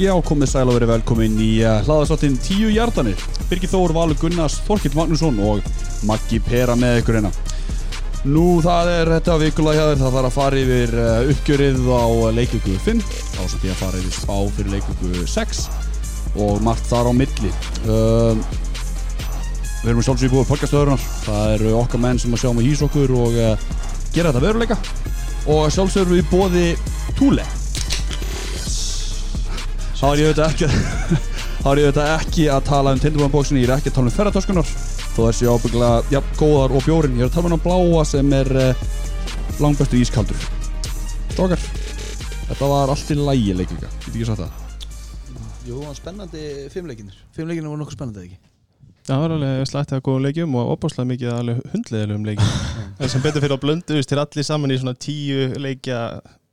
Já, komið sæl og verið velkomin í uh, hlaðastáttin 10 hjartanir. Birgir Þór, Valur Gunnars, Þorkild Magnússon og Maggi Pera með ykkur hérna. Nú það er þetta vikulega hjá þér, það þarf að fara yfir uh, uppgjörið á leikvöku 5, þá sem ég að fara yfir spá fyrir leikvöku 6 og margt þar á milli. Uh, við erum sjálfsög búið podcastöðunar, það eru okkar menn sem að sjá með hís okkur og uh, gera þetta veruleika og sjálfsög erum við bóði Túle. Þá er ég auðvitað ekki Þá er ég auðvitað ekki að tala um tindumannbóksin Ég er ekki að tala um ferratöskunar Þó þessi ábygglega, já, góðar og bjórin. Ég er að tala um hann bláa sem er uh, Langbestu ískaldur. Stokar Þetta var allt í lægi leikvika Ég get ekki sagt það? Jú, það var spennandi fimmleikinir Fimmleikinir voru nokkuð spennandi ekki? Það var alveg slættið að góða leikjum og opáslega mikið alveg hundleðilegum leikjum. Það er sem betur fyrir að blönduðist til allir saman í svona tíu leikja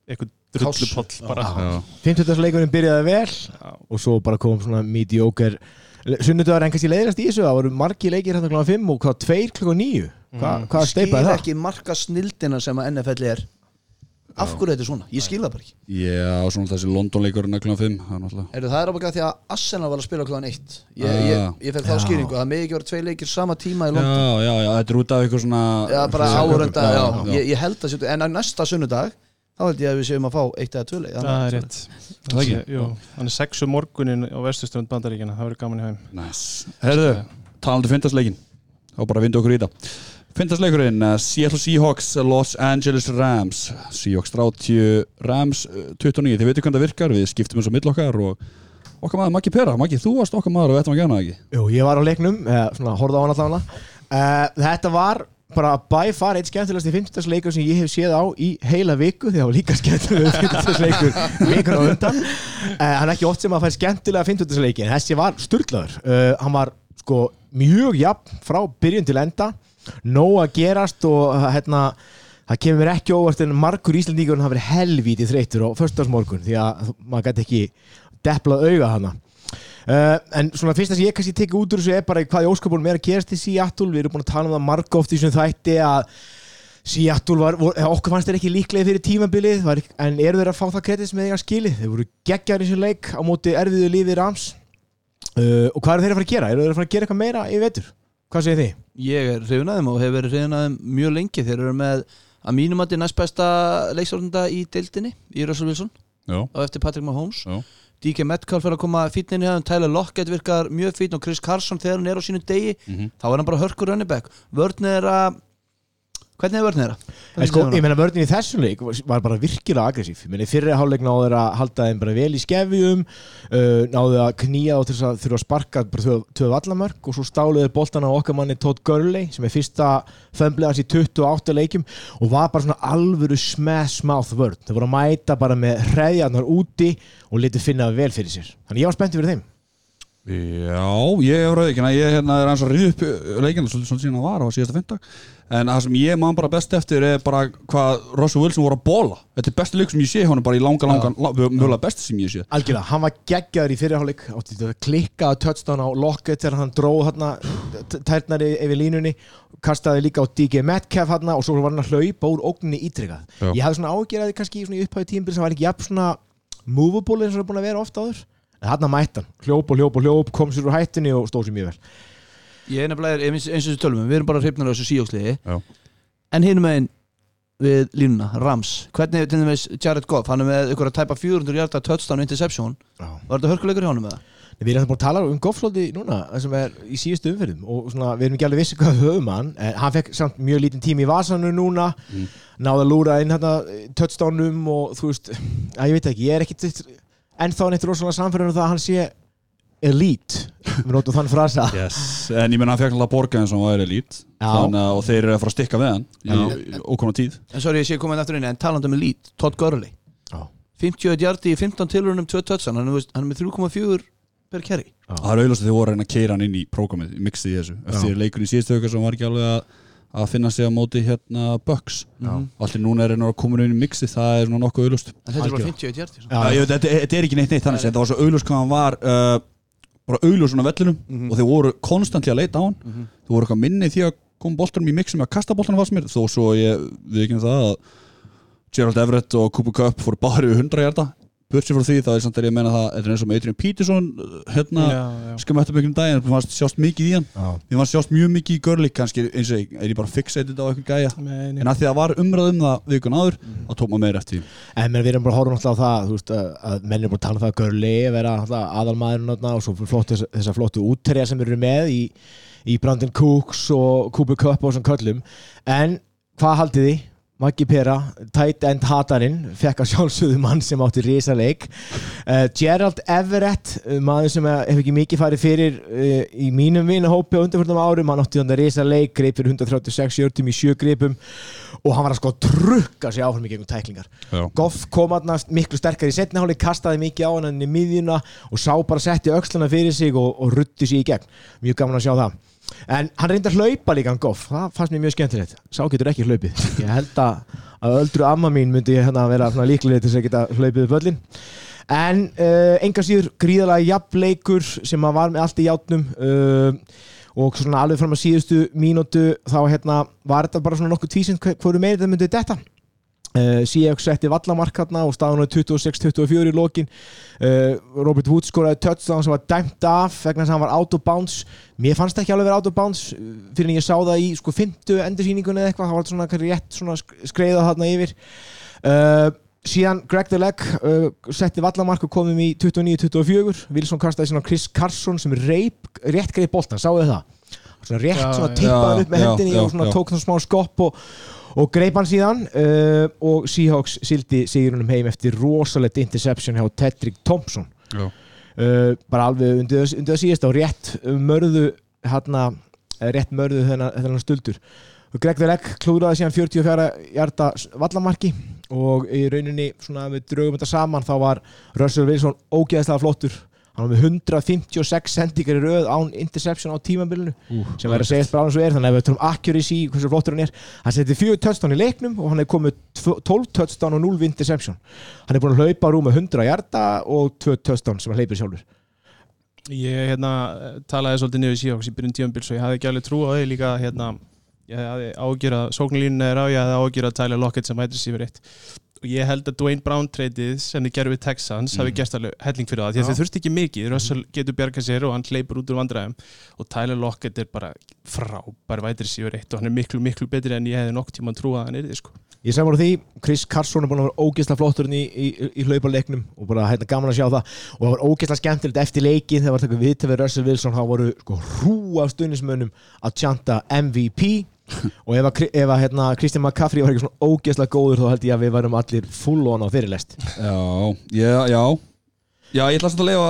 eitthvað drullupoll bara Já. 50. leikurinn byrjaði vel og svo bara kom svona mediocre Sunnudagur en kannski leiðast í þessu það voru margi leikir hérna kl. 5 og hvað 2 kl. 9 Hva, Mm. hvað steipaði Skil það? ekki marka snildina sem að NFL er Af hverju þetta er svona? Ég skil það bara ekki Já, og svona þessi London-leikurinn að kljóðan 5 Það er náttúrulega Heru, Það er ábækað því að Arsenal var að spila kláðan 1 Ég, Ah. ég, ég fekk þá Já. skýringu að Það megi ekki vera tvei leikir sama tíma í Já, London já, já, þetta er út af eitthvað svona Já, bara Já, já, já, já. Ég, ég held að En á næsta sunnudag Þá held ég að við séum að fá eitt eða tvö leik Það er rétt. Það Þannig sexu morgunin á vestuströnd bandaríkina Það verður gaman í haum Nice. Herðu, talandi fyndasleikin þá bara vindu okkur í þetta Fyndasleikurinn, uh, Seattle Seahawks Los Angeles Rams. Seahawks 30, Rams uh, 29 Þið veitum hvernig það virkar, við skiptum eins og mill okkar og okkar maður Maggi Pera Maggi, þú varst okkar maður og þetta maður gæna ekki Jú, ég var á leiknum, eða svona horfði á hann allavega. Uh, Þetta var bara by far eitt skemmtilegast í 50. leikur sem ég hef séð á í heila viku því það var líka skemmtilega 50. leikur vikun á undan uh, Hann er ekki oft sem að fær skemmtilega 50. leiki en þessi var sturglaður uh, Hann var sko mjög jafn frá byrjun til enda nóg að gerast og uh, hérna það kemur ekki óvart en margur Íslandíkur hafa verið helvítið þreytur á förstasmorgun því að maður gæti ekki deplað auga hana Uh, en svona fyrsta sem ég kannski tekið út úr þessu er bara hvað í óskapunum er að gerast í Seattle. Við erum búin að tala um það marga oft í þessum þætti að Seattle var, vor, eh, okkur fannst þeir ekki líklega fyrir tímabilið. Var, en eru þeir að fá það kredit sem þeir eiga skilið þeir voru geggjar í þessu leik á móti erfiðu lífi Rams. Uh, og hvað eru þeir að fara að gera? eru þeir að fara að gera eitthvað meira í vetur? Hvað segir þið? Ég er að þeim og hefur verið að þeim mjög lengi. Þeir eru með að mínum að DK Metcalf er að koma fínn inn í hann Tyler Lockett virkar mjög fín og Chris Carson þegar hann er á sínu degi Mhm. þá er hann bara hörkur running-back vörn er að hvernig er vörn er að? En sko, ég meina vörðin í þessum leik var bara virkilega aggressív. Ég meina í fyrri hálfleik náðu þeir að halda þeim bara vel í skefjum uh, náðu að knýja og þess að þurfa að sparka bara tvö, vallamörk og svo stáluðu boltan á okkar manni Todd Gurley sem er fyrsta fömblið hans í 28 leikjum og var bara svona alvöru smash mouth vörð þeir voru að mæta bara með hreðjarnar úti og litið finna vel fyrir sér. Þannig ég var spenntið fyrir þeim. Já, ég hef rauð ekki ég hérna er eins og rýð upp leikina svolítið svona síðan að var á síðasta fyndag en það sem ég man bara best eftir er bara hvað Russell Wilson voru að bóla þetta er besti leik sem ég sé honum bara í langa, langa mjögulega besti sem ég sé. Algjörlega, hann var geggjaður í fyrirháleik klikkaði touchdown á Lockett þegar hann dróð tærnari yfir línunni, kastaði líka á DG Metcalf hérna og svo var hann að hlaupa úr ógninni ítrykkað. Já. Ég hafði svona ágjörði kannski í upphæðu tímbil sem var ekki jafn svona movable eins og það er búin að vera ofta áður. En hann mætti hann, hljóp og hljóp og hljóp kom sér úr hættinni og stóð sér mjög vel Ég er nefnilega eins eins og þessu tölum við erum bara hrifnir á þessu síjóksliði Já. en hinum megin við línuna, Rams hvernig til dæmis Jared Goff hann er með ykkur að tæpa 400 hjarta touchdown og interception Já. var þetta hörkuleikur hjá honum með það? Við erum búin að tala um Gofflóti núna sem er í síðustu umferðum og svona, við erum ekki alveg vissi hvað við höfum hann en hann fekk samt mjög lítinn tími í vasanu núna Mm. náði að lúra inn hérna touchdownum og þú veist að ég veit ekki, ég er ekki ennþá neitt rosalega samfærður um það að hann sé elite, við notum þann frasa. Yes. En ég menna hann fekk alltaf borga eins og hann lít Já. Þannig að og þeir eru að fara að stikka við hann. Í, ókomna tíð. En sorry, ég sé komin eftir inn en talandi um elite, Todd Gurley. Já. 51 hjarti í 15 tilurunum 2 touchdown, hann hann er með 3,4 per carry. Það er auðvitað þeir voru að reyna að keira hann inn í prógramið, í mixið í þessu. Eftir síðustu auka sem var ekki alveg að að finna sig á móti hérna Bucks. Mhm. Allir núna er hann að koma inn í mixið, það er nokkuð auðlust þetta er bara Algjörlega. 51 hjarti Já, ég veit, þetta, er ekki neitt neitt þannig séð, það var svo auðlust hvað hann var uh, bara auðlust svona vellinum Mhm. og þeir voru konstantli að leita á hann Mhm. þeir voru eitthvað minni því að koma boltanum í mixum að kasta boltanum fast mér, þó svo ég við ekki það að Gerald Everett og Cooper Cup fóru bara yfir 100 hjarta Burtsi frá því, þá er samt að ég að menna það Þetta er eins og með Adrian Peterson hérna, já, já. skamma eftir byggum daginn Mér fannst sjást mikið í hann. Mér fannst sjást mjög mikið í Görlik kannski eins og ég, er ég bara fixated á eitthvað gæja. En að því að það var umræð um það vikun áður þá tók maður meira eftir því. En menn, við erum bara að horfa náttúrulega á það þú veist, að, menn er bara að tala um það að Görli vera aðalmaðurinn þarna og svo flottu, þessar flottu útterja sem eru með í, í Brandon Cooks og Cooper Cup og svona köllum en hvað haldið þið? Maggi Pera, tight end hatarinn fekk að sjálfsögðu mann sem átti risa leik uh, Gerald Everett uh, maður sem hef ekki mikið farið fyrir uh, í mínum vinahópi á undanfjörnum árum hann átti þannig risa leik, greip fyrir 136 jörgum í sjö greipum og hann var að sko trukka sig áfram í gegnum tæklingar. Goff kom aðna miklu sterkar í setniháli kastaði mikið á hann inn í miðjuna og sá bara setti öxlana fyrir sig og, og rutti sig í gegn. Mjög gaman að sjá það en hann reyndi að hlaupa líka hann Goff. Það fannst mér mjög skemmtilegt. Sá getur ekki hlaupið. Ég held að, að öldru amma mín myndi hérna vera svona líklegið til þess að geta hlaupið upp öllin en uh, enga síður gríðalega jafnleikur sem að var með allt í játnum uh, og svona alveg fram að síðustu mínútu þá hérna var þetta bara svona nokkuð tvísinn hverju meiri þetta myndi þetta Uh, Seahawks setti vallamark hérna og staðan var 26-24 í lokin. Uh, Robert Woods skoraði touchdown sem var dæmt af vegna þess að hann var out of bounds. Mér fannst það ekki alveg vera out of bounds uh, fyrir en ég sá það í sko 50 endursýningunni eða eitthvað, það var svona rétt svona sk- skreiða þarna yfir. Uh, síðan Greg the Leg uh, setti vallamark og komum í 29-24 Wilson kastaði svona Chris Carson sem reip, rétt greið boltan, sáu þið það? svona rétt Já, svona tippaði upp með já, hendinni já, og svona tók það smá skopp og, og greip hann síðan uh, og Seahawks sildi sigurunum heim eftir rosalegt interception hjá Tedrick Thompson. Uh, bara alveg undir, þess- undir það síðast á rétt mörðu hérna, eh, rétt mörðu þennan, og Greg the Leg klúðraði síðan 44 hjarta vallamarki og í rauninni svona við draugum þetta saman þá var Russell Wilson ógeðslega flottur hann var með 156 sendingar í röð án interception á tímabilinu sem verður að segja bara eins og er þannig að við tölum accuracy hversu flottur hann er hann seti fjögur touchdown í leiknum og hann er komið tvo- 12 touchdown og 0 interception. Hann er búin að hlaupa rúm með 100 hjarta og 2 touchdown sem hann hleypir sjálfur. Ég hérna, talaði svolítið niður í Seahawks í byrjun tíumbil svo ég hafði ekki alveg trú á því líka hérna, ég hafði ágjör að sóknarlínuna er á, ég hafði ágjör að Tyler Lockett sem hættir sífur eitt og ég held að Dwayne Brown treytið sem þið gerðu við Texans hafi Mm. gerst alveg helling fyrir það því að þau þurfti ekki mikið, Russell getur bjargað sér og hann hleypur út úr vandræðum. Og Tyler Lockett er bara frábær vættir sífur eitt og hann er miklu miklu betri en ég hefði nokk tíma að trúa að hann er sko. Ég sem voru því, Chris Carson er búin að vera ógeðslega flottur í, í, í hlaupaleiknum og bara hérna gaman að sjá það. Og það var ógeðslega skemmtilegt eftir leikin þegar var takkuð viðtöð við Russell Wilson þá voru sko og ef að, ef að hérna, Christian McCaffrey var ekki svona ógeðslega góður þá held ég að við varum allir full on á fyrirlest Já, já, já. Já, ég ætla samt að leifa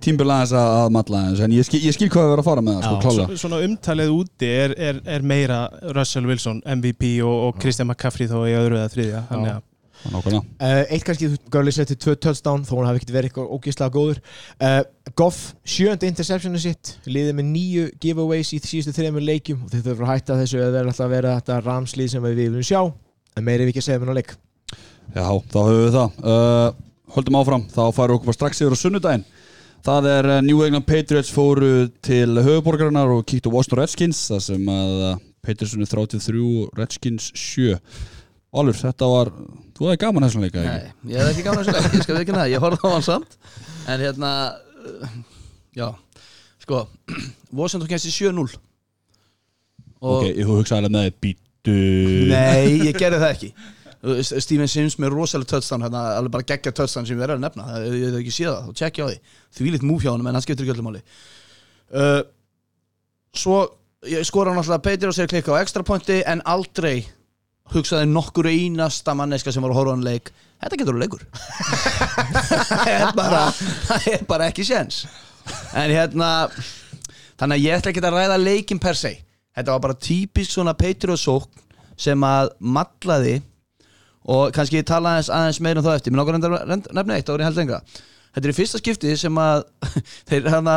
tímbil aðeins að, að matla aðeins en ég skil, ég skil hvað við verðum að fara með það, sko, Svona umtalið úti er, er, er meira Russell Wilson, MVP og, og Christian McCaffrey þó í öðru eða þriðja þannig að Nákvæmlega. Uh, eitt kannski, Gurley setti tvö touchdown þó hann hafi ekkert verið eitthvað ógeðslega góður. Uh, Goff, sjönda interceptionu sitt liðið með nýju giveaways í síðustu þreymur leikjum og þetta er frá að hætta þessu að vera alltaf að vera þetta ramslið sem við viljum sjá. En meiri við ekki að segja mér á leik. Já, þá höfum við það. Uh, Höldum áfram, þá farum við strax yfir á sunnudaginn. Það er New England Patriots fóru til höfuborgarinnar og kíktu Washington Redskins það sem að Patriots unni 33 og Redskins 7 Álur, þetta var, þú hefði gaman þessum leika ekki? Nei, ég hef ekki gaman að þessu leik, ég skal við ekki það, ég horfði á hann samt. En hérna, uh, já, sko, Washington kemst í 7-0 Og Ok, þú hugsaði alveg með þið býtu Nei, ég gerði það ekki. Steven Sims með rosalega touchdown hérna, alveg bara geggja touchdown sem ég verður að nefna. Ég hef ekki séð það, þá tjekkja á því. Því líkt múf hjá hann, en hann skiptir ekki öllum máli. Uh, Svo ég skora náttúrulega Petir og sér klikka á extra pointi en aldrei hugsaði nokkur einasta manneska sem var að horfa hann leik þetta getur þú leikur. Það er bara það er bara ekki séns. En hérna þannig að ég ætla ekki að ræða leikin per se. Þetta var bara típisk svona Petir og sókn sem að matlaði og kannski ég tala aðeins, aðeins meira um það eftir. Mér að reynd- nefna eitt ári held enga þetta er í fyrsta skipti sem að þeir hann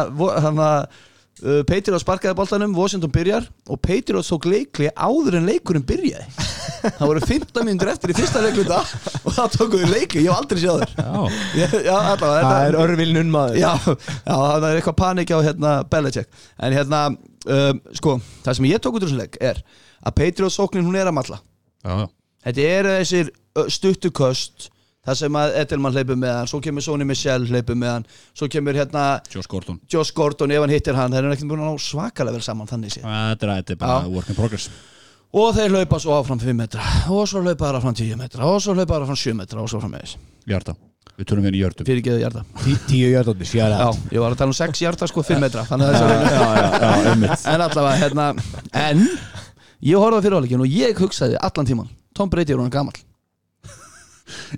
að uh, Patriot sparkaði boltanum, Washington byrjar og Patriot tók leikli áður en leikurinn byrjaði. Það voru 15 minnur eftir í fyrsta leikluta og þá tókuðu leikli, ég hef aldrei séð þér Já, já, Það þetta- er örvilnun maður. Já, já, það er eitthvað panik á hérna Belichick. En hérna, um, sko Það sem ég tók út úr þessu leik er að Patriot sóknin hún er að matla já, Þetta eru þessir stuttuköst það sem að Edelman hleypur með hann svo kemur Sony Michel hleypur með hann svo kemur hérna Josh Gordon. Josh Gordon ef hann hittir hann þeir eru ekkert búin að ná svakalega vel saman þannig séð. Þetta er, þetta er bara work in progress. Og þeir hlaupa svo áfram 5 metra og svo hlaupa þeir áfram 10 metra og svo hlaupa þeir áfram 7 metra og svo fram með þess Hjarta, við tölum við í jördum fyrir geðu hjarta Tí- Tíu jörðóttir, sjára já, ég var að tala um 6 hjarta sko 5 metra þannig að það er já, já, já, einmitt. En allavega hérna en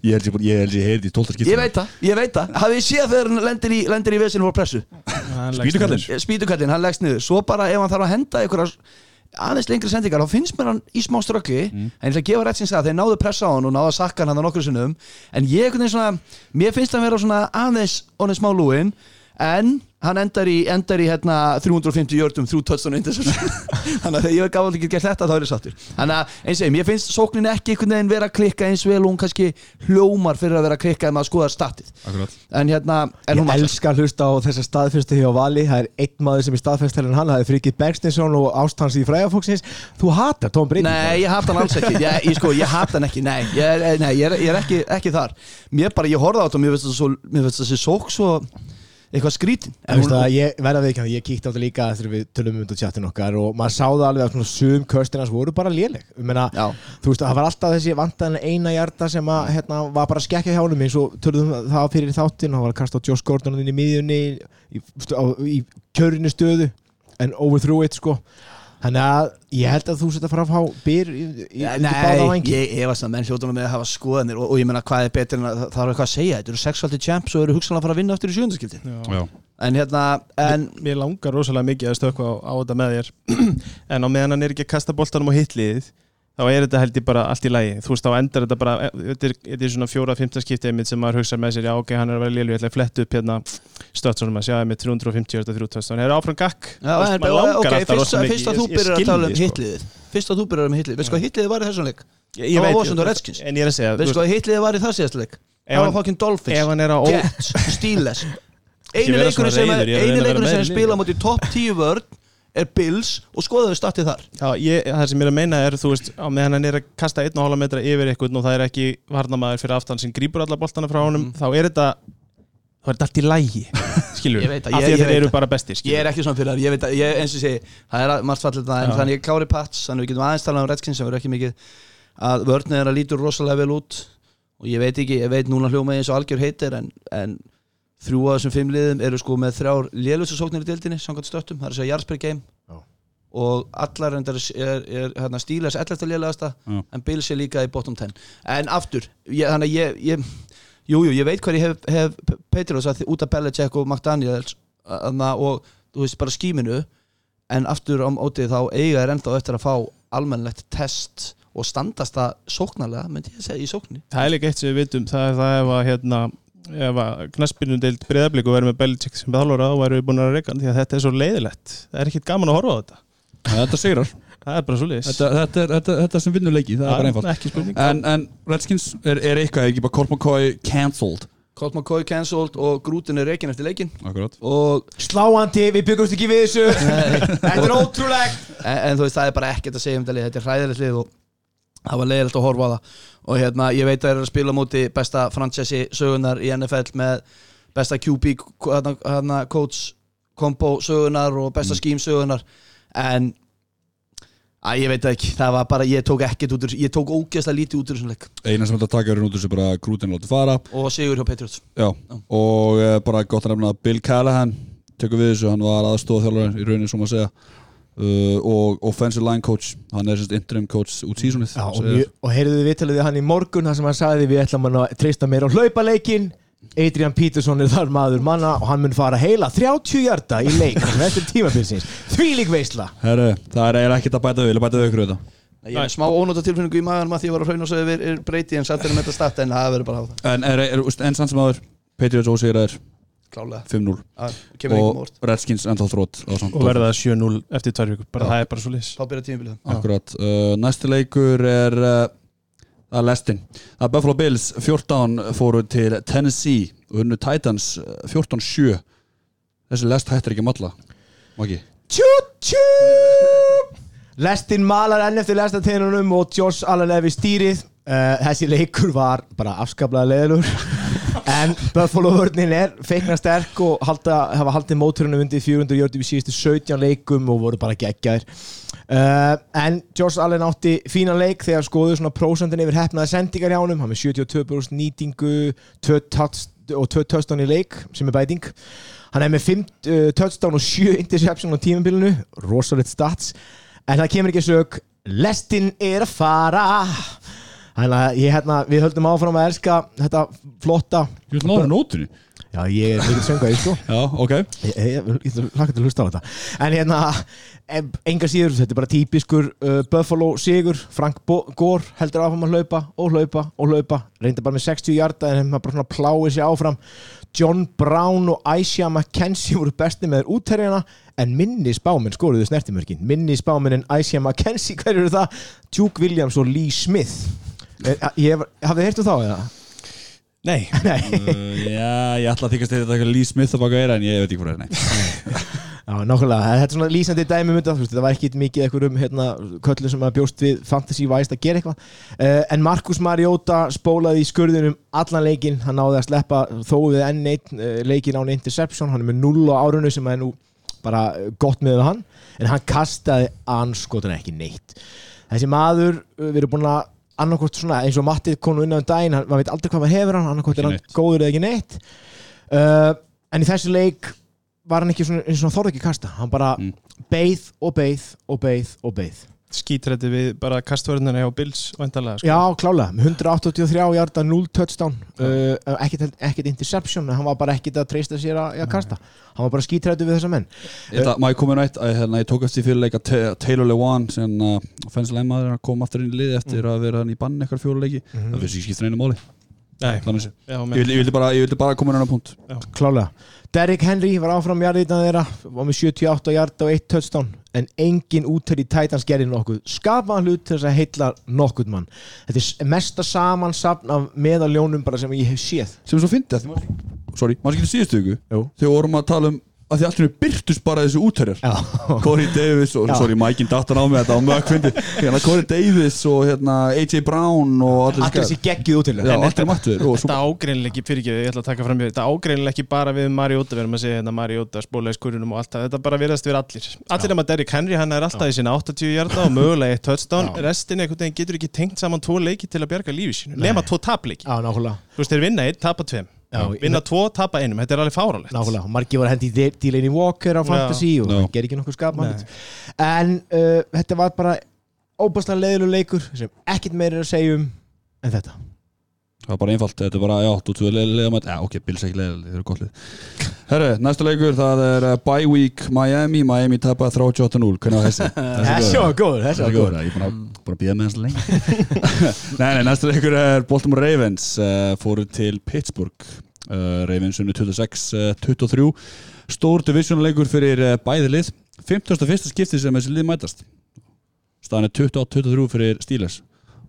ég á ég Ég held ég búin- ég ég heyrði í tólta skipt ég veit það, ég veit það. Hafið þið séð þegar hann lendir í, lendir í vesinu voru pressu? Spýtukallinn? spýtukallin, hann leggst niður. Svo bara ef hann þarf að henda einhverjar aðeins lengri sendingar þá finnst mér hann í smá ströggli en ég ætla að gefa rétt sinns að þeir náðu pressa á hann og náðu að sakka hann hann nokkur sinnum. En ég einhvern veginn svona, mér finnst hann vera svona aðeins honum smá lúin en hann endar í, endar í hérna 350 jördum, þrjú touchdown interception þannig að þegar ég gaf alveg ekki gert þetta þá er ég sáttur. Þannig að eins og ég, mér finnst sóknin ekki einhvern veginn vera að klikka eins vel og hún kannski hljómar fyrir að vera að klikka ef maður skoðar statið. En hérna, en Ég elska að hlusta á þessa staðfyrstu hjá Vali. Það er einn maður sem er staðfyrst en hann Það er Frikið Bergstinsson og ástans í fræðafóksins Þú hatar Tom Brady Nei, ég hata hann alls ekki. Ég, ég, sko, ég hata hann ekki. Nei, ég er, nei, ég er, ég er ekki, ekki þar. Mér bara, ég horfði á þetta og mér finnst það svo, eitthvað skrítin En veist það, ég verða að veikja það, ég kíkti á þetta líka þegar við tölum um þetta chatinu okkar og maður sá það alveg að svona sum köstinans voru bara léleg. Já, þú veist, það var alltaf þessi vantan eina hjarta sem að, hérna, var bara að skekkja hjá honum eins og tölum um það fyrir þáttinn og hann var að kasta á Josh Gordon inn í miðjunni í, í, í kjörinu stöðu en overthrew it, sko Þannig að ég held að þú setja að fá byr í, í, báða Nei, ég efast að menn hljóta með að hafa skoðanir og, og ég meina hvað er betur en að það er eitthvað að segja Þetta eru sexualty champs og eru hugsanlega að fara að vinna eftir í sjöndaskipti Já. En hérna, en Mér langar rosalega mikið að stökka á, á þetta með þér. En á meðan hann er ekki að kasta boltanum á hitliðið Þá er þetta held ég bara allt í lagi Þú veist, þá endar þetta bara Þetta er, þetta er svona fjóra, fymta skiptið mitt sem maður hugsa með sér Já, ok, hann er að vera lélu, ég ætla að fletta upp hérna Stöttsonum að sjá með 350 og 3000 Hann er áfram gakk veist, langar ok, fyrst, rosa mikið. fyrst að þú byrjar að tala um sko. hitliðið Fyrst að þú byrjar um hitliðið Veistu hvað hitliðið var í þessum leik? Það var Washington Redskins. Veist, hvað hitliðið var í það síðast leik? Það var fucking Dolphins Jets, Steelers einu svona sem, með spila mútið top 10 vörn er Bills og skoðaðu statið þar. Já, ég, það sem ég er að meina er, þú veist, á meðan hann er að kasta 1,5 metra yfir eitthvað og það er ekki varnamaður fyrir aftan sem grípur alla boltana frá honum, þá er þetta þá er þetta allt í lægi, skilur Ég af ég- því ég að þeir eru bara bestir, ég skilur er ekki svona fyrir það, ég veit að ég, eins og ég segi, það er að- margt fallið það en þannig ég klári Pats, þannig við getum aðeins talað um Redskins sem verður ekki mikið að vörnið er að lítur rosalega vel út og ég veit ekki, ég veit núna hljóma eins og algjör heitir en, en þrjú af þessum fimm liðum eru sko með þrjár lélustu sóknir í deildinni, samkvæmt stöttum, það er að segja yards per game Já. og allar endar er, er hérna, stílas 11. lélegasta Já. en Bills er líka í bottom 10 en aftur, ég, þannig að ég, ég Jújú, jú, ég veit hvað ég hef, hef Patriots að þi- út af Belichick og McDaniels aðna, og þú veist bara skíminu en aftur á mótið þá eiga er ennþá eftir að fá almennlegt test og standast það sóknarlega myndi ég að segja í sókninni Það er líka eitt sem við vitum, það er það ef að hérna, ef að knaspinu deild breyðablík og verður með Belichick sem þálfara þá væru við búin að reyka því að þetta er svo leiðilegt það er ekkit gaman að horfa á þetta. Þetta sigrar. Það er bara svo leiðis Þetta, þetta, er- þetta, þetta sem vinnur leiki, það er bara einfalt. En, en Redskins er, er eitthvað ekki bara Colt McCoy cancelled? Colt McCoy cancelled og Grútin er reikin eftir leikin Akkurat. Og Sláandi, við byggumst ekki við þessu. Þetta er ótrúlegt. En, en þú veist það er bara ekkert að segja um þetta lið. Þetta er hræðilegt lið og það var leiðilegt að horfa á það. Og hérna ég veit að það er að spila á móti besta franchise sögunar í NFL með besta QB hérna, hérna, coach combo sögunar og besta scheme sögunar en að ég veit ekki, það var bara, ég tók ekkert út úr, ég tók ógeðslega lítið út úr þessum leik. Eina sem þetta taka er út úr þessu bara grútin látið fara. Og sigur hjá Patriots. Já, og uh, bara gott að nefna Bill Callahan tekur við þessu, hann var aðstofa þjálfur í rauninni, sem að segja uh, og offensive line coach, hann er semst interim coach út sísonið Já, og, og heyrðu þið viðtalið við hann í morgun þar sem hann sagði við ætlum að treysta meira á hlaupaleikinn. Adrian Peterson er þar maður manna og hann mun fara heila 30 hjarta í leik Því lík veisla. Herru, það er ekkert að bæta við, bæta við ykkur þetta. Ég er með smá ónóta tilfinningu í maður maður því ég var að hrauna og segja við er breyti en satt er með þetta start en það verður bara á það. En er, er, er enn sann sem aður Patriots ósigraðir klálega, 5-0 það kemur ekki og Redskins ennþá þrótt og verða það 7-0 eftir tvær vikur. Bara það er bara svo leiðis þá byrja tímabilið. Akkurat, uh, næsti leikur er uh, er lestin. Er Buffalo Bills 14 fóru til Tennessee og unnu Titans uh, 14-7 Þessi lest hættir ekki að malla Maki Tjú tjú Lestin malar enn eftir lestateinunum og Josh Allen er við stýrið. Uh, þessi leikur var bara afskaplega leðilur en Buffalo vörnin er feikna sterk og halda, hafa haldið móturinn undir 400 jördi við síðustu 17 leikum og voru bara geggjaðir. Uh, en Josh Allen átti fína leik þegar skoðu svona prósentin yfir hefnaði sendingar hjá honum, hann með 72% nýtingu og 2 touchdown í leik sem er bæting. Hann er með 5 uh, touchdown og 7 interception á tímabilinu, rosalegt stats. En það kemur ekki sög lestin er að fara Þannig að ég, hérna, við höldum áfram að elska þetta flotta Ég vil náður nótunni Já, ég er mikið söngaði, sko Já, ok Ég, hlakka til að hlusta á þetta En hérna, enga síður Þetta er bara típiskur uh, Buffalo sigur Frank Bo Gore heldur áfram að hlaupa Og hlaupa og hlaupa Reynda bara með 60 hjarta En maður bara svona pláið sér áfram John Brown og Aisha McKenzie voru besti með þér útterjana En minni spáminn skoruðu snertimörkin Minni spáminn en Aisha McKenzie Hver eru það? Duke Williams og Lee Smith Eh, Ég hafði þið heyrt um þá eða? Nei, Nei. Uh, Já, ég ætla að þykast þetta eitthvað Lee Smith að baka eira en ég veit ekki hvað það er. Já, nákvæmlega, þetta er svona lýsandi dæmi um þetta, þú veist, þetta var ekki mikið eitthvað um hérna, köllu sem að bjóst við fantasy-væst að gera eitthvað. Uh, en Markus Mariota spólaði í skurðunum allan leikinn, hann náði að sleppa þó við enn eitt uh, leikinn án interception, hann er með 0 á árunnu sem er nú bara gott með hann. En hann kastaði anskotan ekki neitt. Þessi maður, við erum búin að annarkort svona eins og Mattið konu unna um daginn, hann, maður veit aldrei hvað maður hefur hann annarkort er hann góður eða ekki neitt. Uh, en í þessu leik var hann ekki svona, eins og hann þorði ekki kasta. Hann bara Mm. beið og beið og beið og beið skítrætti við bara kastvörðunina hjá Bills vantarlega sko. já, klálega, með 183 hjarta 0 touchdown. Uh, ekkert, ekkert interception, hann var bara ekkert að treysta sér að, að kasta, hann var bara skítrættu við þessa menn. Þetta, maður komið nætt að hérna, ég tók eftir fyrirleika Taylor Lewan sem uh, offensive maður að koma aftur inn í liði eftir að vera hann í bann eitthvað fjóruleiki það finnst ég skipta einu máli. Nei, já, ég vildi, ég vildi bara, ég vildi bara koma inn á punkt. Klálega Derrick Henry var áfram jarðitan þeirra var með 78 hjarta og 1 touchdown en engin útör í Titans gerði nokkuð. Skapaðan hlut til þess að heilla nokkuð mann. Þetta er mesta samansapn af meðaljónum bara sem ég hef séð. Sem svo fyndi að því sorry, maður ykkur Jú. þegar vorum að tala um að því alltaf byrtust bara þessi útherjar. Já. Corey Davis og, sorry, Mikeinn dattan á mig þetta var mjög fyndi hérna, Corey Davis og hérna, AJ Brown og allir þessi geggjuð út til Já, allir mættu og svo Þetta ágreinileg ekki, fyrir ekki, ég ætla að taka fram í þetta ágreinileg ekki bara við Mariota, við erum að segja hérna Mariota, spólaði skurðunum og allt það, þetta bara virðast við allir. Allir nema Derrick Henry, hann er alltaf í sinna 80 hjarta og mögulega eitt touchdown, restin einhvern veginn getur ekki tengt saman tvo leiki til að bjarga lífi sínu, nema tvo tapleiki. Já, nákvæmlega. Þú veist, þeir vinna einn, tapa tveim, vinna tvo, tapa einum, þetta er alveg fárálegt. Nákvæmlega, margir var hendi í Delaney Walker á Fantasy og það ger ekki nokkuð skap Nei. en uh, þetta var bara óbærslega leiðileg leikur sem ekkert meira er að segja um en þetta það var bara einfalt, þetta er bara, já, þú tvö leiðilega mætt já, ok, Bills ekki leiðilega, þeir eru gott lið. Herre, næsta leikur, það er uh, bye week Miami, Miami tapar 38-0 hvernig var þessi? Þessi var góður, þessi var er góður. ég er að, búin að býða með hans lengi. Nei, nei, næsta leikur er Baltimore Ravens uh, fóru til Pittsburgh. Uh, Ravens unni 26-23 stór divisionaleikur fyrir uh, bæði lið. 51. skipti sem þessi lið mætast. Staðan er 28-23 fyrir Steelers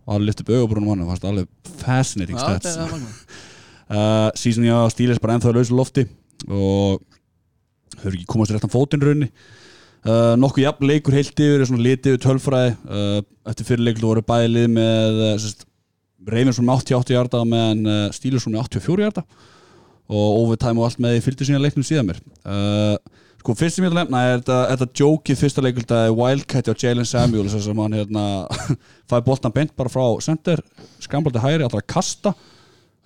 og alveg lift upp augabrúnum hann það var alveg fascinating stats. magnað. uh, season já, Steelers bara ennþá lausu lofti og eru ekki komast réttan fótinn raunni uh, nokkuð jafn leikur heilt yfir litið yfir tölfræði. Uh, eftir fyrir leikur voru bæði lið með uh, Ravens svona 80-80 hjarta meðan uh, Steelers svona 84 hjarta og overtime og allt með því fylgdi síðan leiknum síðan mér. Uh, sko fyrst sem ég að nefna er þetta, þetta jókið fyrsta er Wildcat og Jalen Samuels sem hann hérna fæði boltan beint bara frá center skambaldi hægri, alltaf að kasta.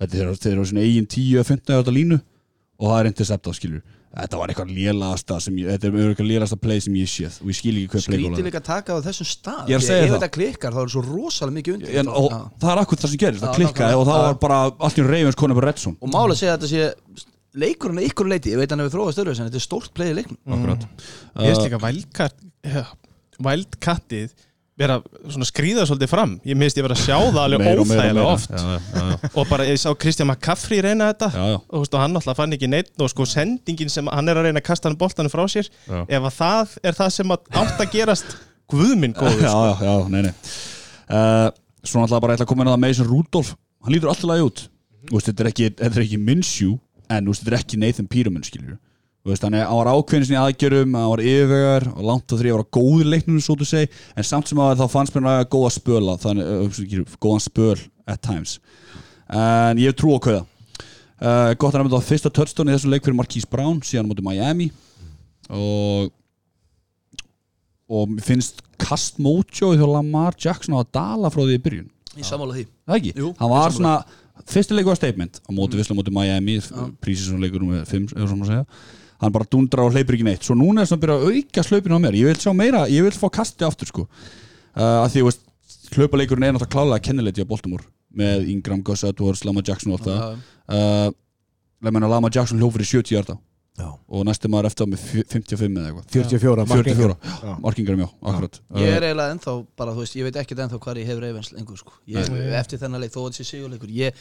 Þetta er, á sinni eigin 10-15 hjarta línu og það er interceptað skilur. Þetta var eitthvað lélasta sem ég, þetta er eitthvað lélasta play sem ég séð og ég skil ekki hvað play Skrítið líka að taka á þessum stað. Ég Ef það. þetta klikkar þá er svo rosalega mikið undir en, og Já. það er akkur það sem gerist, það klikkaði og það var bara allt í reyfins konið på Redson Og mála segja að þetta sé leikurinn að ykkur leiti Ég veit hann hefur þróast öðru en þetta er stórt play í leiknum. Akkurat. Ég veist líka Wildcat, ja, Wildcatið vera svona skrýða svolítið fram. Ég minnst ég vera að sjá það alveg og og óþægilega meira. oft. Já, já, já, og bara ég sá Kristján McCaffrey reyna þetta. Já, já. og, veist, og hann alltaf fann ekki neitt og sko sendingin sem hann er að reyna að kasta hann boltanum frá sér Já. ef að það er það sem að átt að gerast guðminn góður já, sko. já, já, nei, nei. Uh, Svona alltaf bara ég ætla að koma inn að Mason Rudolph. Hann lítur alltaf lagi út. Þú veist, Þetta er ekki, þetta er ekki Minshew En þú veist, þetta er ekki Nathan Peterman skilur Þú veist, hann var ákveðin sinni aðgjörum, hann var yfirvegar og langt á því að var góður leiknum svo þú segi, en samt sem að þá fannst mér að góða spöla, þannig, góðan spöl at times. En ég trú á kauða. Uh, gott að nefna þetta fyrsta touchdown í þessum leik fyrir Marquise Brown, síðan á móti Miami. Og og finnst Kast Mojo hjá Lamar Jackson á að dala frá því í byrjun. Ég sammála því. Það ekki, Jú, hann var svona fyrsti leikur var statement. Á móti mm. visslega móti Miami prísisum leikur með 5 eða svona að segja. Hann bara dundrar og hleypur ekki neitt. Svo núna er þess að byrja að auka hlaupinu á mér. Ég vil sjá meira, ég vil fá kasti aftur sko. Uh, að því, veist, hlaupaleikurinn er náttúrulega klálega kennileiti á Baltimore með Ingram, Gus Edwards, Lama Jackson og allt það. Uh, Lama, Lama Jackson hljófur í 70 hjarta Já. og næsti maður eftir á með fjö- 55 eða eitthvað. 44 44, Já. markingarum já, akkurat. Ég er eiginlega ennþá bara, þú veist, ég veit ekkert ennþá hvað ég hefur Ravens lengur, sko. Ég, Eftir þennan leik, þó að þessi sigurleikur. Ég,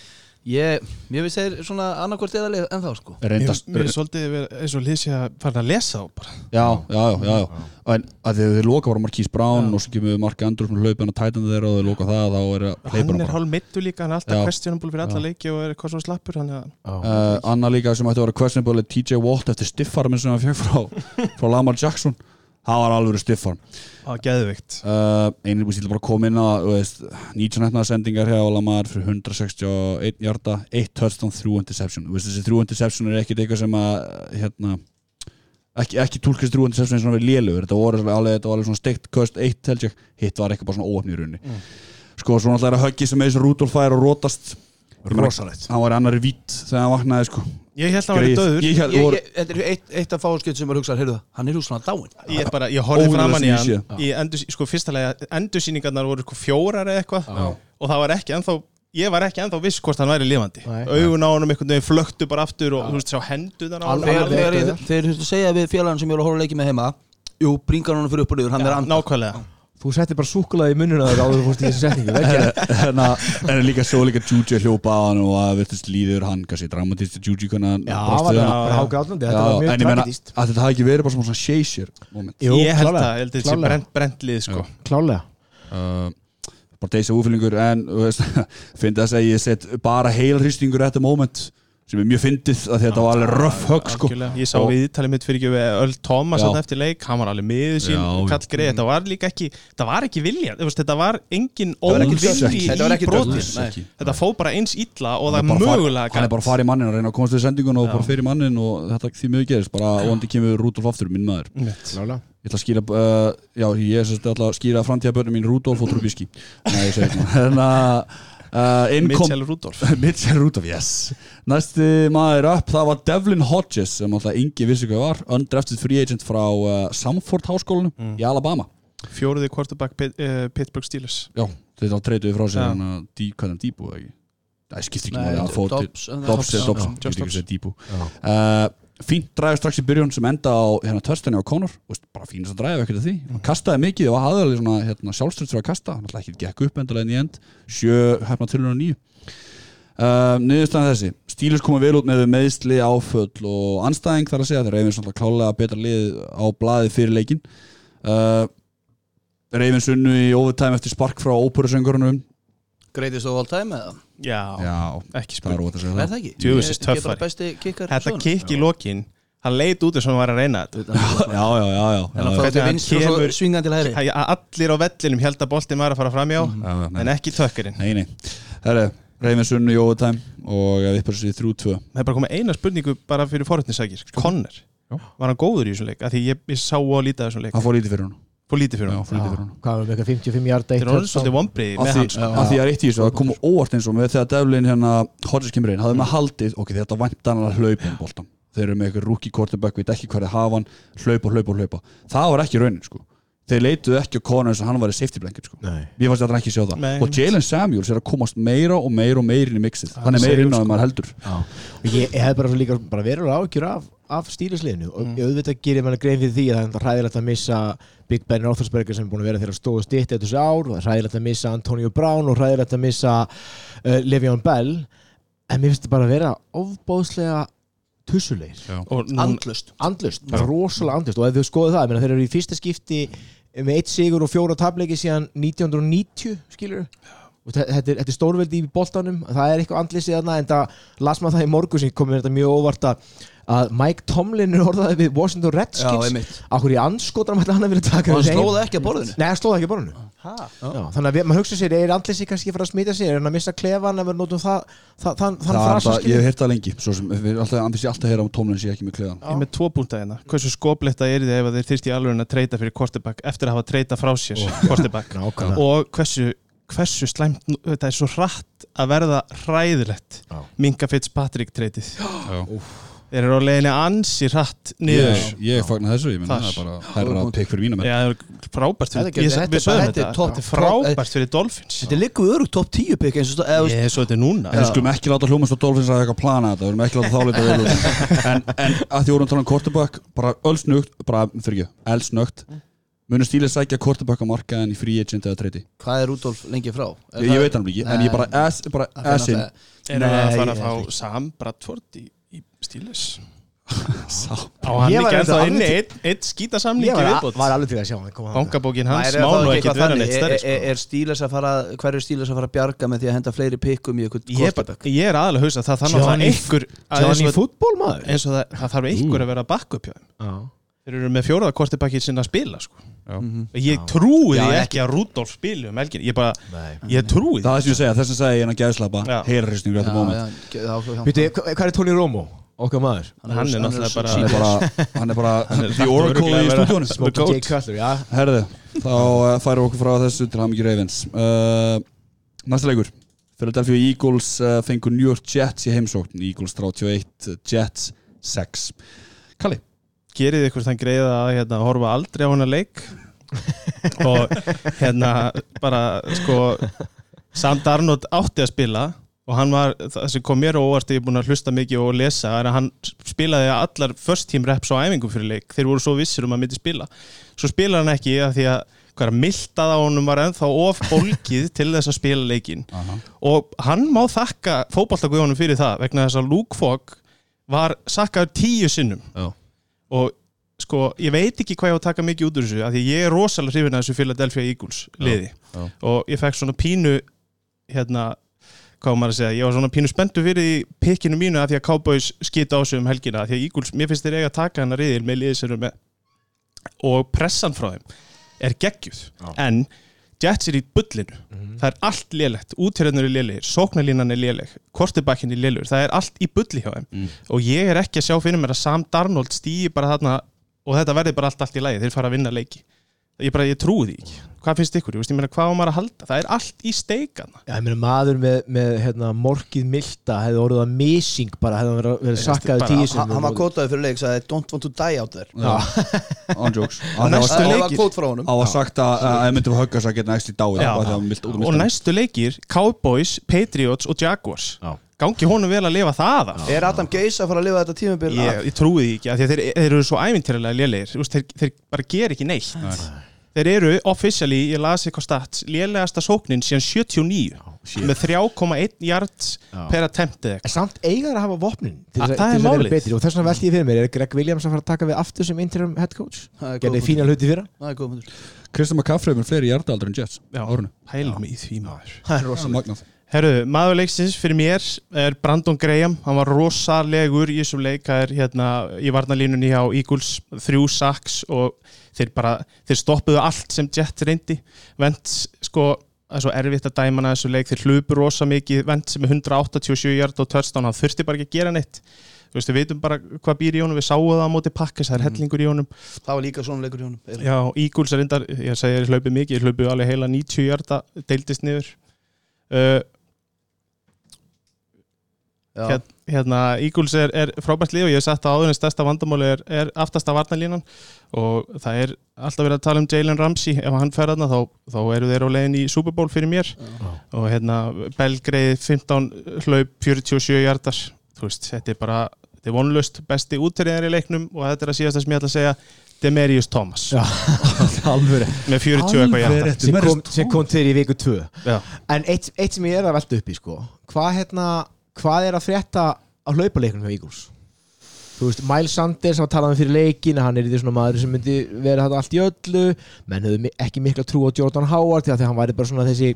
ég, mér finnst þeir svona annarkvort eða leik ennþá, sko. Mér reyndast, mér er svolítið eins og lýsi að fara að lesa á bara. Já, já, já, já, já. en að því að þeir loka bara Marquise Brown og svo kemur Mark Andrews með hlaupin og tætandi þeirra og þeir loka það þá er að hleypa Hann hann er hálf mittu líka, hann er alltaf questionable fyrir alla Já. leiki og er eitthvað svo slappur hann að uh, Anna líka sem ætti að vera questionable er TJ Watt eftir stiffarmin sem hann fjög frá, frá Lamar Jackson það var alveg stiffarm á geðvikt uh, einnig búið stíl bara inn að þú veist, 19 hefnaða sendingar hjá Lamar fyrir 161 hjarta 1 touchdown, 3 interception. Veist, þessi 3 interception er ekkit eitthvað sem að hérna ekki, ekki tólkast 3 interception eins og hann verið lélugur þetta voru alveg, var alveg svona steikt köst 1 held ég, hitt var eitthvað bara svona óöfni í runni sko, svo náttúrulega er að höggi sem eins og Rudolf fær og rótast Rosalegt. Hann var í annari vít þegar hann vaknaði sko Ég held að hann var döður ég, ég, ég, voru, Þetta er eitt, eitt af fáskjöld sem maður hugsa Heyrðu hann er úr svona dáin Ég, bara, ég horfði Óvenjulega framan í hann í endur, sko, fyrsta lega endursýningarnar voru sko, fjórar eða eitthvað. Og það var ekki ennþá ég var ekki ennþá viss hvort hann væri lifandi. Augun á honum einhvern veginn flöktu bara aftur og þú veist, á honum. Þegar Alveg. þegar ég- þegar þú segja við félagann sem ég er að horfa að leiki með heima Jú, bringar hann fyrir upp og niður, hann er Já, anda nákvæmlega Þú settir bara súkulaði í munnuna þegar áður þú fórst í þessu setningu en, að, en líka svo líka Juji að hljópa að hann og að virtist líður hann kannski dramatist hvernig hann Já, það var hágrátandi Þetta var mjög en ég meina tragedist að þetta hafi ekki verið bara svona Jú, ég held að, þetta sé klálega. brent, brent lið sko. Klálega. Uh, bara deysa úfyllingur en þú veist, finnst þess að ég set bara heilhrýstingur þetta moment sem er mjög fyndið að þetta var alveg röff högg sko. Ég sá við ítalið mitt fyrir ekki við Öll Thomas eftir leik, hann var alveg miður sín kall greið, þetta var líka ekki þetta var ekki vilja, þetta var engin var í ekki brotin þetta fó bara eins illa og það er mögulega hann er bara að fara í mannin að reyna að komast við sendingun og bara fyrir mannin og þetta því mjög gerist bara óandi kemur Rudolf aftur, minn maður. Ég ætla að skýra uh, já, ég ætla að skýra framtíðabörnum mín Rudolf og Trubisky. Nei, það að uh, Mitchell Rudolf Mitchell Rudolf, yes. Næsti maður upp, það var Devlin Hodges sem alltaf yngi vissi hvað var. Undrafted free agent frá uh, Samford háskólanum Mm. í Alabama. Fjóruði quarterback Pit, uh, Pittsburgh Steelers. Já, þetta var treytuði frá sér Já. hann að hvað er eða ekki? Það skiptir ekki hann fór til Dobbs, en- Dobbs Dobbs, Fínt dræði strax í byrjun sem enda á hérna törstinni á Conor. Bara fínast að dræði ekkert að því. Mm. hann kastaði mikið og hafði alveg svona hérna, sjálfströld fyrir að kasta, hann alltaf ekki gekk upp endalega inn í end, sjö hefna til og nýju uh, Niðurstaðan þessi. Stílus koma vel út með meðsli áföll og anstæðing þar að segja. Þeir reyfins alltaf klálega betra lið á blaði fyrir leikin uh, Reyfins unnu í overtime eftir spark frá óperusöngurunum. Greatest of all time eða? Já, Já, ekki það er spurning. óvægt að segja Er það. það ekki? Er bara töffari. þetta kikk í lokin hann leit út eins og hann var að reyna þetta Já, já, já, já, hann kemur- allir á vellinum held að boltin var að fara framjá Já, já, nei. en ekki tökkurinn. Nei, nei. Herre, Reyfins unnu í overtime og við sér þrjú tvö. Það er bara komið eina spurningu bara fyrir forhundnisækir Conner, Já. var hann góður í þessum leik? Af því ég, ég sá á lítið af þessum leik. Hann fór lítið fyrir hún fór lítið fyrir hann Hvað var eitthvað 55 hjarta þetta er orðið svolítið vombrið Af með hann af því að eitt í þessu, það kom óvart eins og með þegar Devlin hérna Hodges kemur inn, hafði með haldið ok, þetta vantan að hlaupa um boltan þeir eru með eitthvað rookie quarterback, veit ekki hvað er hafa hann hlaupa, hlaupa, hlaupa, það var ekki raunin sko. þeir leituðu ekki á Conor eins og hann var í safety blanket sko. Nei. Mér fannst þetta ekki sjá það. Nei. Og Jalen Samuels er að komast meira og meira og meira inn í mixið. Hann er meira inn á sko. þeim maður heldur. Já. Og ég, ég hef bara svo líka bara verið ágjur af, af stýrisliðinu og Mm. ég auðvitað gerir mann grein fyrir því að það er enda hræðilegt að missa Big Ben Roethlisberger sem er búin að vera þeirra stóðu stitt eftir þessu ár og það er hræðilegt að missa Antonio Brown og hræðilegt að missa uh, Le'Veon Bell. En mér finnst þetta bara að vera ofbóðslega tussulegir. Og Andlust andlust, bara rosalega andlust og ef þau skoðu það, þeir eru í fyrsta skipti með eitt sigur og fjóra tableiki síðan 1990 skilur þetta er, þetta er stórveldi í boltanum. Það er eitthvað andlisið þarna en það las maður það í morgun sem komið þetta mjög óvart að, að Mike Tomlin er orðaði við Washington Já, Redskins Akkur í anskotanum ætla hann að vilja taka Og hann slóði ekki að borðinu? Nei, hann slóði ekki að borðinu. Já, þannig að við, maður hugsa sér, er andlisið kannski að fara að smita sér, er hann að missa klefan ef við notum það, þann frasa alltaf, ég hef heyrt það lengi Svo sem, við andis ég alltaf að heyra á tómlinn sé ekki með kleðan Ég er með tvo búnta hérna. Hversu skopletta er þið ef að þeir þyrst í alveg að treyta fyrir quarterback eftir að hafa treyta frá sér quarterback? Nákvæmlega. og hversu, hversu slæmt þetta er svo hratt að verða hræðilegt. Minka Fitzpatrick treytið Já. Þeir eru á leiðinni ansi hratt niður. Ég, ég fagnar þessu, ég menn Þar. það er bara herra að pekk fyrir mína menn. Já, það er frábært fyrir, ég, þetta er við bara- sögum þetta er er frábært fyrir Dolphins. Þetta er líka örugt top 10 pick eins og stóð Ég svo þetta er núna. En við skulum ekki láta hljómast á Dolphins að eitthvað plana þetta Við erum ekki láta þáleita vel En, en að því vorum að tala um quarterback Bara ölsnugt, bara fyrir ekki, elsnögt Munum stílið sækja quarterback á markaðin í free agent eða treyti Hvað er Rudolf lengi frá? Er Ég, ég það- veit hann ekki, en ég bara as, bara Það er as in. náttúrulega- Er það að Nei, fara að ég- fá Sam Bradford í, í stílis Sá. Á hann Ég var ekki ennþá inni einn ein skítasamling Ég var, viðbót var alveg til að sjá hann koma þarna. Bankabókin hans Væri má það nú ekki vera neitt stærri Er- sko. er- stíles að fara Hver er stíles að fara að bjarga með því að henda fleiri pikkum í eitthvað Ég er bara- quarterback? ég er aðalega að hugsa að það þarf náttúrulega einhver eins Johnny og- fútból maður eins og það, þarf einhver að vera að bakka upp hjá þeim Já. Þeir eru með fjóraða kortibakki sinna að spila sko. Mhm. Ég Já. trúi Já, því ekki- ekki að Rudolf spili um helgin Ég bara, ég trúi Það því er sem ég segja, þess að segja ég en að gæðslapa. Heyraristningur þetta moment hva- hvað er Tony Romo? Okkar maður Hann er náttúrulega bara- Hann er bara, hann bara Hann The Oracle í stúdíónu Smoke J. goat. Cutler, já Herðu, þá uh, færum við okkur frá þessu til Hammingi Ravens uh, Næsta leikur Philadelphia Eagles uh, fengur New York Jets í heimsókn Eagles 31, Jets 6 Kalli Gerið ykkur þann greiða að hérna, horfa aldrei á hana leik. Og hérna bara sko Sam Darnold átti að spila og hann var, það sem kom mér á óvart ég er búin að hlusta mikið og lesa er að hann spilaði allar first team reps á æfingum fyrir leik, þeir voru svo vissir um að myndi spila. Svo spilaði hann ekki að því að miltað á honum var ennþá of bólgið til þess að spila leikin Aha. og hann má þakka fótballtakuðunum fyrir það vegna þess að Luke Fogg var sakkaður tíu sinnum. Já. Og sko, ég veit ekki hvað ég á að taka mikið út úr þessu af því ég er rosalega hrifin að þessu Philadelphia Eagles liði Já. og ég fekk svona pínu hérna, hvað maður að segja ég var svona pínu spenntu fyrir því pikkinu mínu af því að Cowboys skita á sig um helgina af því að Eagles, mér finnst þeir eiga að taka hana riðil með með og pressan frá þeim er geggjuð Já. en Jets er í bullinu. Mhm. það er allt lélegt, útjörðnur er lélegir sóknarlínan er léleg, kortibakkin er lélegur. Það er allt í bulli hjá þeim. Mm. og ég er ekki að sjá fyrir mér að Sam Darnold stýi bara þarna og þetta verði bara allt, allt í lagi. Þeir fara að vinna leiki ég, bara, ég trúi því ekki, hvað finnst ykkur? Ég, veist, ég meina, hvað á maður að halda? Það er allt í steikana Já, ég meina maður með, með hérna, morgið milta hefði orðið að missing bara hefði hann verið, verið sakkaði tíu sinni Hann hann var kótaði fyrir leik sagði Don't want to die out there. Já, on jokes. Það næstu var- Það var kvót frá honum. Það var sagt að að ef myndum höggast að geta næst í dáið að hann og næstu leikir, Cowboys, Patriots og Jaguars. Já. gangi honum vel að lifa það af. Er Adam Geis að fara að lifa þetta tímabil? Ég, ég trúi því ekki, af því að þeir, þeir eru svo veist, þeir, eru officially, ég las eitthvað stats lélegasta sóknin síðan 79 með 3,1 yards Já. per attempt eða eitthvað. En samt eigar að hafa vopnin til Að þess það er að málið. betri. Og þess vegna veldi ég fyrir mér er Greg Williams að fara að taka við aftur sem interim head coach? Er gerði fína hluti fyrra. Það er góð myndur Kristján McCaffrey með fleiri hjartaldar en Jets Já. á árinu pælum í því maður. Það er Það er rosalega magnað Herru, maður leiksins fyrir mér er Brandon Graham, hann var rosalegur í þessum leik, það er hérna í varnalínunni hjá Eagles, þrjú saks og þeir bara, þeir stoppuðu allt sem Jett reyndi, vent sko, það er svo erfitt að dæma hana þessu leik, þeir hlupu rosa mikið, vent sem er 187 hjart og touchdown, hann þurfti bara ekki að gera neitt. Þú veist, við veitum bara hvað býr í honum. Við sáum það á móti pakkas, það er hellingur í honum. Það var líka svona leikur í honum Já, Eagles er reyndar, ég segi þeir hlaupið mikið, þeir hlaupið alveg heila 90 hjarta, deildist niður uh, Já. Hér, hérna, Eagles er, er frábært lið og ég hef sagt að áður en stærsta vandamáli er, er aftasta varnalínan og það er alltaf verið að tala um Jalen Ramsey. Ef hann fer þarna þá, þá eru þeir á leiðin í Super Bowl fyrir mér. Og hérna Belgreið 15 hlaup 47 hjartar þú veist, þetta er bara, þetta er vonlust besti útriðar í leiknum og þetta er að síðast sem ég ætla að segja Demarius Thomas. Já, með 40 eitthvað hjarta rétt. sem kom, sem kom til í viku 2 Já. en eitt, eitt sem ég er að velta upp í sko hvað hérna, hvað er að frétta á hlaupaleiknum hjá Eagles? Þú veist, Miles Sanders sem var talað um fyrir leikin hann er í því svona maður sem myndi vera þetta allt í öllu. Menn höfðu ekki mikla trú á Jordan Howard því að hann væri bara svona þessi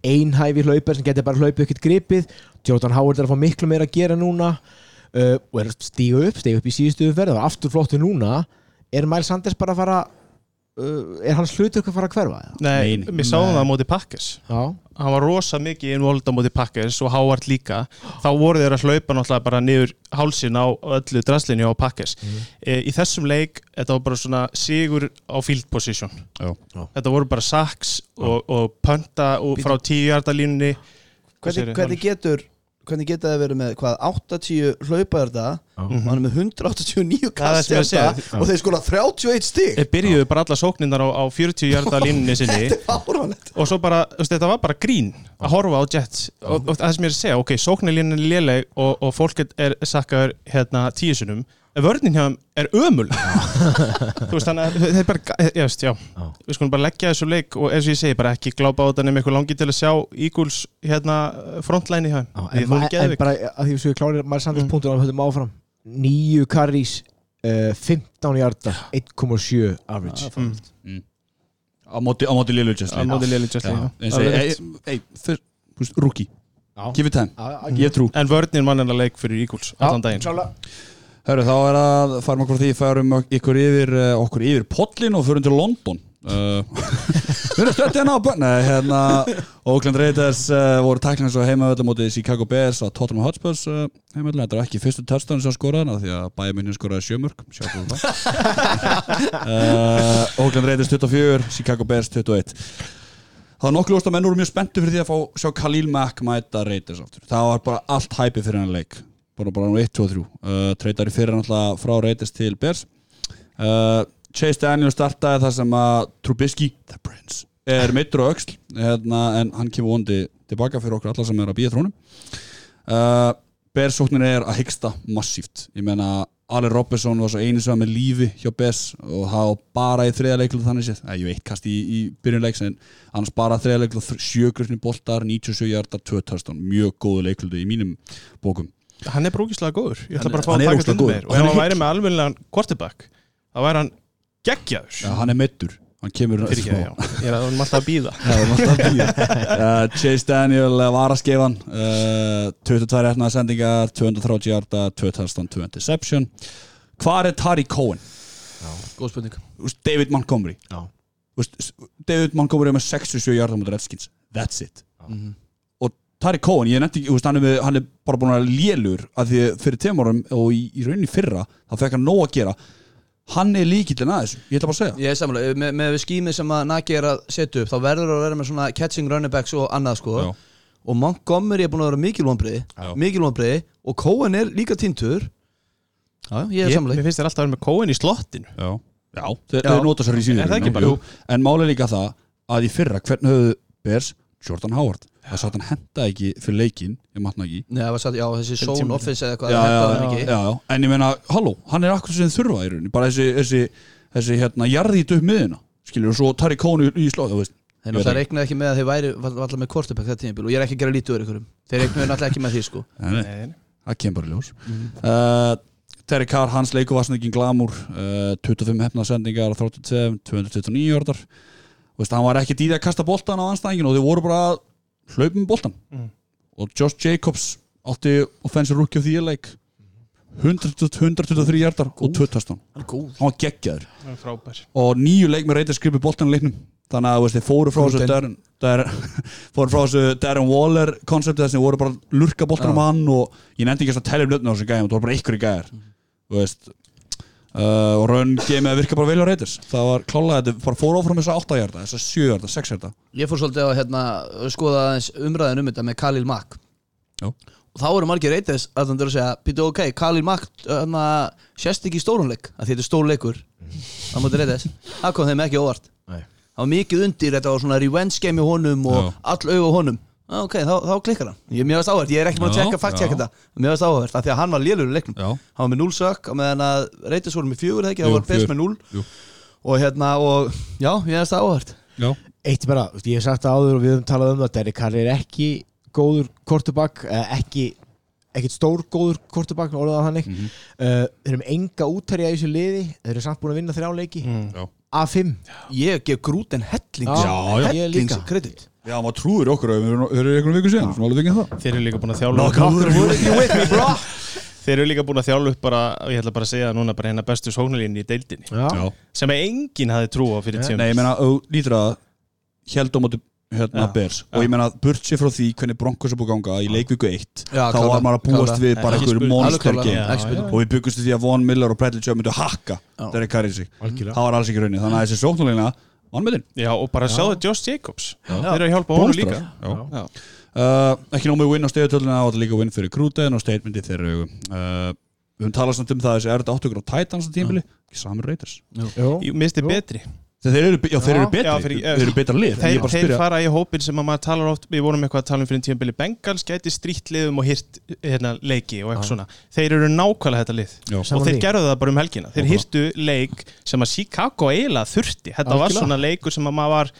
einhæfi hlaupar sem geti bara hlaupið ekkert gripið. Jordan Howard er að fá miklu meira að gera núna. Uh, og er að stíga upp stíga upp í síðustu umferð og aftur flottu núna. Er Miles Sanders bara að fara er hans hlutur að fara að hverfa eða? Nei, mér sáum það á móti Pakkes Já, hann var rosa mikið involved á móti Pakkes og Howard líka. Þá voru þeir að hlaupa náttúrulega bara niður hálsin á öllu draslinni á Pakkes e, í þessum leik, þetta var bara svona sigur á field position. Já. Já. þetta voru bara sacks og, og pönta og frá tíujartalínunni hvernig, hvernig getur hvernig geta það verið með hvað 80 hlaupaður þetta og hann er með 189 Það er sem ég að segja. kastjarta og þeir skola 31 stig. Þeir byrjuðu bara alla sóknindar á, á 40 hjarta línunni sinni. og svo bara, þetta var bara grín að horfa á Jets. Og, og það sem ég er að segja, ok, sóknarlínan er léleg og, og fólk er sakkaður hérna tíusunum, en vörnin hjá þeim er ömul. Þú veist, þannig að þeir bara, ég veist, já. Við skulum bara leggja þessu leik og eins og ég segi, bara ekki glápa á þetta nema eitthvað langi til að sjá Eagles hérna frontline í þeim en, er bara að því við séum klárir Miles Sanders Mm. punktur að við höfum áfram nýju karrís uh, 15 hjarta 1,7 average. Mm. á móti, á móti Lilu Just á móti og rookie. Já. give it time, Já, ég trú. En vörnin mannina leik fyrir Eagles allan daginn Hörru, þá er að því farum ykkur yfir uh, okkur yfir pollin og förum til London. Uh, Við erum stöttið hérna á bönn Nei, hérna Oakland Raiders uh, voru tæklingar svo heimavölda mótið Chicago Bears og Tottenham Hotspurs uh, heimavölda, þetta var ekki fyrstu touchdown sem skoraði hana því að bæjarminni skoraði sjömörk sjáum við það uh, Oakland Raiders 24, Chicago Bears 21 Það var nokkuð ljóst að menn voru mjög spenntu fyrir því að fá sjá Khalil Mack mæta Raiders aftur. Það var bara allt hæpi fyrir hann leik. Bara bara nú 1, 2 og 3. Uh, Treytari fyrir náttúrulega frá Raiders til Bears. Uh, Chase Daniel startaði þar sem að Trubisky, er meittur á öxl hérna, en hann kemur vondi tilbaka fyrir okkur alla sem er að býja þrónum. Uh, Bears sóknin er að hyggsta massíft. Ég meina Allen Robertson var svo einu sem var með lífi hjá Bears og það var bara í þriða leiklu þannig séð, ég veit kast í, í byrjunleiks en annars bara þriða leiklu sjögrunni boltar, 97 hjartar, 2 touchdown mjög góðu leiklu í mínum bókum hann er brókislega góður, ég ætla Hann bara að fá hann að taka stundum góður. meir Og ef hann hann væri með almennilegan quarterback þá væri hann geggjaður. Já, hann er meittur hann kemur fyrir ekki, já, ég er að hann alltaf að býða Já, það var alltaf að bíða. uh, Chase Daniel uh, var að skeifan uh, 22 réttnaða sendingar 230 hjarta, 2 touchdown, 2 interception. Hvar er Tari Cohen? góð spurning. Þú veist, David Montgomery. Já. Þú veist, s- David Montgomery er með 67 hjarta mútið Redskins. That's it. Mhm. Tari Cohen, ég nefndi ekki, hann er, hann er bara búin að lélur að því fyrir tveim árum og í, í rauninni fyrra þá fekk hann nóg að gera. Hann er líkillin að þessu, ég ætla bara að segja. Ég er samanlega, með, með skýmið sem að Naki er að setja upp þá verður að vera með svona catching running backs og annað sko. Já. og Montgomery er búin að vera mikil vonbriði Já. mikil vonbriði og Cohen er líka týntur Já, ég er Ég- samanlega Mér finnst þér alltaf að vera með kóin í slottinu. Já, já. Já. þeir nota sér í Er það bara? En máli líka það að í fyrra hvernig höfðu Bears Jordan Howard það satt hann henda ekki fyrir leikin ég matna ekki. Nei, það satt, já, þessi zone office eða eitthvað já, það já, hann já, ekki. já, já. en ég meina, halló, hann er akkur sem þurfa í rauninni, bara þessi, þessi, þessi hérna, jarðít upp miðina, skilur, og svo tar í kónu í slóð, þú veist. Þeir Ég veit náttúrulega ekki. reiknaði ekki með að þeir væri alltaf með quarterback þetta tímabil og ég er ekki að gera lítið úr ykkurum Þeir reiknaði náttúrulega ekki með því sko. Nei, nei, Nei, það kemur bara ljós. Uh, Terry Carr, hans leiku var snakkin glamúr uh, 25 hefnarsendingar 32, 229 orðar veist, hann var ekki dýði að kasta boltan á anstæðingin og þau voru bara með boltan Mm. og Josh Jacobs átti offensive rookie of the year leik. 100 123 hjartar og 2 touchdown. Hann góð hann var geggjaður. Það frábær. Og nýju leik með reyta skrifið boltan í leiknum. Þannig að þú veist, þeir fóru frá þessu. Darren, Darren, fóru frá þessu Darren Waller konceptið þess að þeir voru bara lurka boltan Já. um hann og ég nefndi ekki að telja um nöfnum á þessu gæðum, það voru bara ykkur í gæðar þú veist uh, og raun game að virka bara vel á reytis það var klálega, þetta bara fóru áfram þess að 8 hjarta þess að 7 hjarta, 6 hjarta Ég fór svolítið að hérna, skoða aðeins umræðin um þetta með Khalil Mack. Já. og þá eru margir reytis að þannig að segja Pítu ok, Khalil Mack hérna, sést ekki í stórunleik? Að þetta er stórleikur það múti reytis, það kom þeim ekki óvart. Nei. það var mikið undir, þetta var svona revenge game í honum og Já. all auð á honum ok, þá, þá klikkar hann, ég er mjög veist áhvert ég er ekki maður að tjekka, fakt tjekka já. þetta. Mjög veist áhvert, af því að hann var lélur í leiknum. Já, hann var með 0 sök, á meðan að reytis voru með fjögur ekki, það var best með 0 Jú. og hérna, og já, ég veist áhvert já, Eitt bara, ég hef sagt það áður og við höfum talað um það Derek Carr er ekki góður eh, ekki ekkert stór góður quarterback orðað þannig. Mhm. uh, þeir eru með enga útherja í þessu liði þeir eru samt búin að vinna þrjá leiki. Mm. A5 Ég gef grúten hellings Já, já. ég Hellings líka. kredit Já, maður trúður okkur að við erum einhvern viku síðan Svona alveg fengið það. Þeir eru líka búin að with me, bro Þeir eru líka búin að þjálfa upp bara og ég ætla bara að segja núna bara hérna bestu sóknarlínu í deildinni. Já. Sem enginn hafði trú á fyrir tíum Nei, ég meina, þú lítur að held á móti hérna Já. Bears og ég meina, burt sér frá því hvernig Broncos er búið að ganga í leikvíku 1 Já, þá var maður að búast klálega. við bara Ekki einhver spurning. monster Alveg klálega. game Ekki spurning. og við byggumst því að Von Miller og Bradley hakka Carr í sig. Algjörlega. það var alls ekki vannmyndin, Já, og bara sjáðu Josh Jacobs. Þeir eru að hjálpa honum líka. Já. Já. Uh, ekki nómið win á stegutöluna og þetta líka win fyrir krúten og statementið þeirra uh, við höfum talað samt um það þessi er þetta áttökur á Titans á tímabili, ekki samur Raiders. Ég misti betri þeir eru, já, þeir eru betri, Já, fyrir- þeir eru betra lið Þeir, þeir fara í hópin sem að maður talar oft Við vorum eitthvað að tala um fyrir tímabili Bengals gæti strítliðum og hirt hérna, leiki og eitthvað svona. Þeir eru nákvæmlega þetta lið. Já. og Saman þeir gerðu það bara um helgina. Þeir hirtu leik sem að Chicago eiginlega þurfti. Þetta var Algjörlega. svona leikur sem að maður var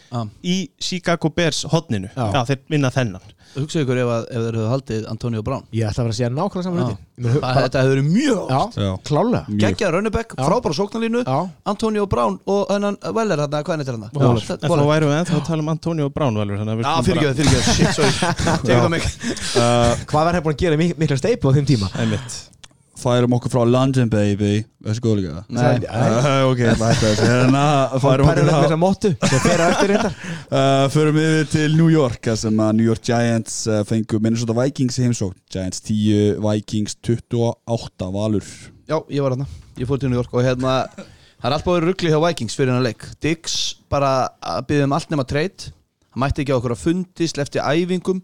í Chicago Bears hodninu Já. já, þeir vinna þennan Hugsaðu ykkur ef, að, ef þeir hefðu haldið Antonio Brown. Ég ætla að vera að segja nákvæmlega saman hluti. Þetta hefur verið mjög Já, Já. klálega. Geggjaður Rönnebæk, frábæra sóknarlínu. Antonio Brown og hennan Weller hann, hvað er þetta hann? Waller. en þá værum við ennþá að tala um Antonio Brown við Já, fyrirgjöðu, fyrirgjöðu, shit, sorry. Uh, hvað var það búin að gera? Mik mikla steipu á þeim tíma? Einmitt. Færum okkur frá London baby. Þessi góð líka Nei. uh, ok, það ætti þessi hérna færum okkur við frá þessa móttu sem fer á eftir þetta uh, förum við til New York þar sem að New York Giants uh, fengu Minnesota Vikings í heimsókn. Giants 10, Vikings 28 valur. Já, ég var hérna, ég fór til New York og hérna Það er allt búið ruggli hjá Vikings fyrir hennar leik. Diggs bara að byggja um allt nema treyt Hann mætti ekki á okkur að fundi Slefti æfingum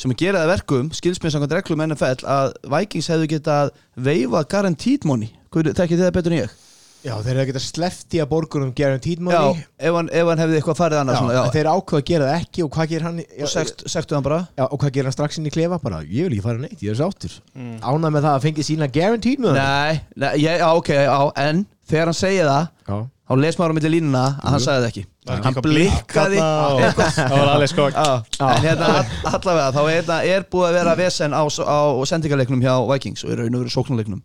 sem að gera það verkum skilsmið samkvæmt reglum NFL að Vikings hefðu getað veifa guaranteed money. Þekkið þið það betur en ég? Já, þeir eru að geta sleft í að borgunum guaranteed Já, money ef hann, ef hann hefði eitthvað farið annars Já, svona, já. þeir ákveða að gera það ekki og hvað gerir hann já, og sekt, sektu hann bara. Já, og hvað gerir hann strax inn í klefa? Bara ég vil ekki fara neitt, ég er sáttur. Mm. ánað með það að fengi sína guaranteed money. Nei, nei ég, já, ok, já, en þegar hann segir það Já, þá les maður á milli línuna að hann sagði það ekki. Ekki hann blikkaði það var alveg sko Já, en hérna all- allavega þá er, hérna, er búið að vera vesen á, á sendingarleiknum hjá Vikings og í raun og veru sóknarleiknum.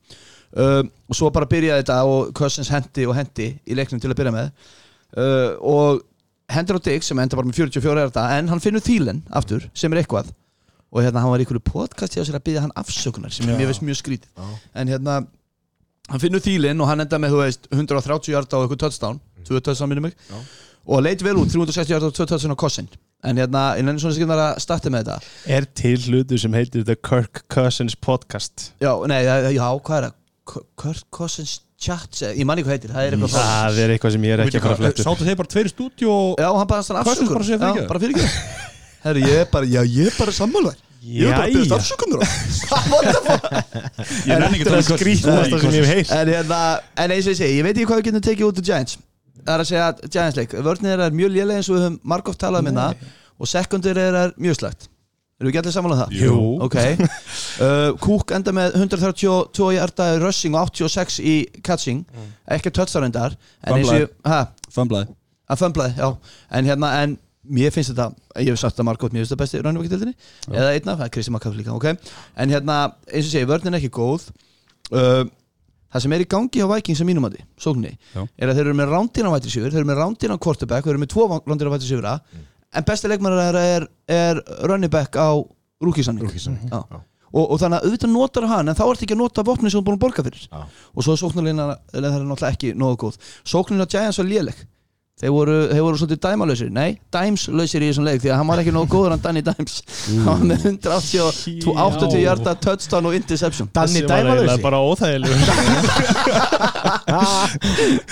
Um, og svo bara byrjaði þetta og Cousins hendi og hendi í leiknum til að byrja með. Uh, og hendur á Diggs sem enda bara með 44 er þetta en hann finnur Thielen aftur sem er eitthvað. Og hérna hann var í einhverju podcast hjá sér að byrja hann afsökunar sem mér veist mjög skrítið. En hérna hann finnur Thielen og hann enda með þú veist 130 hjarta á eitthvað touchdown. 2 touchdown minnum mig. Já. og leit vel út 360 hjarta og 2 touchdown á Cousin en hérna innan svona skilnar að starta með þetta. Er til hlutu sem heitir The Kirk Cousins Podcast? Já, nei, já, hvað er það? K- Kurt Cousins Chats eh, ég man ekki hvað heitir, það er eitthvað frá það er eitthvað sem ég er ekki að fara að fletta. Sáttu þeir bara tveir stúdíu og já, hann bara afsökun. bara fyrir ekki herru, ég er bara, já, ég er bara sammálar ég er bara að byrja the fuck? Ég nenni ekki að um Cousins. skrítnasta sem ég hef heyrt. En hérna, en eins og ég segi, ég veit ekki hvað við getum tekið út úr Giants. Það er að segja að Giants leik vörnir er mjög lélega eins og við höfum margóft talað um hérna og sekundir er mjög slagt erum við ekki allir saman á það? Jú. ok. Uh, Cook enda með 132 hjarta í rushing og 86 í catching. Ekki en hæ, Fömblaði að fömblaði, já. En hérna, en mér finnst þetta ég hef sagt að Margot, mér finnst þetta besti rannvækildinni eða einna, það er Kristi Makaf líka, ok? En hérna, eins og segi, vörnin er ekki góð. Uh, það sem er í gangi á Vikings að mínum að því, sóknni er að þeir eru með rándina á vætri sigur, þeir eru með rándina á quarterback, þeir eru með tvo rándina á vætri sigura en besti leikmæður er, er, er running back á rúkisanning og, og þannig að auðvitað notar hann en þá ertu ekki að nota vopni sem þú er búin að borga fyrir. Og svo sóknarlina það er náttúrulega ekki nógu góð. Sóknarlina Giants var léleg þeir voru, þeir voru svolítið dæmalösir nei, dæmslausir í þessum leik því að hann var ekki nógu góður hann Danny Dimes. Hann var með 180 hjarta touchdown og interception. Danni Þessi var eiginlega dæmalösi bara óþægileg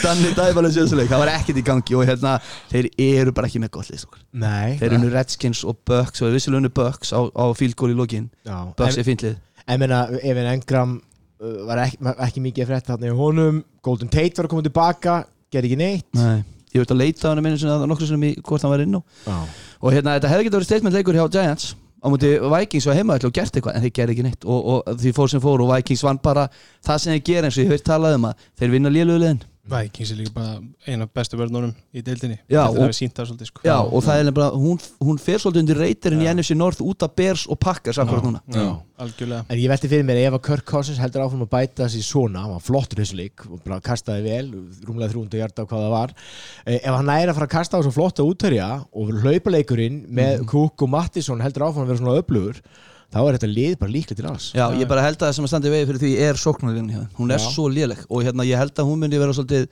Danny dæmalösir í þessum leik. Það var ekkert í gangi og hérna þeir eru bara ekki með gott list Nei. Þeir eru Redskins og Bucks og vissilega unnu Bucks á, á field goal í lokin. Bucks en, er fíntlið en meina, Evan Engram uh, var ekki, ekki mikið að frétta þarna í honum. Golden Tate var að koma tilbaka gerði ekki neitt. Nei. Ég veit að leita hann einu sinni nokkur sinnum í hvort hann var inn á Já, og hérna þetta hefði getið verið statement leikur hjá Giants á múti Vikings og heimaðall og gert eitthvað en þeir gerði ekki neitt. Og, og því fór sem fór og Vikings vann bara það sem þeir gera eins og ég höfði talað um að þeir vinna liðin Vikings er líka bara eina af bestu vörnunum í deildinni. Já, og- það svolítið sko. Já, og það er nefnilega, hún, hún fer svolítið undir reytirinn í NFC North út af Bears og Packers akkurat núna. Já, algjörlega. En ég velti fyrir mér ef að Kirk Cousins heldur áfram að bæta sig svona, hann var flottur þessu leik og bara kastaði vel, rúmlega 300 hjarta á hvað það var Eh, ef hann næri að fara að kasta á svo flotta útherja og hlaupaleikurinn með Cook og Mattisson heldur áfram að vera svona öflugur þá er þetta lið bara líka til alls. Já, ég bara held að það sem að standa í vegi fyrir því er sóknarinn hjá þeim. Hún er Já. svo léleg og hérna ég held að hún muni vera svolítið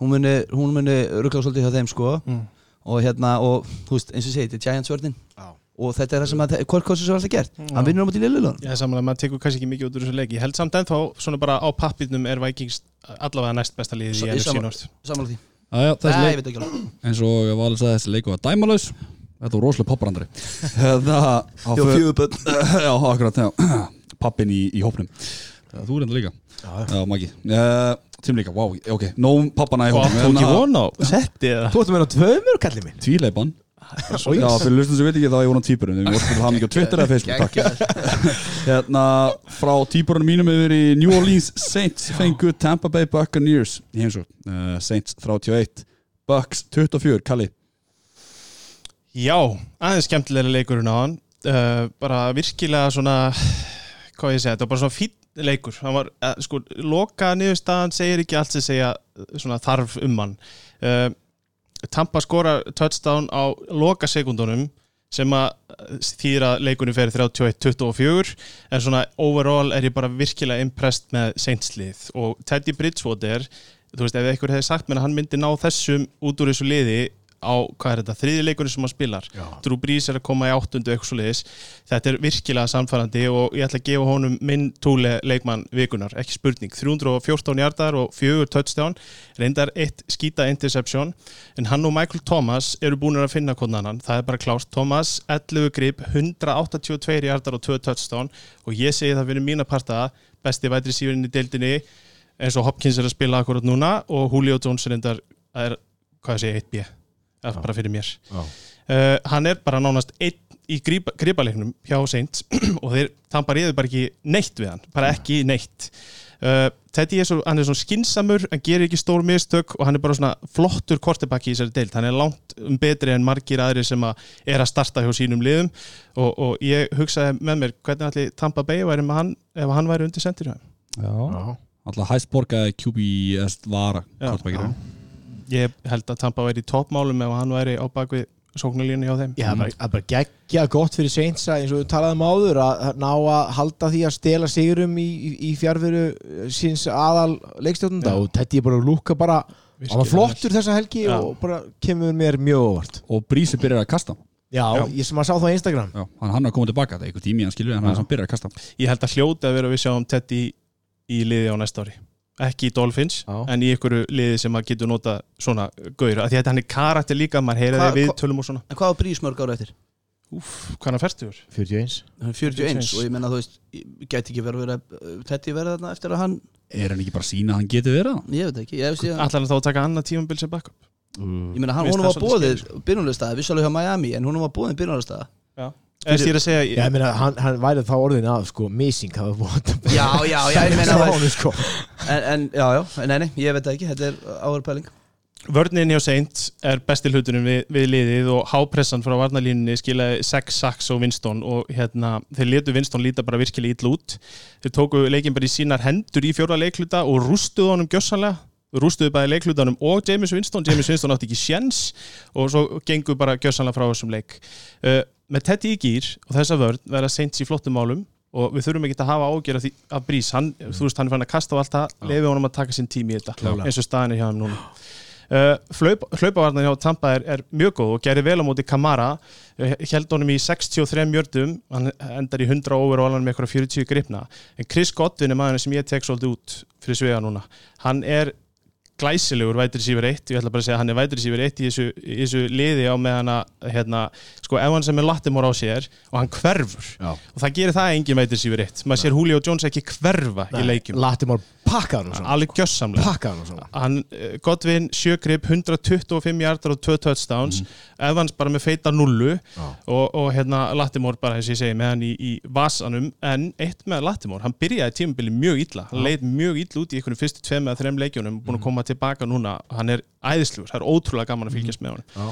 hún muni, hún muni ruggla svolítið hjá þeim sko. Mm. og hérna, og þú veist, eins og segi, þetta er Giants vörðin Já. og þetta er það sem að Korkossis var alltaf gert. Hann vinnur á móti liðlunum Já, samanlega, maður tekur kannski ekki mikið út úr þessu leik. Ég held samt ennþá, svona bara á pappirnum er Vikings allavega næst besta liðið Sa- í NFC North. Samanlega því. Jæja, þessi Nei, leik ég veit ekki alveg. eins og Valur sagði þessi leiku var dæmalaus Þetta var rosalega popparandri. Það á Já, fjögur börn. Já, akkurat, já. Pappin í, í hópnum. Það þú er enda líka. Já. Já, Maggi. Uh, Tim líka, wow, ok. Nóum pappana í hópnum. áttu ekki von á setti eða? Þú ættum að vera tveimur, kallið minn? Tvíleipan. Já, fyrir lustum sem veit ekki þá er ég voru á týpurum Við vorum til hann ekki á Twitter eða Facebook takk. Hérna, frá týpurunum mínum yfir í New Orleans Saints Fengu Tampa Bay Buccaneers uh, Saints 31 Bucks 24, Kalli Já, aðeins skemmtilega leikurinn á hann. Uh, bara virkilega svona hvað ég segja, þetta var bara svona fín leikur. Hann var, uh, sko, loka niðurstaðan segir ekki allt sem segja uh, svona þarf um hann. Uh, Tampa skora touchdown á loka sekundunum sem að þýra leikunum fer 31-24 en svona overall er ég bara virkilega impressed með Saintslið og Teddy Bridgewater þú veist, ef einhver hefði sagt mér að hann myndi ná þessum út úr þessu liði á, hvað er þetta, þriði leikurinn sem hann spilar. Já. Drew Brees er að koma í áttundu eitthvað svo liðis þetta er virkilega samfærandi og ég ætla að gefa honum minn túle leikmann vikunar, ekki spurning. 314 hjartar og fjögur touchdown. Reyndar eitt skýta interception. En hann og Michael Thomas eru búin að finna konan annan, það er bara klást Thomas 11 grip, 182 hjartar og 2 touchdown. Og ég segi það fyrir mína parta, besti vætri sífurinn í deildinni eins og Hopkins er að spila akkurat núna og Julio Jones reyndar er, hvað sé ég, 1B er bara fyrir mér. Uh, hann er bara nánast einn í grípa, gripaleiknum hjá Saints og þeir tampar ég bara ekki neitt við hann bara ekki neitt. Uh, Teddy er svo, hann er svona skinsamur hann gerir ekki stór mistök og hann er bara svona flottur kortebakki í þessari deild. Hann er langt um betri en margir aðri sem að er að starta hjá sínum liðum og, og ég hugsaði með mér hvernig allir Tampa Bay væri með hann ef hann væri undir sendir hjá þeim. Já. Alltaf hæst borgaði QB vara Já. Ég held að Tampa væri í toppmálum ef hann væri á bakvið sóknarlínu hjá þeim. Já, það er bara, það er bara geggja gott fyrir Saints að, eins og við talaðum áður að ná að halda því að stela sigurum í, í, í fjárveru síns aðal leikstjóðnunda Já. og Teddy er bara að lúka bara hann var flottur þessa helgi Já. og bara kemur mér mjög óvart. Og Brísi byrjar að kasta Já, Já. ég sem að sá það á Instagram. Já, hann hann að koma tilbaka, það er einhver tími hann skilur en hann er samt byrjar að kasta ég held að hljóta að vera við sjáum Teddy í liði á næsta ári ekki í Dolphins, Já. en í einhverju liði sem að getur nota svona gaur að því að hann er karakter líka, maður heyra Hva- þeir við hva- tölum og svona En hvað var Brís mörg ára eftir? Úf, hvað hann færtur? 41 Hann er 41 41. og ég menna þú veist ég gæti ekki verið að vera Teddy verið þarna eftir að hann Er hann ekki bara að sína að hann geti verið það? ég veit ekki, ég, veist, ég, Allar hann þá að taka annað tímabil sem backup ég menna hann Mér finnst honum var það svolítið bóðið byrjunarstaða, vissalega hjá Miami en honum var bóðið byrjunarstaða eða ég er að segja, Já, ég meina, hann, hann væri þá orðin að sko, missing hafa búið Já, já, já, ég meina það honum, sko. en, en já, já, nei, nei, ég veit það ekki, þetta er áður pæling. Vörnin hjá Saints er besti hlutunum við, við liðið og hápressan frá varnalínunni skilaði 6 sacks og Winston og hérna, þeir letu Winston líta bara virkilega ítl út. Þeir tóku leikin bara í sínar hendur í fjóra leikluta og rústuðu honum gjössanlega rústuðu bæði leiklutanum og James Winston. James Winston átti ekki sjens og svo gengur bara gjössanlega frá þessum leik. Uh, með Teddy í gýr og þessa vörn verða Saints í flottum málum og við þurfum ekki að hafa ágjör af, brís, hann, þú veist, hann er fann að kasta á allt það, lefi honum að taka sinn tími í þetta Klárlega. eins og staðin er hjá hann núna. Uh, hlaup, hlaupavarnar hjá Tampa er, er mjög góð og gerir vel á móti Kamara. Held honum í 63 mjördum hann endar í 100 over og alveg með eitthvað 40 gripna. En Chris Godwin er maður sem ég tek svolítið út fyrir svega núna. Hann er glæsilegur vætri sífur 1 ég ætla bara að segja að hann er vætri sífur 1 í þessu, í þessu liði á meðan að hérna, sko ef hann sem er Lattimore á sér og hann hverfur Já. og það gerir það engin vætri sífur 1 maður sér Julio Jones ekki hverfa í leikjum. Latimore pakkaði hann svona. Alveg gjössamlega pakkaði hann svona. Hann, eh, Godwin, sjögrip 125 hjartar og 2 touchdowns. Evans bara með feita nullu Já. og, og hérna Latimore bara þess að ég segi með hann í, í vasanum. En eitt með Latimore, hann byrjaði tímabili mjög illa, hann leið mjög illa út í einhvern fyrstu tveim eða þreim leikjunum, búin að koma tilbaka núna, hann er æðislugur, það er ótrúlega gaman að fylgjast með hann Já.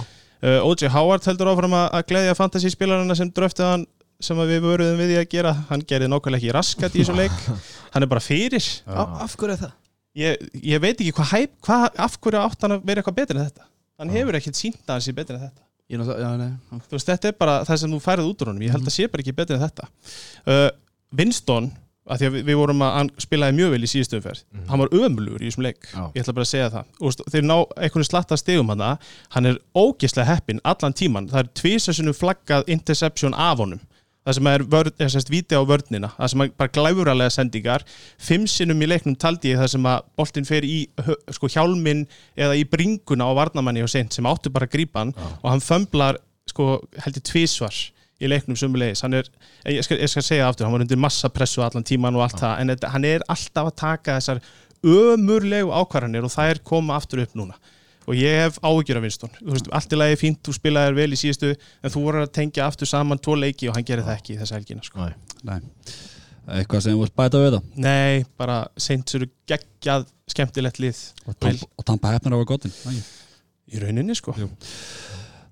uh, OJ Howard heldur áfram að, gleðja fantasy spilarana sem dröftið hann sem að við vöruðum við því að gera hann gerði nákvæmlega ekki raskat í þessum leik. Hann er bara fyrir. Af hverju er það? ég, ég veit ekki hvað hæp, hvað, af hverju átt hann að vera eitthvað betri en þetta? Hann hefur ekkert sínt að hann sé betri en þetta. Já, veist, þetta er bara það sem þú færið út úr honum. Ég held að sé bara ekki betri en þetta. Uh, Winston, að því að við, við vorum að spilaði mjög vel í síðustu umferð. Hann var ömulugur í þessum leik, Já. ég ætla bara að segja það. Og þeir ná einhvern slatta stegum hann hann er ógislega heppinn allan tíman það er tvisasinu flaggað interception af honum það sem er, vörn, er sérst, víti á vörnina það sem er bara glæfuralega sendingar. Fimm sinnum í leiknum taldi ég það sem að boltinn fer í sko, hjálmin eða í bringuna á varnamanni og sent sem áttu bara að grípa hann og hann fömblar sko, heldur tvísvar í leiknum sumulegis hann er, ég ég skal segja aftur, hann var undir massa pressu allan tíman og allt það en þetta, hann er alltaf að taka þessar ömurlegu ákvarðanir og það er koma aftur upp núna og ég hef áhyggjur af Winston. Þú veist, allt í lagi fínt, þú spilaðir vel í síðustu en þú voru að tengja aftur saman tvo leiki og hann gerir það ekki í þessa helgina sko. Nei. Eitthvað sem þú vilt bæta við það nei, bara seint sér geggjað skemmtilegt lið. Og Tampa, og tampa hefnar á að gotin í rauninni sko. Jú.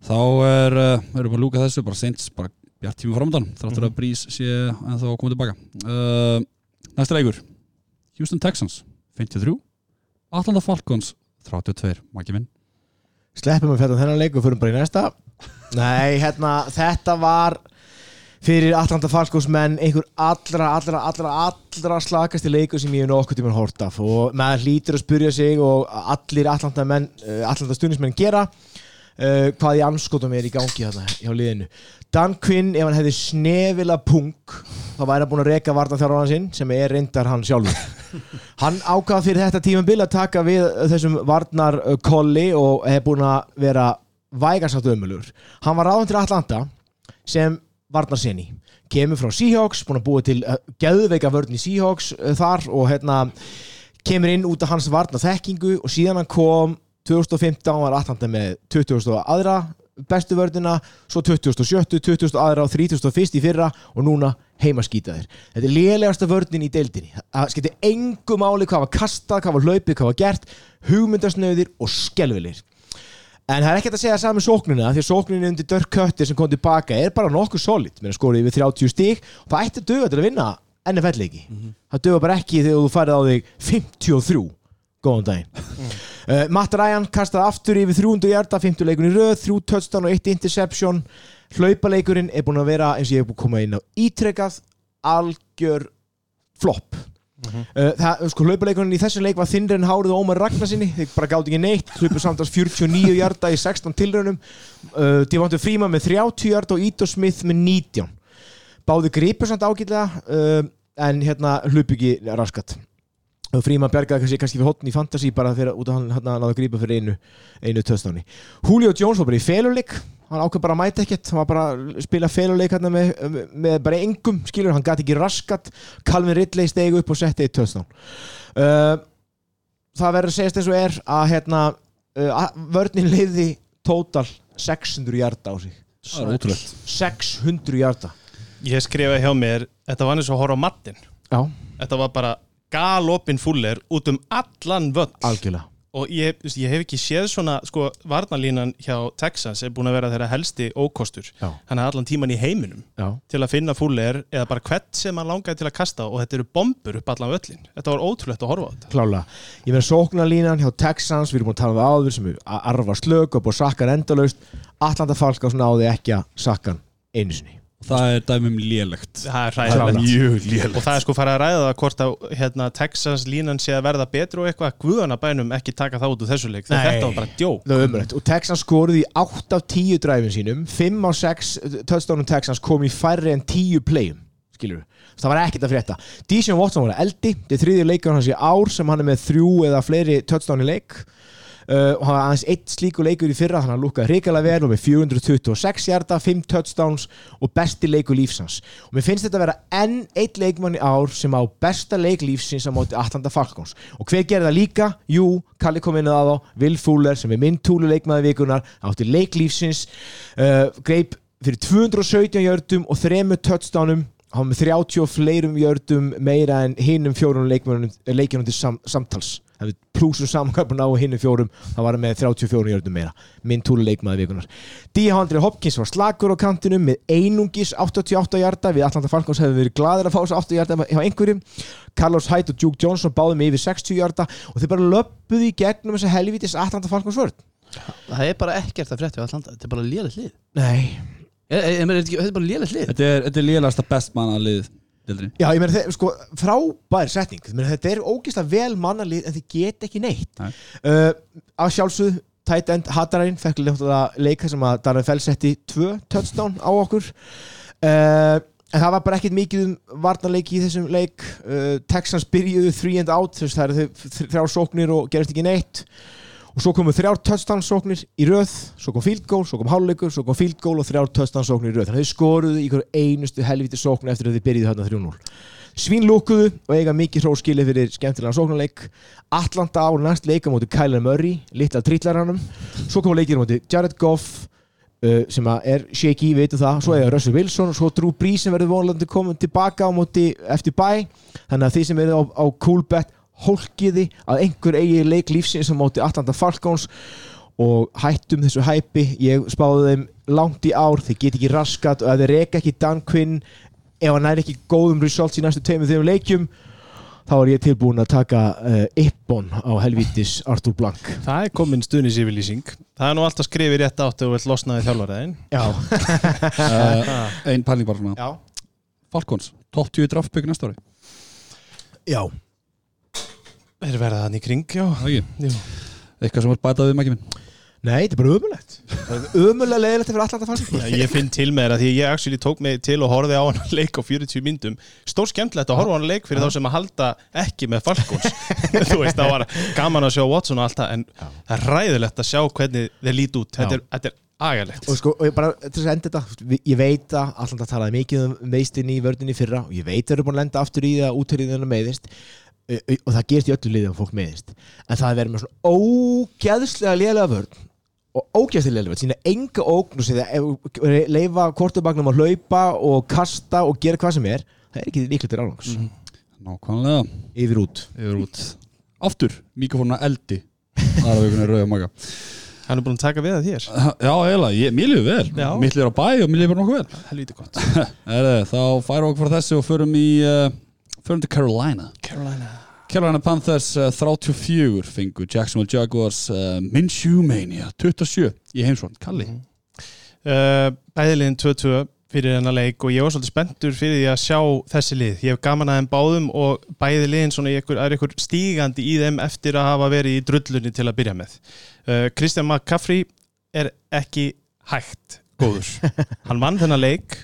Þá er, uh, erum við að lúka þessu bara seint, bara bjart tíma framöndan þráttur að Brís sé en þá komið tilbaka. Uh, Næsta leikur Houston Texans 53 Atlanta Falcons 32 Maki minn. Sleppum við fyrir þennan leik og fyrir bara í næsta. Nei, hérna, þetta var fyrir Atlanta Falcons menn einhver allra, allra, allra, allra slakasti leikur sem ég hef nokkuð tímann hort af. Og maður hlýtur að spyrja sig og allir Atlanta uh, Atlanta stuðnismenn gera uh, hvað í anskotum er í gangi þarna hjá liðinu? Dan Quinn, ef hann hefði snefila punk þá væri hann búin að reka vartanþjárana sinn sem er reyndar hann sjálfur. Hann ákvað fyrir þetta tímabil að taka við þessum varnar kolli og hefði búin að vera vægarsátt ömulur hann var ráðan til Atlanta sem varnar sinni kemur frá Seahawks, búin að búa til uh, geðveika vörn í Seahawks uh, þar og hérna kemur inn út af hans varna þekkingu og síðan hann kom 2015 var Atlanta með 20. aðra bestu vörnina, svo 2007 20. aðra og 31. í fyrra og núna heimaskýtaðir. Þetta er lélegasta vörnin í deildinni. Það skipti engu máli hvað var kastað, hvað var hlaupið, hvað var gert hugmyndasnöðir og skelvilir. En það er ekkert að segja saman sóknina því að sóknina undir Dirk Cutter sem kom tilbaka er bara nokkuð solid, mér skorið yfir 30 stík og það ætti að döga til að vinna NFL-leiki. Það döga bara ekki þegar þú farið á þig 53 góðan daginn. Uh, Matt Ryan kastaði aftur yfir 300 hjarta, 50 leikun í röð, 3 touchdown og 1 interception. Hlaupaleikurinn er búin að vera, eins og ég er búin að koma inn á ítrekað, algjör flopp. Uh, það, sko, hlaupaleikurinn í þessum leik var þinnri en hárið og Ómar Ragnarsinni þeir bara gátt ekki neitt, hlaupu samtals 49 hjarta í 16 tilraunum uh, Devonta Fríman með 30 hjarta og Ito Smith með 19 báði gripur samt ágætlega uh, en hérna hlaupu ekki raskat og Fríman bjargaði kannski, kannski við hotn í fantasy bara fyrir út af hann hérna náði að grípa fyrir einu einu töðstáni Julio Jones var bara í feluleik. Hann ákveð bara að mæta ekkert. Hann var bara að spila feluleik hérna með, með, með bara engum skilur, hann gæti ekki raskat. Calvin Ridley stegi upp og setti eitt töðstán uh, það verður að segjast eins og er að hérna uh, að vörnin leiði tótal 600 hjarta á sig. Það er ótrúlegt. 600 hjarta ég skrifaði hjá mér, þetta var eins og að horfa á mattin já, þetta var bara galopin fuller út um allan völl. Algjörlega. Og ég, ég hef ekki séð svona sko, varnalínan hjá Texas er búin að vera þeirra helsti ókostur. Já. hann er allan tíman í heiminum já, til að finna fuller eða bara hvert sem hann langaði til að kasta og þetta eru bombur upp allan völlin þetta var ótrúlegt að horfa á þetta. Klála ég verður sóknarlínan hjá Texans við erum búin að tala um það áður sem að arfa slök og búið sakkan endalaust. Atlanta Falcons náði ekki að sakkan einu sinni Það er dæmum lélegt. Það er Klálega. hræðilegt. Mjög lélegt. Og það er sko farið að ræða það hvort að hérna, Texas línan sé að verða betru og eitthvað. Guðanabænum ekki taka það út úr þessu leik. Þetta var bara djók. Og Texans skoruði í 8 af 10 dræfin sínum. 5 á 6 touchdownum Texans kom í færri en 10 playum skilur það var ekkert að frétta. Dijon Watson var eldi, þetta er þriðju leikur hans í ár sem hann er með þrjú eða fleiri touchdown í leik og hann var aðeins eitt slíku leikur í fyrra þannig að hann lúkaði hrikalega vel og með 426 hjarta, 5 touchdowns og besti leikur lífsans og mér finnst þetta að vera enn eitt leikmann í ár sem á besta leik lífsins á móti Atlanta Falcons. Og hver gerði það líka? Jú, Kalli kom inn að þá Will Fuller sem er minn túlu leikmaði vikunar átti leik lífsins uh, greip fyrir 217 jördum og þremu touchdownum hann með 30 og fleirum jördum meira en hinnum fjórun leikjunum til sam, samtals Það við plúsum samankarpun á hinnum fjórum það var með 34 jördum meira. Minn túlu leikmaði vikunar D.H. Hopkins var slagur á kantinum með einungis 88 hjarta við Atlanta Falcons hefur verið gladir að fá þessu 80 hjarta hjá einhverjum. Carlos Hyde og Duke Johnson báðum með yfir 60 hjarta og þeir bara löppuðu í gegnum þessa helvitis Atlanta Falcons vörð Það er bara ekkert að frétti á Atlanta. Þetta er bara lélegt lið. Þetta er bara lélegt lið? Þetta er, þetta er lélasta bestmanna lið Dildri. Já, ég meina, sko, frábær setning. Meina, Þetta er ógeðslega vel mannalið en þið get ekki neitt. Nei. uh, Að sjálfsögð, tight end Hattarinn fekk leika sem að Darren Fell setti tvö touchdown á okkur. Uh, En það var bara ekkert mikið um varnarleiki í þessum leik. Uh, Texans byrjuðu three and out þess, það eru þau þrjár sóknir og gerist ekki neitt og svo komu þrjár touchdown sóknir í röð svo kom field goal, svo kom hálfleikur, svo kom field goal og þrjár touchdown sóknir í röð. Þannig að þau skoruðu í einustu helviti sókn eftir að þau byrjuðu þarna 3-0 svínlúkuðu og eiga mikið hróskili fyrir skemmtilega sóknarleik. Atlanta á næst leika móti Kyler Murray litla trítlaranum svo kom leikir móti Jared Goff uh, sem er shaky, við veitum það. Svo eiga Russell Wilson og svo Drew Brees sem verður vonlandi komin tilbaka á móti eftir bæ þannig að því sem eru á, á coolbet hólkiði að einhver eigi leik lífsins á móti Atlanta Falcons og hættum þessu hæpi. Ég spáði þeim langt í ár. Þeir get ekki raskat og þeir reka ekki Dan Quinn ef hann er ekki góðum results í næstu tveimur þeim leikjum þá er ég tilbúin að taka uh, Ippon á helvítis Artur Blank. Það er komin stuðnisífylýsing Það er nú alltaf skrifið rétt átt og vill losnaði þjálfaraðin Já, uh, Einn pæling bara svona. Já, Falcons, top 10 draftbygg næsta ári. Já. Er verða þannig í kring, já. Það. Eitthvað sem var bætað við mækjum Nei, þetta er bara ömulegt Ömulega leiðilegt fyrir Atlanta Falcons Já, ég finn til með það því að ég actually tók mig til og horfði á hann leik á 40 myndum. Stór skemmtilegt að horfa á hann leik fyrir þá sem að halda ekki með Falcons. Þú veist, það var gaman að sjá Watson og allt það en það er ræðilegt að sjá hvernig þeir líti út. Þetta er, þetta er agalegt. Og sko, og ég bara til þess að enda þetta ég veit að Atlanta talaði mikið um meistinni í vördinni í fyrra og ég veit að að það og það gerist í öllu liðið að fólk meiðist. En það er verið með svona ógeðslega lélega vörn og ógeðslega lélega vörn sína enga ógn og sína leifa kortubagnum að hlaupa og kasta og gera hvað sem er það er ekki líklega til álangs Mhm. Nákvæmlega. Yfir út. Yfir út. Aftur, mikrofónuna eldi. Aðra vikunni rauða maga. Hann er búin að taka við það þér Já, eiginlega, ég- mér líður vel. Mitt líður á bæ og mér líður bara nokkuð vel. Helviti gott. Þá færum við okkur frá þessu og förum í uh, Förum til Carolina Carolina Carolina Panthers uh, 34 fengu Jacksonville Jaguars uh, Minshew Mania 27 í heimsvond Kalli uh, bæðiliðin 2-2 fyrir hennar leik og ég var svolítið spenntur fyrir því að sjá þessi lið. Ég hef gaman að þeim báðum og bæði liðin svona einhver, er einhver stígandi í þeim eftir að hafa verið í drullunni til að byrja með. Uh, Christian McCaffrey er ekki hægt góður. Hann vann þennan leik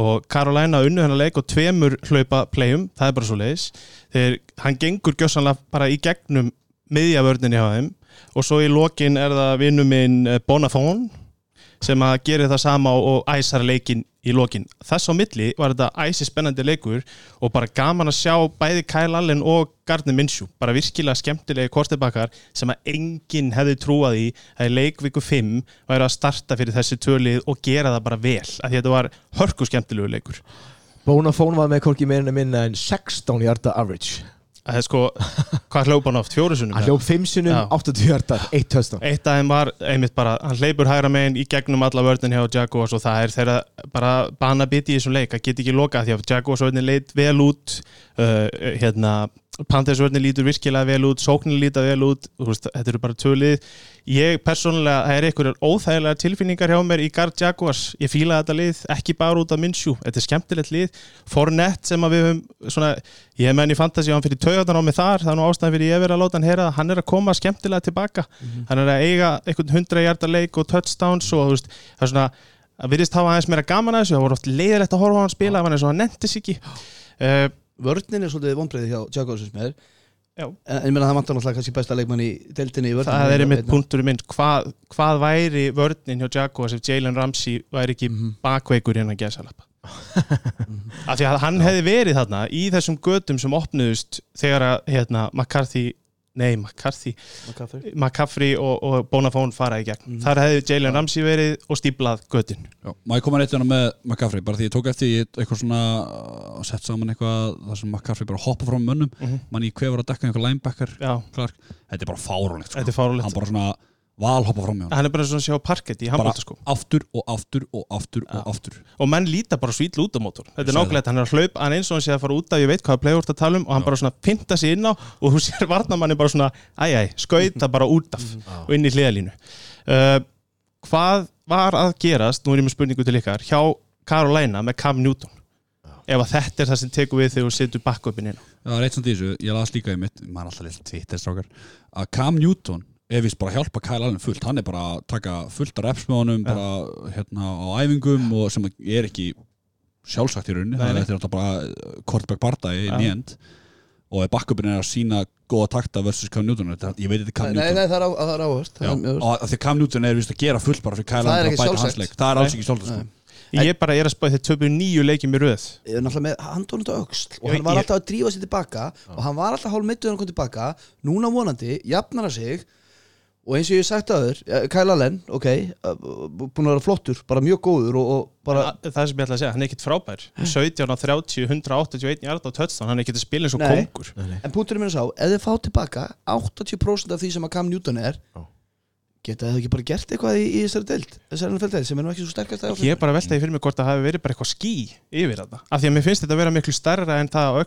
og Carolina unnu hennar leik og tveimur hlaupa playum, það er bara svo leiðis. Þegar hann gengur gjössanlega bara í gegnum miðjavörninni á þeim og svo í lokin er það vinnu minn eh, Bonafón sem að gera það sama og, æsar leikin í lokin. Þess á milli var þetta æsi spennandi leikur og bara gaman að sjá bæði Kyle Allen og Gardner Minshew, bara virkilega skemmtilegi kortebakar sem að enginn hefði trúað í að leikviku 5 væri að starta fyrir þessi tölið og gera það bara vel, að þetta var hörku skemmtilegu leikur. Bonafón var með korki meirinn að minna en 16 hjarta average Það er sko, hvað hljópa hann oft? Fjóru sunnum? hann hljóp 5 sinum, Já. 80 hjarta, 1 töstan Eitt af þeim var einmitt bara, hann hleypur hægra megin í gegnum alla vörðin hjá Jaguars og það er þeirra bara bana biti í þessum leik, það get ekki loka því að Jaguars vörðin leit vel út uh, hérna, Panthers vörðin lítur virkilega vel út, sóknin líta vel út veist, þetta eru bara tölið ég persónulega, það er einhverjar óþægilega tilfinningar hjá mér í Gard Jaguars. Ég fíla þetta lið, ekki bara út af Minshew þetta er skemmtilegt lið, Fournette sem við höfum svona, ég menn í fantasy og hann fyrir taugarnar á mig þar, það er nú ástæðan fyrir ég verið að láta hann heyra það, hann er að koma skemmtilega tilbaka. Hann er að eiga einhvern hundra hjarta leik og touchdowns og veist, það er svona að virðist hafa aðeins meira gaman að þessu. Það voru oft leiðilegt að horfa á hann spila hann er svo hann nefntis ekki. Uh, Vörnin er svolítið vonbreiði hjá Jaguars Já. En ég meina það vantar náttúrulega kannski besta leikmann í deildinni í vörðinni það er einmitt punkturinn minn hvað, hvað væri vörnin hjá Jaguars ef Jalen Ramsey væri ekki Mhm. bakveikur hérna að gesa lappa af því að hann hefði verið þarna í þessum götum sem opnuðust þegar að hérna, McCarthy nei, McCarthy, McCaffrey og, og Bonafón fara í gegn Mhm. þar hefði Jalen Ramsey verið og stíplað götin Já, má ég koma neitt hérna með McCaffrey bara því ég tók eftir í eitthvað svona uh, sett saman eitthvað þar sem McCaffrey bara hoppa frá mönnum Mhm. mann í hver var að dekka einhver linebacker Já, Clark. þetta er bara fáránlegt sko. þetta er fárulegt hann bara svona val hoppa frá mjög hann er bara svona að sjá parkett í handbóltaskó aftur og aftur og aftur og Já. aftur. Og menn líta bara svítl út á mótor þetta er nákvæmlega, hann er að hlaupa hann er eins og hann sé að fara út af, ég veit hvað að tala um og hann Já. bara svona pinta sig inn á og þú sér varnamanni bara svona, æj, æj, skauta bara út af og inn í hliðalínu. Uh, hvað var að gerast nú er ég með spurningu til ykkar hjá Carolina með Cam Newton? Ef að þetta er það sem tekur við þegar þú setur backupin inn á. Já, að er vist bara að hjálpa Kyle Allen fullt hann er bara að taka fullt af reps með honum Ja. bara hérna á æfingum og sem er ekki sjálfsagt í rauninni Nei, það nei. er þetta bara quarterback barda í Ja. nýjend og ef backupin er að sína góða takta versus Cam Newton þetta, ég veit þetta er Cam Nei, Newton nei, það er á- það er og að því Cam Newton er vist að gera fullt bara fyrir Kyle Allen ekki að bæta sjálfsagt. hans leik það er alls ekki sjálfsagt sko. ég bara er að spáði þegar töpu nýju leikjum í röð Ég er náttúrulega með handónut á öxl og hann var alltaf að drífa sér tilbaka og hann var alltaf hálf mittuð hann kom tilbaka núna vonandi, jafnar hann sig og eins og ég sagt aður eh, Kyle Allen, ok, uh, búin að vera flottur bara mjög góður og, og bara bara, það sem ég ætla að segja, hann er ekkit frábær. 17 á 30, 181 jarð á touchdown hann er ekkit að spila eins og Nei. kongur. En punkturinn minn er sá, ef þið fá tilbaka 80% af því sem að Cam Newton er Já. geta þið ekki bara gert eitthvað í, í þessari deild þessari NFL deild sem er nú ekki svo sterkast að ég er bara að velta því fyrir mig hvort það hafi verið bara eitthvað ský yfir þetta, af því að mér finnst þetta að vera miklu stærra en það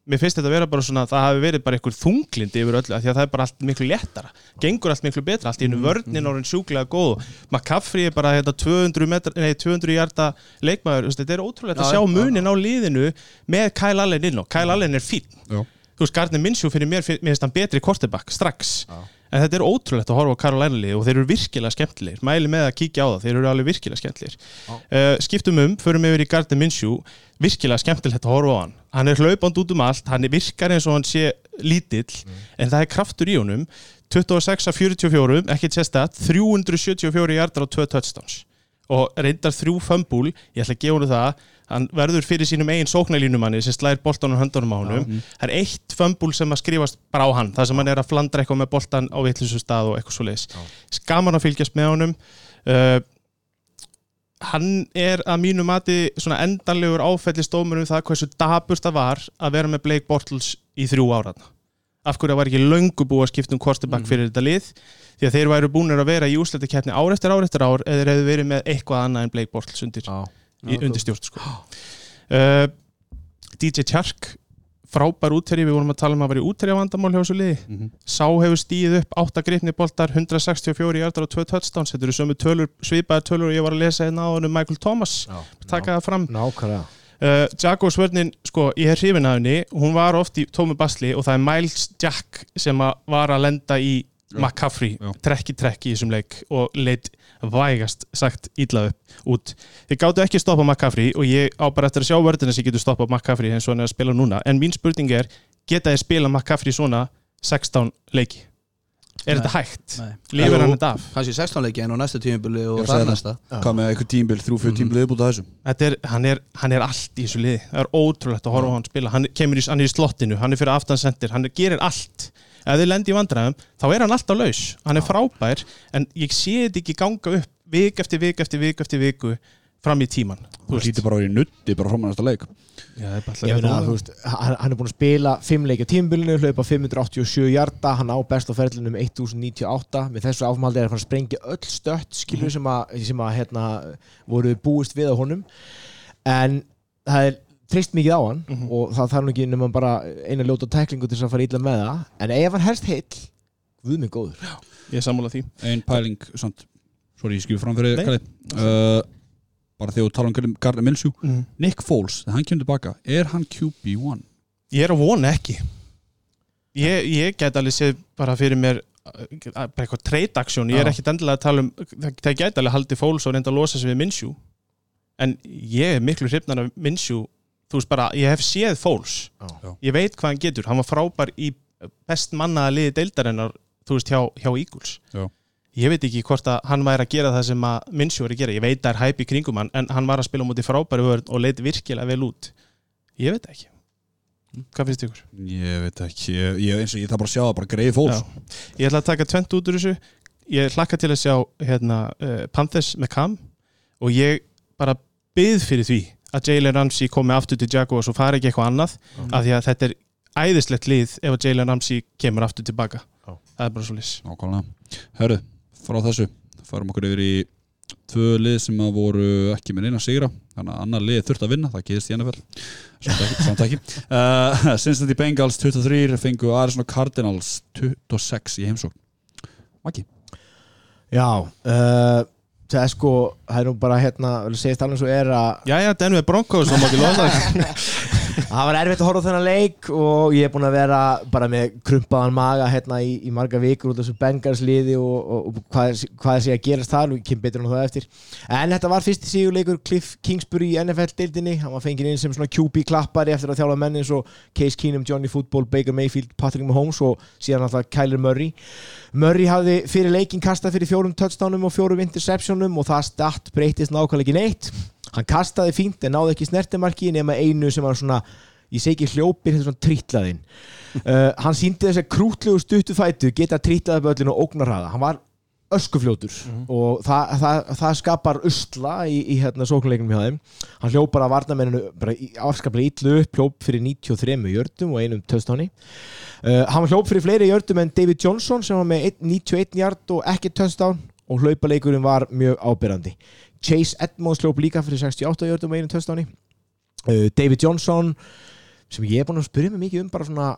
að mér finnst þetta að vera bara svona að það hafi verið bara einhver þunglind yfir öllu, því að það er bara allt miklu léttara. Gengur allt miklu betra, allt í einu vörnin orðin sjúklega góð, McCaffrey er bara hérna, 200, metra, nei, 200 hjarta leikmaður, þetta er ótrúlegt að Já, sjá já, munin á liðinu með Kyle Allen inn og Kyle Allen er fín Já. Þú veist, Gardner Minshew fyrir mér, mér finnst hann betri quarterback strax. Já. en þetta er ótrúlegt að horfa á Carolina lið og þeir eru virkilega skemmtilegir. Mæli með að kíkja á það, þeir eru alveg virkilega skemmtilegir. Uh, skiptum um, förum yfir í Gardner Minshew. Virkilega skemmtilegt að horfa á hann. Hann er hlaupand út um allt, hann virkar eins og hann sé lítill, en það er kraftur í honum. 26 af 44 ekki sérstætt, 374 hjartar og 2 touchdowns. Og reyndar þrjú fömbúl, ég ætla að gefa hann hann verður fyrir sínum eigin sóknælínumanni sem slæðir boltanum höndunum á honum. Það er eitt fömbúl sem að skrifast bara á hann það sem hann er að flandra eitthvað með boltan á vittlisum stað og eitthvað svo leiðis skaman að fylgjast með honum. Uh, hann er að mínu mati svona endanlegur áfellistómur um það hversu dabust það var að vera með Blake Bortles í þrjú áraðna af hverju það var ekki löngu búið að skipta um quarterback fyrir þetta lið því að þeir væru búinir að vera í úsleitakeppni ár eftir ár eftir ár eða hefðu verið með eitthvað annað en Blake Bortles undir. Já. Í, undir stjórn sko. uh, DJ Chark frábær útherji, við vorum að tala um að vera í útherja vandamál hjá þessu liði. Mhm. Sá hefur stíð upp 8 gripni boltar 164 hjartar og 2 touchdowns. Þetta eru sömu tölur, svipaði tölur og ég var að lesa hérna á hann um Michael Thomas. Taka það fram. Nákvæmlega. Uh, Jaguars vörnin, sko, ég er hrifin af henni hún var oft í tómi basli og það er Miles Jack sem að var að lenda í McCaffrey Já. trekk í þessum leik og leitt vægast sagt upp út. Þið gáttu ekki stoppa McCaffrey og ég á bara eftir að sjá vörðina sem getur stoppa McCaffrey eins og hann er að spila núna en mín spurning er, geta þið spila McCaffrey svona 16 leiki? Er Nei. þetta hægt? Jú. hann þetta af? kannski 16 leiki en á næsta tímubili Ég og er að þar segja næsta hvað með eitthvað tímbil, þrjú, fyrir tímbil viðbúta þessu Þetta er, hann, er, hann er allt í þessu liði það er ótrúlegt að horfa á hann spila hann, kemur í, hann er í slottinu, hann er fyrir aftansendir hann gerir allt ef þið lendi í vandræðum þá er hann alltaf laus, hann er frábær en ég sé þetta ekki ganga upp vik eftir vik eftir vik eftir viku fram í tíman þú hlýtir bara að vera í nutti bara frá næsta leik. Já, er Ég alltaf meina, þú veist, hann, hann er búin að spila 5 leikja tímbilinu, hlaupa 587 hjarta, hann á best á ferlinum 1098, með þessu áfumhaldi er að fara að sprengja öll stött, skilur sem að, sem að hérna, voru búist við á honum. En það er trist mikið á hann Mhm. og það þarf nú ekki nema bara eina ljóta tæklingu til þess að fara illa með það en ef hann helst heill, guð mig góður ég er sammála því ein pæling, samt, sorry, ég skrif fram fyrir Nei. Kalli uh, bara þegar þú tala um Gardner Minshew mm. Nick Foles, þegar hann kemur tilbaka er hann QB1? ég er að vona ekki ég, ég get alveg séð bara fyrir mér uh, bara eitthvað trade action, ég er Já. ekkit endilega að tala um það, get alveg haldið fóls og reynda að losa sig við Minshew en ég er miklu hrifnar af Minshew þú veist bara, ég hef séð Fóls Já. Ég veit hvað hann getur, hann var frábær í best mannaða liði deildarinnar þú veist, hjá, hjá Eagles. Já. ég veit ekki hvort að hann væri að gera það sem að Minshew er að gera, ég veit það er hæp í kringum hann en hann var að spila á móti frábæri vörð og leiti virkilega vel út. Ég veit ekki. Hvað finnst ykkur? Ég veit ekki, ég, ég, eins og ég það bara að sjá það bara greið fólks Já. Ég ætla að taka tvent út úr þessu. Ég hlakka til að sjá hérna, uh, Panthers með Cam og ég bara byð fyrir því að Jalen Ramsey komi aftur til Jaguars og fari ekki eitthvað annað af því að þetta er æðislegt lið ef að Jalen Ramsey kemur aftur tilbaka. Já. það er bara svo lis Hörru, frá þessu farum okkur yfir í tvö lið sem að voru ekki með neina sigra þannig að annar lið þurft að vinna, það gerist í NFL samt ekki. Uh, Cincinnati Bengals 23 fengu Arizona Cardinals 26 í heimsókn. Maggi? Já, uh, það er sko það er nú bara hérna, segja alveg svo er að Jæja, Denver Broncos og móti loðlag það var erfitt að horfa þennan leik og ég er búin að vera bara með krumpaðan maga hérna í, í marga vikur út af þessu Bengals liði og, og, og hvað, hvað sé að gerast þar og ég kem betur um það eftir. En þetta var fyrsti síguleikur Cliff Kingsbury í NFL-deildinni, hann var fengið inn sem svona QB klappari eftir að þjála menn eins og Case Keenum, Johnny Football, Baker Mayfield, Patrick Mahomes og síðan alltaf Kyler Murray. Murray hafði fyrir leikin kastað fyrir fjórum touchdownum og fjórum interceptionum og það statt breytist nákvæmlega ekki neitt hann kastaði fínt en náði ekki snertimarki nema einu sem var svona ég segi ekki hljópir, þetta er svona trítlaðinn. Uh, hann síndi þess að krútlegu stuttu fætu geta trítlaði böllin og ógnarhraða. Hann var öskufljótur og það, það, það skapar usla í, í hérna sóknuleikunum hjá þeim. Hann hljóp bara að varnamenninu afskaplega ítlu upp, hljóp fyrir 93 jördum og einum töstáni uh, hann hljóp fyrir fleiri jördum en David Johnson sem var með einn- 91 jard og ekki töstán og hlaupaleikurinn var mjög ábyrrandi Chase Edmonds hljóp líka fyrir 68 jördum og einum töstáni uh, David Johnson sem ég er búin að spyrja mig mikið um bara svona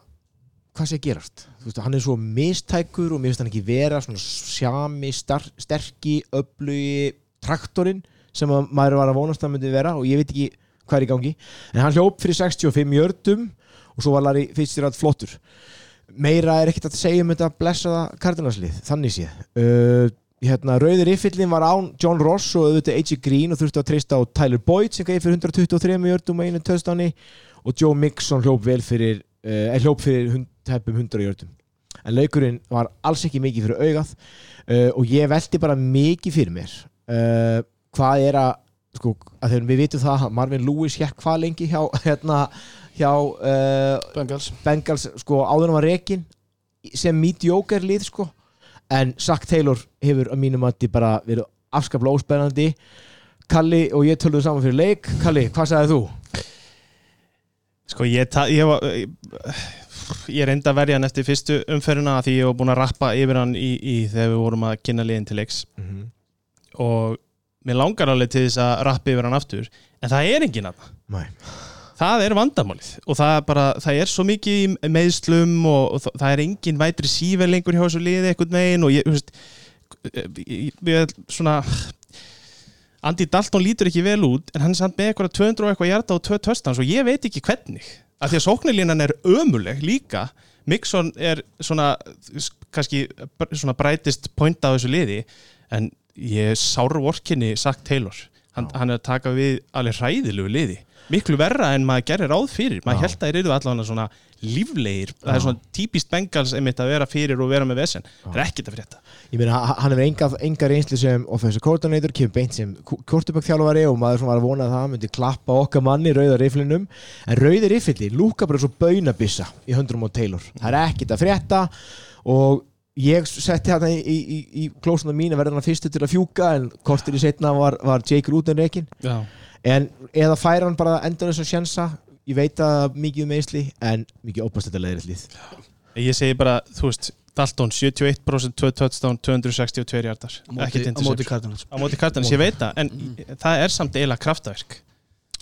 hvað sé að gerast? Þú veist, hann er svo mistækur og mér finnst hann ekki vera svona sjami, sterki öflugi traktorinn sem að maður var að vonast að myndi vera og ég veit ekki hvað er í gangi. En hann hljóp fyrir 65 jördum og svo var Larry Fitzgerald flottur. Meira er ekkert að segja um þetta blessaða kardinalslið, þannig sé uh, hérna, rauðir yfirlin var án John Ross og auðvitað AJ Green og þurfti að treysta á Tyler Boyd sem gæði fyrir 123 jördum og einu töðstáni og Joe Mixon hljóp vel fyrir uh, hljóp fyrir hund, tæpum 100 jördum en laukurinn var alls ekki mikið fyrir augað uh, og ég veldi bara mikið fyrir mér uh, hvað er að sko, að við vitum það að Marvin Lewis hér hvað lengi hjá hérna, hjá uh, Bengals. Bengals sko áður var rekin sem mediocre lið sko en Zach Taylor hefur að mínum að þið bara verið afskaplega óspennandi. Kalli og ég töluðu saman fyrir leik. Kalli, hvað sagði þú? Sko ég, ég var ég, ég reyndi að verja hann eftir fyrstu umferðina af því ég var búin að rappa yfir hann í, í þegar við vorum að kynna liðin til leiks. Og mér langar alveg til þess að rappa yfir hann aftur en það er enginn að Nei. Það er vandamálið og það er bara, það er svo mikið meðslum og, og það- er engin vætri sível lengur hjá þessu liði einhvern veginn og ég, þú veist ég- við erum svona Andy Dalton lítur ekki vel út en hann er samt með eitthvað 200 og eitthvað hjarta og 2 töstans og ég veit ekki hvernig. Af því að sóknarlínan er ömuleg líka. Mixon er svona kannski svona brightest point á þessu liði en ég sár vorkinni sagt Taylor. Hann, hann er að taka við alveg hræðilegu liði miklu verra en maður gerir ráð fyrir. Maður held að þeir eru allavega svona líflegir. Það er svona típist Bengals einmitt að vera fyrir og vera með vesen. Það er ekkert að frétta. Ég meina, ha- hann hefur enga, enga reynslu sem offensive coordinator, kemur beint sem kortubökk þjálfari og maður svona var að vona að það myndi klappa okkar manni rauða riflinum. En rauði rifli lúka bara svo baunabissa í höndrum á Taylor. Það er ekkert að frétta og ég setti hérna í, í, í, í klósuna mín að verða hann fyrstu til að fjúka en kortir í setna var, var Jake Rudin reikin Já. En eða færa hann bara endur þess að sjensa ég veit að mikið um eisli en mikið óbæstættilega leðrillið Ég segi bara, þú veist, Dalton 71% 2 touchdown, 262 hjartar á móti, ekkert á móti Cardinals. Á móti Cardinals, ég veit það en það er samt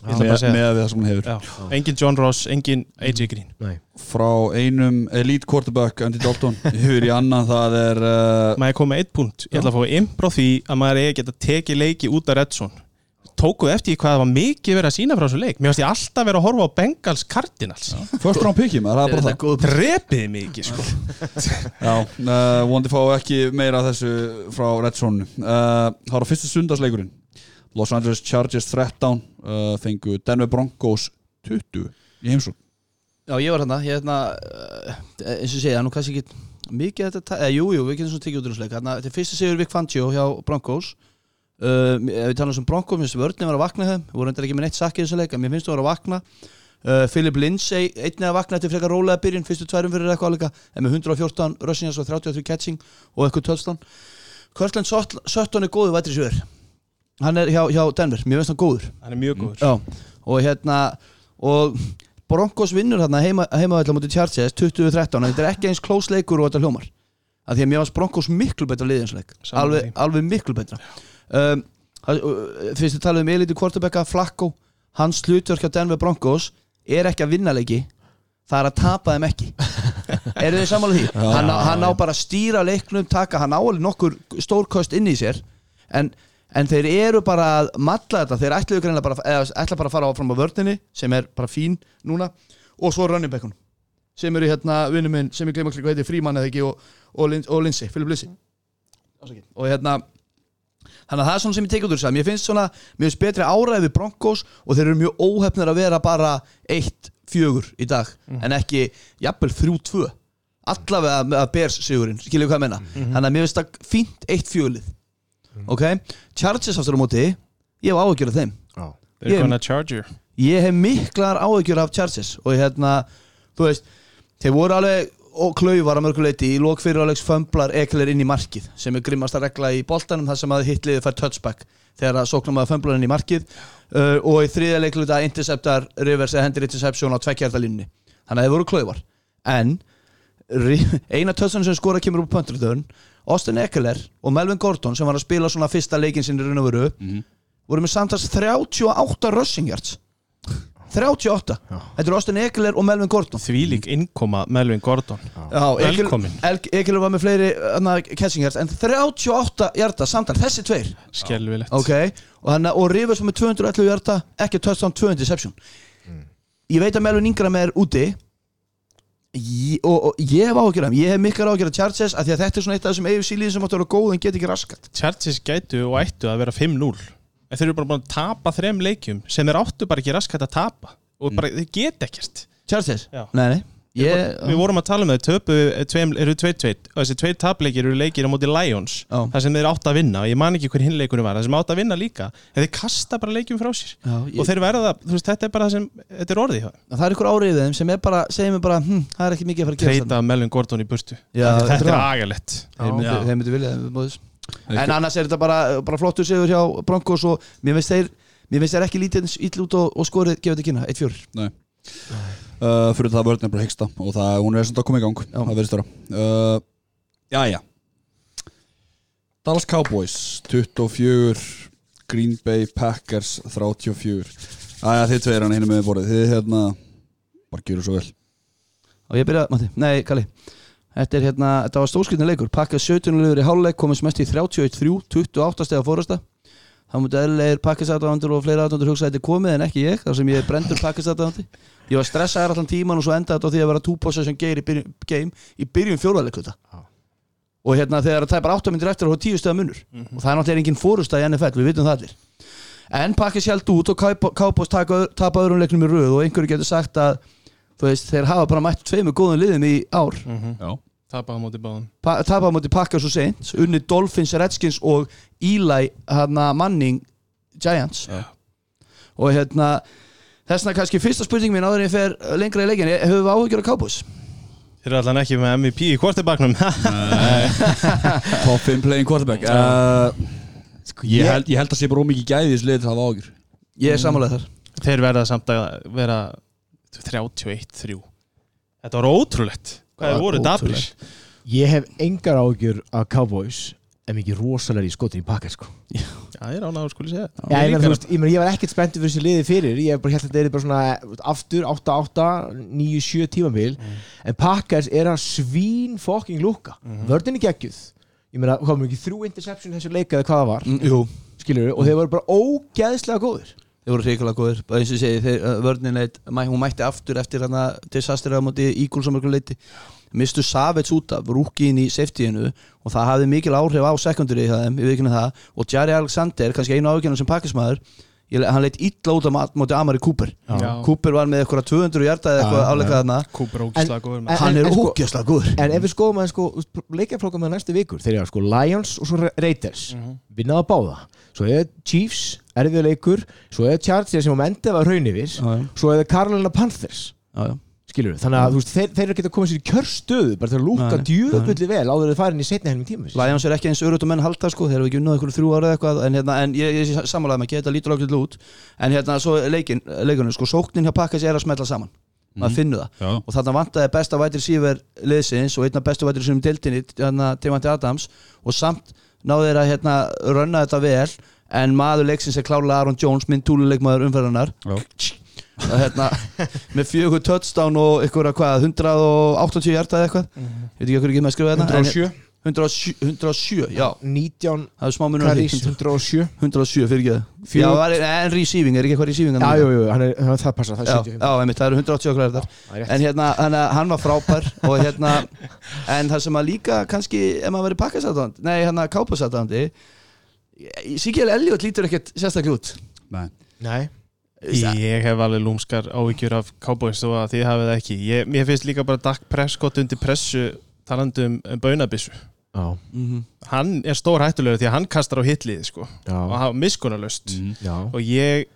ætla bara með, að segja. með við það sem hann hefur. Já. engin John Ross, engin AJ Green. Nei. frá einum elite quarterback Andy Dalton yfir í annan það er uh, maður er komið með eitt punkt, ég ætla að fá impro því að maður er geta tekið leiki út af Redson tókuð eftir hvað það var mikið verið að sína frá þessu leik. Mér finnst ég alltaf verið að horfa á Bengals Cardinals. First round pickjum, það er bara það. góð drepiði mikið sko. Já, uh, vondi fá ekki meira af þessu frá Red Zone uh, Það var á fyrsta sundarsleikurinn Los Angeles Chargers 13 uh, fengu Denver Broncos 20 í heimsók Já, ég var hérna, ég hérna uh, eins og segja, nú kannski ekki mikið þetta, eða jú, jú, við getum svona tekið út úr þessu leik. Hérna, þetta er fyrsta sigur Vik Fangio hjá Broncos uh, ef við talum sem Broncos, mér finnst vörnum var að vakna þeim, við vorum reyndar ekki með neitt sakið í þessu leik, mér finnst þú var að vakna. Uh, Philip Lindsay, einnig að vakna eftir frekar rólega byrjun, fyrstu tværum fyrir eitthvað alveg en með 114 rushing og 33 catching og eitthvað touchdown. Kirtland Sutton er góðu vætri sjöður hann er hjá, hjá Denver, mér finnst hann góður. Hann er mjög góður. Já, og hérna og Broncos vinnur hérna heima, heimavætla mútið Chargers 2013 en þetta er ekki eins close leikur og þetta hljómar. Af því að mér varst Broncos miklu betra liðinsleik alveg, alveg miklu betra um, það- uh, fyrst við talaðum um eliti kvortabekka Flacco, hans hlutverk hjá Denver Broncos er ekki að vinna leiki það er að tapa þeim ekki eru þið sammála því? hann, á, hann á bara að stýra leiknum taka, hann á alveg nokkur stórkost inn í sér en, en þeir eru bara að matla þetta, þeir ætluðu greinlega bara ætla bara að fara áfram á vördinni sem er bara fín núna og svo running backunum sem eru hérna vinnu minn sem ég glemur hvað heitir Fríman eða ekki og, og, og Lindsay, Philip Ásakið. og hérna þannig að það er svona sem ég tekið út úr þess að mér finnst svona mér finnst betri áræði við Broncos og þeir eru mjög óhefnir að vera bara 1-4 í dag en ekki jafnvel 3-2 allavega með að bers sigurinn skilju hvað ég menna þannig að mér finnst það fínt 1-4 lið ok, Chargers aftur á móti ég hef áhyggjur af þeim. They're Ég- gonna charge you. ég hef miklar áhyggjur af Chargers og hérna, þú veist þeir voru alveg og klaufar að mörguleiti í lók fyrir álegs fömblar ekler inn í markið sem er grimmasta regla í boltanum þar sem að hitliði fær touchback þegar að sóknum að fömblar inn í markið. Uh, og í þriðja leikluta interceptar reverse eða hendur interception á tvekkjartalínunni þannig að þeir voru klaufar en eina touchdown sem skora kemur upp pönturðun Austin Eckler og Melvin Gordon sem var að spila svona fyrsta leikin sinni raun og veru Mhm. voru með samtals 38 rushing yards 38 Þetta eru Austin Eckler og Melvin Gordon. Þvílík innkoma Melvin Gordon. Já, Velkomin. El- Eckler var með fleiri catching yards en 38 yarda samtal, þessi tveir. Skelvilegt ok, og, og Rivers var með 211 yarda ekki touchdown, 2 interception ég veit að Melvin Ingram er úti. Ég, og, og ég hef ágjörð ég hef miklar ágjörð Chargers af því að þetta er svona eitt af þessum AFC líðin sem áttu að vera góð en get ekki raskat Chargers gætu og ættu að vera 5-0 en þeir eru bara búin að tapa þrem leikjum sem þeir áttu bara ekki raskat að tapa. Og bara þeir geta ekkert? Já. Nei, nei. Ég, Við vorum að tala um það, töpu eru 2-2 og þessi tveir tapleikir eru leikir á móti Lions Já. það sem þeir áttu að vinna. Og ég man ekki hver hinn leikunum var það sem áttu að vinna líka. En þeir kasta bara leikjum frá sér. Já, ég, og þeir verða, þú veist, þetta er bara það sem þetta er orðið hjá þeim. það er ykkur árið þeim sem er bara, segir mér bara hm, það er ekki mikið að fara að gera treyta Melvin Gordon í burtu. Já, þetta þetta er er agalett þeir myndu, vilja þeim en annars er þetta bara, bara flottur sigur hjá Broncos og mér finnst þeir mér finnst þeir ekki lítið ill út og, og skorið gefa þetta kynna, 1-4 uh, fyrir það vörðin er bara hyggsta og það, hún er svona að koma í gang Já. það verðist vera. Uh, Jæja Dallas Cowboys 24 Green Bay Packers 34 Jæja þið tveir hann hérna með borðið þið hérna bara gjöru svo vel. Og ég byrja, Matti, nei, Kalli Þetta er hérna, þetta var stórskritin leikur Pakkað 17 legur í háluleik, komast mest í 31-3 28 steg á fórasta Það mútið eðlilegir pakkistatæðandur og fleiri aðdöndur hugsa að þetta er komið en ekki ég þar sem ég er brendur pakkistatæðandi Ég var stressaður allan tíman og svo endaði þetta á því að vera two possession game í byrjun, game í byrjun fjóraðleikluta og hérna þegar það tæpar 8 myndir eftir og 10 stöða munur og það er náttúrulega engin fórustæð í NFL, við vitum það allir en pakkis hjælt út og taka- tapa öðrum leiknum í röð og einhverju getur sagt að veist, þeir hafa bara mætt tveimur góðum liðum í ár. Já. Tapa á móti báðum. Pa tapa á móti pakka svo seint unni Dolphins, Redskins og Eli hana, Manning Giants. Já. og hérna þessna kannski fyrsta spurning mín áður en ég fer lengra í leikin hefur við áhugjur á Cowboys? þeir eru allan ekki með MVP í kvortibaknum Top 5 playing quarterback. Uh, ég, held, ég held að sé bara ómikið gæði þessu liði til að hafa ágjur Ég er samanlega þar þeir verða samt að vera 31-3 þetta var ótrúlegt. Hvað Það þeir var voru dabrir ótrúlegt. Ég hef engar ágjur af Cowboys en mikið rosalega í skotin í pakka sko. já, ég er ánægur skuli segja. Já, ég, meina, þú veist, ég, meina, ég var ekkert spenntur fyrir þessi liði fyrir. Ég hef bara held að þetta er bara svona aftur 8-8, 9-7 tímabil. En Packers er að svín fucking lúka, mm. vördin er geggjuð. Ég meina, komum ekki þrjú interception þessu leika eða hvað það var, mm, Jú, skilur og þeir voru bara ógeðslega góðir þeir voru hrikalega góðir. Bara eins og ég segi, þeir, uh, vörnin leit, mæ, hún mætti aftur eftir hana disaster á móti Eagles á mörgum leiti mistu Savage út af, rúkiðin í safetyinu og það hafði mikil áhrif á secondary það, og Jerry Alexander kannski einu ágjörnum sem pakkismæður hann leitt illa út á mat- móti Amari Cooper. Já. Cooper var með eitthvað 200 hjarta eða eitthvað áleikað þarna. Cooper ógislega góður en- hann er sko- ógeðslega góður. En ef við skoðum að sko, leikjaflokka með næstu vikur. Þeir eru sko Lions og svo Raiders. Mhm. vinnaða báða. Svo er Chiefs, erfið leikur svo er Chargers sem á mendi var raun yfir svo er Carolina Panthers. Já, já. skilur við, þannig að veist, þeir, þeir að koma sér í kjörstöðu bara til að lúka djöfulli vel áður en þeir farin í setni helming tíma Lions er ekki eins örut og menn halda sko, þeir eru ekki unnað ykkur þrjú ára eða eitthvað en, hérna, en ég, ég samanlega með ekki, þetta lítur okkur út en hérna svo leikin, leikunum sko, sóknin hjá Pakkas er að smetla saman maður finnur það. Já, og þarna vantaði besta vætir síver liðsins og einna bestu vætir sem dildinni hérna, Timothy Adams og samt náðu þeir að hérna, rönna þetta vel en maður leiksins er klárlega Aaron Jones minn túluleikmaður umferðarnar já. og hérna með fjögur touchdown og ykkur að hvað 180 hjarta eða eitthvað? Veit ekki okkur ekki með að skrifa þetta 107, 107, 107 já. 19 það er smá munur á því. Caris 107 107 fyrir ekki það. Já, en receiving, er ekki eitthvað receiving Já, jú, jú, hann er, hann- það passa, það er já, 75 já, einmitt, það eru 180 okkur þetta Það er rétt. en hérna, hann, hann var frábær og hérna, en það sem að líka kannski, ef maður verið pakkasatáðandi nei, hérna kápasatáðandi Sigel Elliot lítur ekkert sérstaklega út. Nei. Nei, Ég hef alveg lúmskar áhyggjur af Cowboys og að þið hafið það ekki. Ég, Mér finnst líka bara Dak Prescott undir pressu talandi um, um baunabissu já, mm Hann er stór hættulegur því að hann kastar á hitlið sko, og já, hafa miskunarlust Mhm. já. Og ég,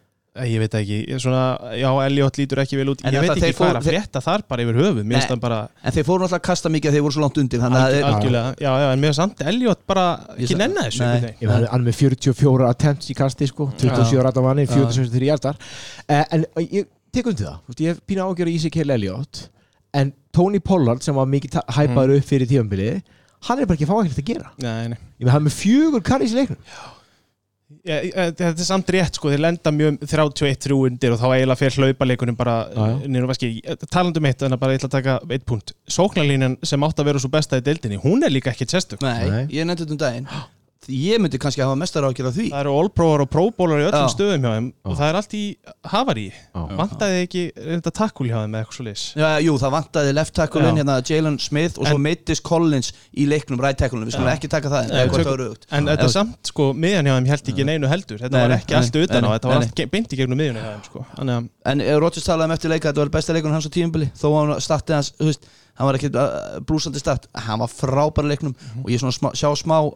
ég veit ekki. Svona, já, Elliot lítur ekki vel út. En ég veit ekki hvað er að frétta þar bara yfir höfu bara en þeir fóru náttúrulega að kasta mikið að þeir voru svo langt undir alg, algjörlega, já, já, en mér samt Elliot bara ekki nenna þessu. Ég var hann er með 44 attempts í kasti sko. 27 rætt á manni, 43 hjartar uh, En ég tek undir það. Þú veist, Ég hef pína ágjör í Ezekiel Elliot En Tony Pollard sem var mikið hæpaður upp fyrir tífambili Hann er bara ekki að fá ekkert að gera. Nei, nei. Ég með hann með fjögur karris í leiknum Ja, þetta er samt rétt sko, þeir lenda mjög 31-3 undir og þá eiginlega fer hlaupaleikunum bara Já, já. niður á vaski talandi um eitt, að bara ég ætla að taka eitt punkt sóknarlínan sem átt að vera svo besta í deildinni hún er líka ekki sérstök nei, Nei. ég nefndi þetta um daginn ég myndi kannski hafa mestar ákjör af því. Það eru all-proar og pro-bólar í öllum Já. stöðum hjá þeim og það er allt í havarí vantaði ekki þetta takkul hjá þeim eða eitthvað svo leis Já, jú, það vantaði left tackle-in hérna Jalen Smith og svo En- meittist Collins í leiknum right tackle-in, við skulum ekki taka það en eru aukt en þetta samt sko, miðjan hjá þeim held ekki neinu heldur. Þetta Nei, var nei, ekki allt nei, utan á, þetta var allt beint í gegnum miðjunni hjá þeim sko. þannig að En eh, Rodgers talaði um eftir leika að þetta var besta leikunum hans á tíumbili þó að hann startið hans, hann var ekki uh, brúsandi start hann var frábæra leiknum og ég svona smá, sjá smá uh,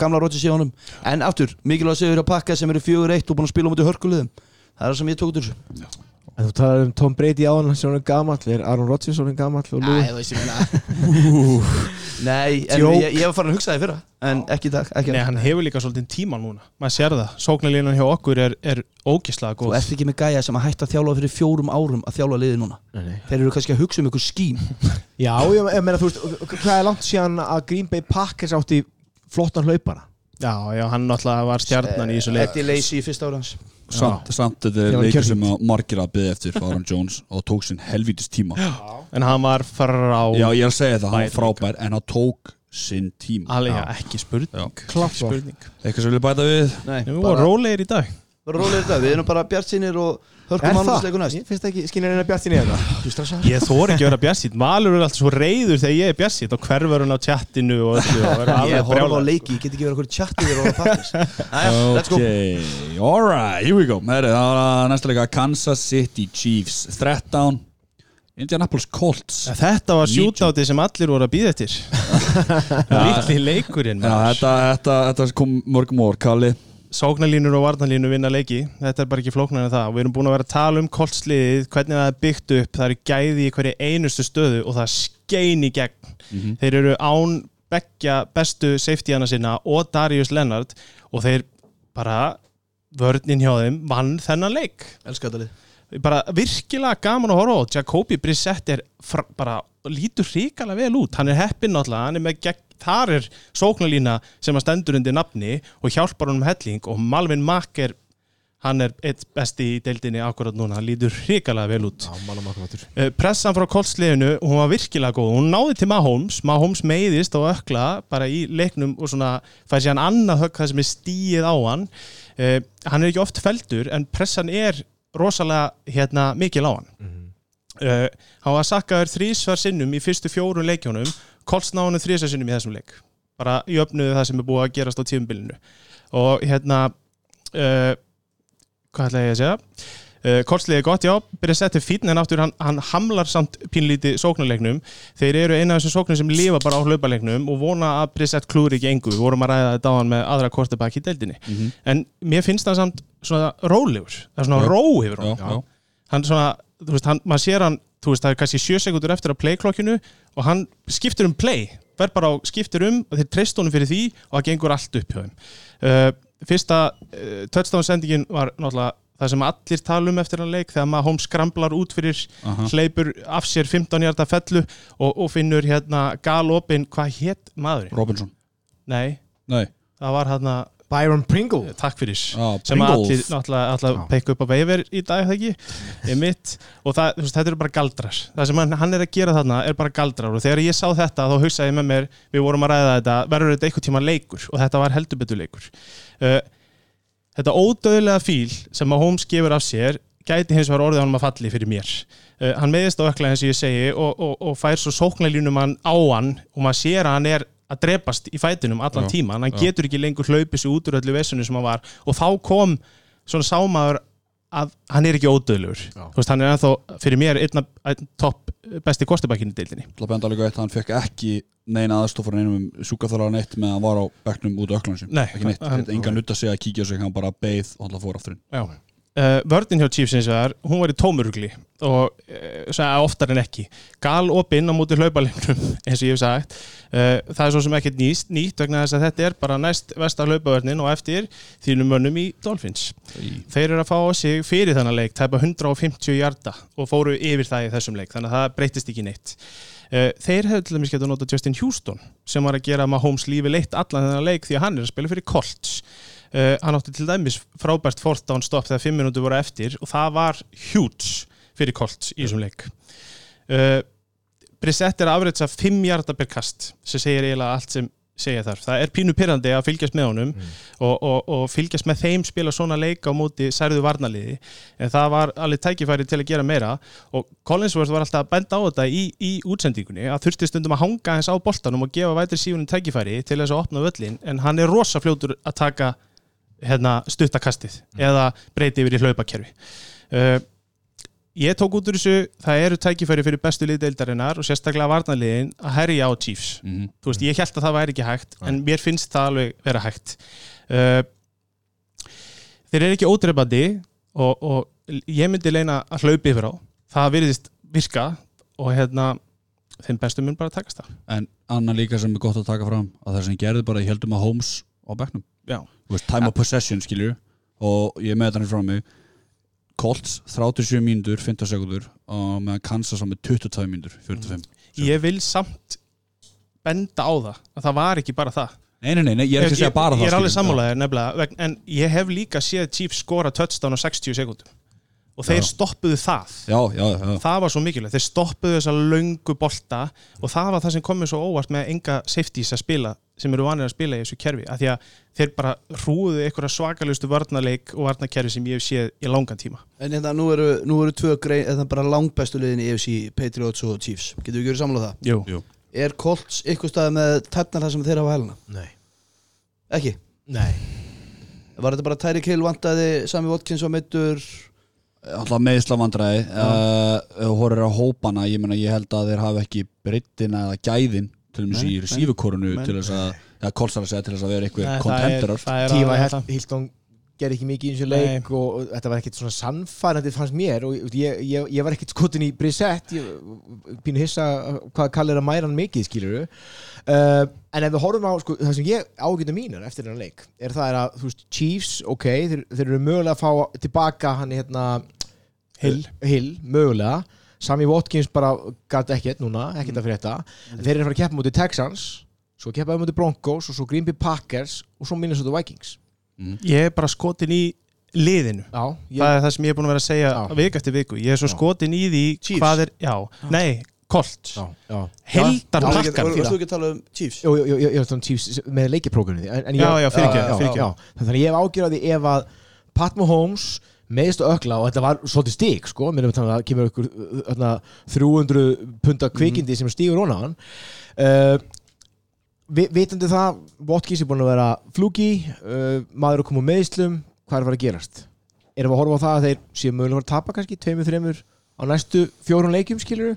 gamla Rodgers í honum. En aftur, mikilvæg sigur á pakka sem eru fjögur eitt og búin að spila um út í hörkuliðum. Það er það sem ég tók út úr þessu. En þú talar um Tom Brady áðan sem hann er gamall. Er Aaron Rodgers er og Æ, Louis þú veist ég meina Nei, en Joke. ég, ég var farin að hugsa það í fyrra en ekki í dag, ekki í Nei, hann hefur líka svolítið tíma núna. Maður sér það, sóknarlínan hjá okkur er, er ógislega Þú góð ert ekki með gæja sem að hætta að þjálfa fyrir fjórum árum að þjálfa liði núna. Nei, nei. Þeir eru kannski að hugsa um ykkur skím Já, ég, ég meina þú veist Hvað er langt síðan að Green Bay Packers átti flottan hlaupara. Já, já, hann náttúrulega var stjarnan í þessu leik Eddie Lacy í fyrsta ára hans Samt, samt þetta er leikur sem að margir að byggja eftir Aaron Jones og tók sinn helvítis tíma. Já, En hann var frá ég er að segja það, hann var frábær en hann tók sinn tíma. Alveg, já, ekki spurning. Já. Klart spurning. Eitthvað sem vilja bæta við? Nei, Við vorum rólegir í dag. Bara rólegir þetta, við erum bara bjart sínir og hörkum Er það? mannvarsleiku næst. Ég finnst ekki skilja reyna bjart í neða Þú stressar Ég þór ekki að vera bjarsít Valur er alltaf svo reyður þegar ég er bjarsít og hverfur hann á chattinu Ég alveg horfa á leiki, ég get ekki verið okkur þér og pappis Æja, let's go. Ok, alright, here we go. Það var næsta leika Kansas City Chiefs 13 Indianapolis Colts Þetta var 19. sjútáti sem allir voru að býða eftir. Lítli leikurinn þetta, þetta, þetta kom mörgum ór Kalli Sóknarlínur og varnarlínur vinna leiki. Þetta er bara ekki flóknar en það. Við erum búin að vera að tala um koltsliðið Hvernig það er byggt upp Það eru gæði í hverju einustu stöðu Og það skein í gegn. Þeir eru án beggja bestu safetyana sinna Og Darius Lennart Og þeir bara Vörnin hjá þeim vann þennan leik. Bara virkilega gaman að horfa á. Jacobi Brissett er bara lítur hrikalega vel út. Hann er heppinn náttúrulega, hann er með gegn, þar er sóknarlína sem að stendur undir nafni og hjálpar honum helling og Malvin Mack er hann er eitt besti í deildinni akkurat núna, hann lítur hrikalega vel út. Já, mannum akkur Eh, pressan frá koltsliðinu, hún var virkilega góð. Hún náði til Mahomes, Mahomes meiðist og ökla bara í leiknum og svona fæði sér hann annað högg það sem er stíið á hann. Uh, hann er ekki oft feldur en pressan er rosalega hérna mikil á hann uh, hann var sakkaður þrísvar sinnum í fyrstu fjórun leikjónum hann þrísvar sinnum í þessum leik. Bara í öfnuðu það sem er búið að gerast á tíumbilinu og hérna uh, hvað ætla ég að segja? Uh, Kortsliði er gott, já, byrja að setja fín en aftur hann, hann hamlar samt pínlíti sóknarleiknum, þeir eru eina af þessum sóknum sem lifa bara á hlaupaleiknum og vona að Brissett klúri ekki engu, við vorum að ræða þetta á hann með aðra kortabæk í deildinni. Mhm. en mér finnst það samt svona rólegur. Það er svona ró yfir hann já. hann svona, þú veist, hann, maður sér hann þú veist, það er kannski sjö sekundur eftir að playklokkinu og hann skiptir um play verð bara á skiptir um og þeir treyst honum fyrir því og það gengur allt upp hjá þeim uh, fyrsta uh, touchdown sendingin var náttúrulega það sem allir tala um eftir hann leik þegar maður hóm skramblar út fyrir Aha. hleypur af sér 15 hjarta fellu og, og finnur hérna galopin, hvað hétt maður? Robinson Nei, Nei, það var hérna Byron Pringle. Takk fyrir. Já, sem allir náttúrulega, pekka upp á veiver í dag það ekki, er mitt og það, þú veist, þetta eru bara galdrar. Það sem hann, hann er að gera þarna er bara galdrar. Og þegar ég sá þetta þá hugsaði ég með mér við vorum að ræða þetta, verður þetta einhvern tíma leikur? Og þetta var heldur betur leikur. Uh, þetta ódöðlega fíl sem að Holmes gefur af sér gæti hins vegar orðið honum að falli fyrir mér. Uh, hann meðist á ökla eins og ég segi og, og, og fær svo sóknarlínum hann á hann og maður sér að hann er að drepast í fætinum allan Já, tíma hann já. getur ekki lengur hlaupið sig út úr öllu vesunu sem hann var. Og þá kom svona sámaður að hann er ekki veist, hann er ennþá fyrir mér einna einn topp besti kostibækinn í deildinni. Til að benda líka eitt, hann fekk ekki neina aðstofur einum um sjúkaþálar neitt með að hann var á bekknum út á öklansin Nei, ekki neitt, engan nutt að segja að kíkja sig hann bara beið og hann fór aftur inn. Já. Uh, vördin hjá Chiefs eins og það er, hún var í tómurugli og uh, sagði oftar en ekki. Gal opinn á móti hlaupalimnum eins og ég hef sagt. Uh, það er svo sem ekkert nýst, nýtt vegna þess að þetta er bara næst vestar hlaupavörnin og eftir þínum mönnum í Dolphins. Þeir eru að fá sig fyrir þennan leik tæpa 150 hjarta og fóru yfir það í þessum leik þannig að það breytist ekki neitt. Þeir hefðu til dæmis getað nota Justin Houston sem var að gera Mahomes lífi leitt allan þennan leik því að hann er að spila fyrir Colts Uh, hann átti til dæmis frábært fourth down stopp þegar fimm minútur voru eftir og það var huge fyrir Colts í þessum leik. Uh, Brissett er að afrætsa 5 hjarta per kast sem segir eiginlega allt sem segja þarf það er pínu pyrrandi að fylgjast með honum og, og, og fylgjast með þeim spila svona leik á móti særðu varnaliði en það var alveg tækifæri til að gera meira. Og Collinsworth var alltaf að benda á þetta í, í útsendingunni að þurfti stundum að hanga hans á boltanum og gefa vætri sífunum tækifæri til þess að opna völlin en hann er rosa fljótur að taka hérna, stuttakastið eða breyti yfir í hlaupakerfi. Uh, ég tók út úr þessu það eru tækifæri fyrir bestu liðdeildarinnar og sérstaklega varnaliðin að herja á Chiefs. Mm þú veist, ég held að það væri ekki hægt en mér finnst það alveg vera hægt. Uh, þeir eru ekki ódreifandi og, og ég myndi leina að hlaupi yfir á. Það virðist virka og hérna þeim bestu mun bara takast það. En annan líka sem er gott að taka fram að það sem gerði bara, ég heldum að Holmes á. Þú veist, time of possession skilju og ég með þetta frá mig. Colts 37 mínútur 15 sekundur og meðan Kansas á með 22 mínútur 45 ég vil samt benda á það að það var ekki bara það. Nei, nei, nei, nei, ég er ekki að segja bara það ég er alveg skilurðu. sammálaðir nefnilega en ég hef líka séð Chiefs skora touchdown á 60 sekundum og þeir Já. stoppuðu það Já, já, já, það var svo mikilvægt, þeir stoppuðu þessa löngu bolta og það var það sem komið svo óvart með enga safeties að spila sem eru vanir að spila í þessu kerfi af því að þeir bara hrúðu einhverja svakalustu varnarleik og varnarkerfi sem ég hef séð í langan tíma En hérna, nú eru, nú eru tvö grein, eða bara langbestu liðin í EFC, Patriots og Chiefs Getur við ekki samlað það? Jú. Jú. Er Colts ykkur staði með tætnar það sem þeir hafa hæluna? Nei Ekki? Nei Var þetta bara Tyreek Hill vantaði, Sami Watkins var meittur alltaf meðsla vandræði uh, þú horfir á hópana, ég meina ég held að þeir hafa ekki breyttina eða gæðin til dæmis Nei, í receiverkorunu nei. til þess að eða kolsar að segja til þess að vera eitthvað er- er alveg það. Hilton gerði ekki mikið í þessu leik og, og þetta var ekkert svona sannfærandi fannst mér. Og ég, ég, ég var ekkert skotin í Brissett. Ég pínu hissa hvað kallir að mæra hann mikið skilur uh, en ef við horfum á sko, það sem ég ágæta mínar eftir þennan leik er það er að þú veist Chiefs, ok, þeir, þeir eru mögulega að fá tilbaka hann hérna Hill. Hill, mögulega. Sami Watkins bara gæti ekkert núna, ekkert að frétta. En þeir eru að fara að keppa mútið Texans svo keppa mútið Broncos og svo Green Bay Packers og svo Minnesota Vikings ég er bara skotin í liðinu Já, ég, það er það sem ég er búin að vera að segja Já. vik eftir viku ég er svo Já. skotin í því Chiefs? hvað er, já, nei, Colts já, já. heldar pakkan ekki- Varstu ekki að tala um Chiefs? Jú, jú, jú, ég er þannig Chiefs með leikiprógramið en, en ég, Já, já, fyrirgefðu. já. Þannig að ég hef ágjörði ef að Pat Mahomes meðist og ökla og þetta var svolítið stík sko, minnum að það kemur öðna, 300 punta kvikindi sem stígur óna hann uh, vi, vitandi það Watkins er búin að vera flúki uh, maður er að koma úr meðslum hvað er að fara að gerast erum við að horfa á það að þeir séu mögulega að tapa kannski tveimur, þreimur á næstu fjórun leikjum skilur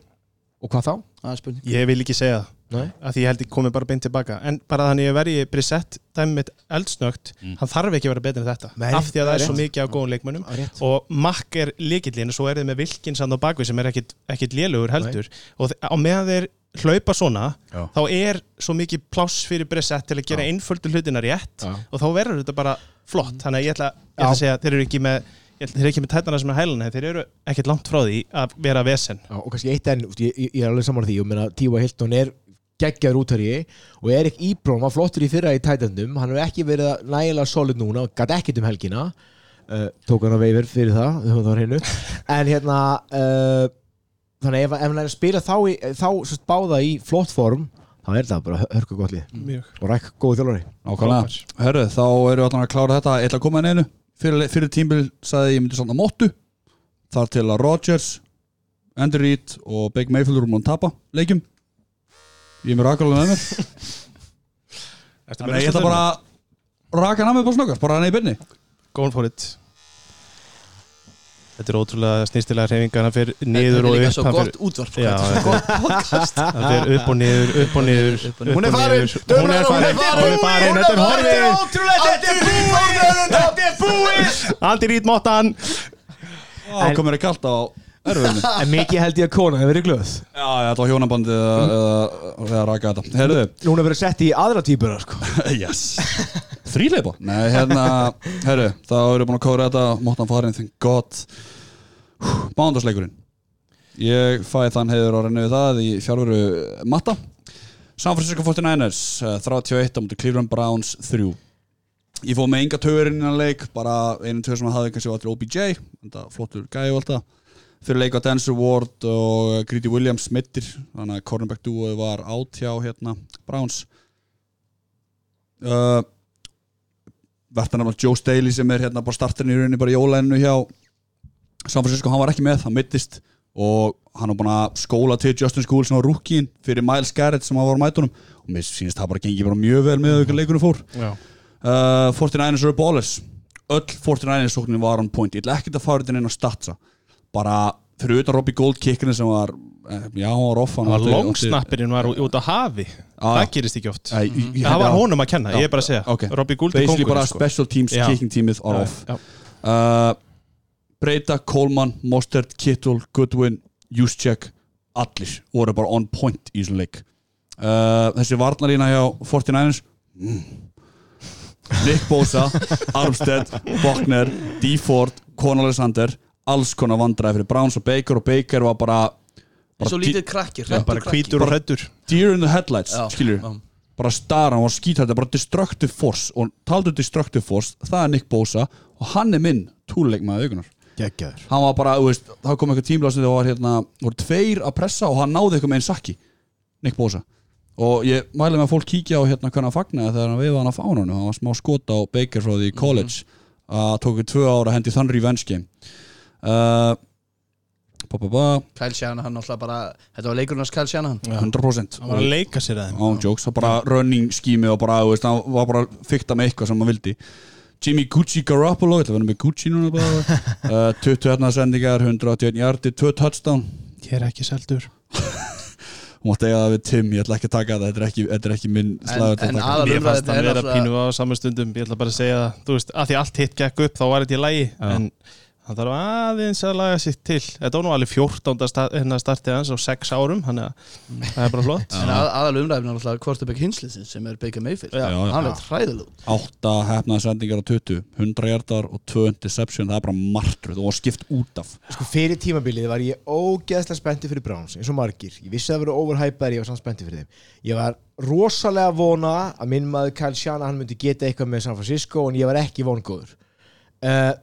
og hvað þá? Það er spurning Ég vil ekki segja það Nei. að því ég held ég komið bara beint tilbaka en bara þannig að verði Brissett dæmi mitt eldsnögt Mm. hann þarf ekki að vera betur en þetta Nei, af því að það er er svo rétt. mikið af góðum leikmönnum rétt. og Makk er líkillin og svo er þið með Vilkinsand á bakvið sem er ekkit, ekkit lélugur heldur og þe- á meðan þeir hlaupa svona Já. þá er svo mikið pláss fyrir Brissett til að gera einföldu hlutina rétt Já. og þá verður þetta bara flott. Þannig að ég ætla, ég ætla að segja að þeir eru ekki með ég þeir eru ekki með tætnarna sem er hælana þeir eru ekkit langt frá því að vera vesen. Já, og kannski eitt enn, ég, ég, ég er alveg saman því og meina Tíva Hilton er geggjaður útverji og Erik Íbrón var flottur í fyrra í tætendum hann hefur ekki verið að nægilega solid núna og gæti ekkit um helgina. Uh, tók hann á veifir fyrir það, það á en hérna uh, þannig ef, ef hann er að spila þá, í, þá sérst, báða í flott form þá er það bara hörku gott lið. Mjög. Og ræk góðu þjálfari. Nákvæmlega, herru, þá erum við að klára þetta. Ég ætla að koma inn einu. Fyrir, fyrir tímbil sagði ég myndi svona móttu. Þar til að Rodgers Andy Reid og Big Mayfield eru múin að tapa leikjum. Ég er með rakalega með mér. Þannig að ég ætla bara að raka hann að mig bara snöggast Bara hann í byrni Going for it Þetta er ótrúlega snýstilega hreyfingar hann fyrir niður og Þetta er líka upp svo gott útvarp. Já, Þetta er svo gott podcast. Hann fer upp og niður, upp og niður Upp og upp niður. Hún er farin. Hún er farin, hún er farin, þetta er horfið. Ótrúlega, þetta er búið þetta er búið. Andi rít móttan Á, komur þér kalt á en mikið held ég að kona hefur verið glöð. Já, ég ætla á hjónabandið að, að, að raka þetta. Herðu, núna verið sett í aðra típura sko. yes. Þríleipa? Nei, hérna, herru, þá við búin að kóra þetta. Máttan farin, thank god. Mándagsleikurinn Ég fæ þann heiður að renna við það í fjárveru matta. San Francisco 49ers eh, 31 á mútið Cleveland Browns 3 Ég fóð með enga tögurinn innan leik bara einu tögur sem hafði kannski allir OBJ þetta flottur gæði og allt það fyrir leik á Denzel Ward og Greedy Williams mittir, þannig að cornerback duoð var átt hjá hérna Browns. Uh, verðan að Joe Staley sem er hérna bara starterinn í rauninni bara í jólæðinu hjá San Francisco, hann var ekki með, hann mittist og hann var búin að skóla til Justin School sem var rúkín fyrir Miles Garrett sem hann var á mætunum. Og mér sínist það bara gengi bara mjög vel með auðvitað leikunum fór. Uh, 49ers eru ballers. Öll 49ers sóknin var on point. Ég ætla ekkert að fara þetta inn á statsa bara fyrir utan Robbie Gold kickinu sem var eh, já, hann var off hann var longsnappirinn var út á hafi Já. Það gerist ekki oft ég- ég- Það var honum að kenna, Já. ég er bara að segja Ok. Robbie Gould er bara sko. special teams Já. kicking teamið Já, off uh, Breyta, Coleman, Mostert, Kittle Goodwin, Juszczyk allir voru bara on point í þessum leik uh, þessi varnalína hjá 49ers mm. Nick Bosa Armstead, Bachner D. Ford, Conor Alexander alls konar vandræði fyrir Browns og Baker og Baker var bara, bara Svo lítið krakkir Já, bara hvítur og hrættur deer in the headlights Já, skilur já. bara stara, hann var skítætt bara destructive force. Og taldu destructive force það er Nick Bosa. Og hann er minn túleikmaði augunar geggjaður. Hann var bara, þú veist, þá kom eitthvað sem það var hérna, voru tveir að pressa og hann náði eitthvað með einn sakki. Nick Bosa. Og ég mæli með að fólk kíkja á hérna hvernig hann fagnaði þegar hann veifaði hann að fánanu hann var smá skot á Baker frá því í college. Að tók við tvö ára hendi þann revenge game uh, ba, ba, ba, Kyle Shanahan náttúrulega bara Þetta var leikurinn hans Kyle Shanahan. 100% Það var að leika sér að þeim. Án jokes, það bara running skími og bara, þú veist, hann var bara fykta með eitthvað sem hann vildi. Jimmy Gucci Garoppolo, þetta verður með Gucci núna bara. Uh, 20 hérna sendingar 181 yardi, 2 touchdown. Ég er ekki seldur. Hún mátti eiga það við Tim, ég ætla ekki að taka það þetta er ekki, þetta er ekki minn slagur en að taka. aðal- Mér fannst hann er vera pínu á saman stundum. Ég ætla bara að segja það. Þú veist, að því allt hitt gekk upp þá var þetta í lægi En það þarf aðeins að laga sér til. Þetta var nú alveg 14. Start, hérna startið hans á 6 árum Þannig að það er bara flott. En að, aðal umræðin er náttúrulega Quarterback Hinsliðsins sem er Baker Mayfield. Já, já. Hann er hræðilegt 8 hefnaða sendingar á 20 100 hjartar og 2 interception það er bara martröð og skipt út af. Sko fyrir tímabilið var ég ógeðslega spenntið fyrir Browns eins og margir, ég vissi að það verið overhypaðir ég var samt spenntið fyrir þeim. Ég var rosalega vona að minn maður Kyle Shanahan myndi geta eitthvað með San Francisco en ég var ekki vongóður. Uh,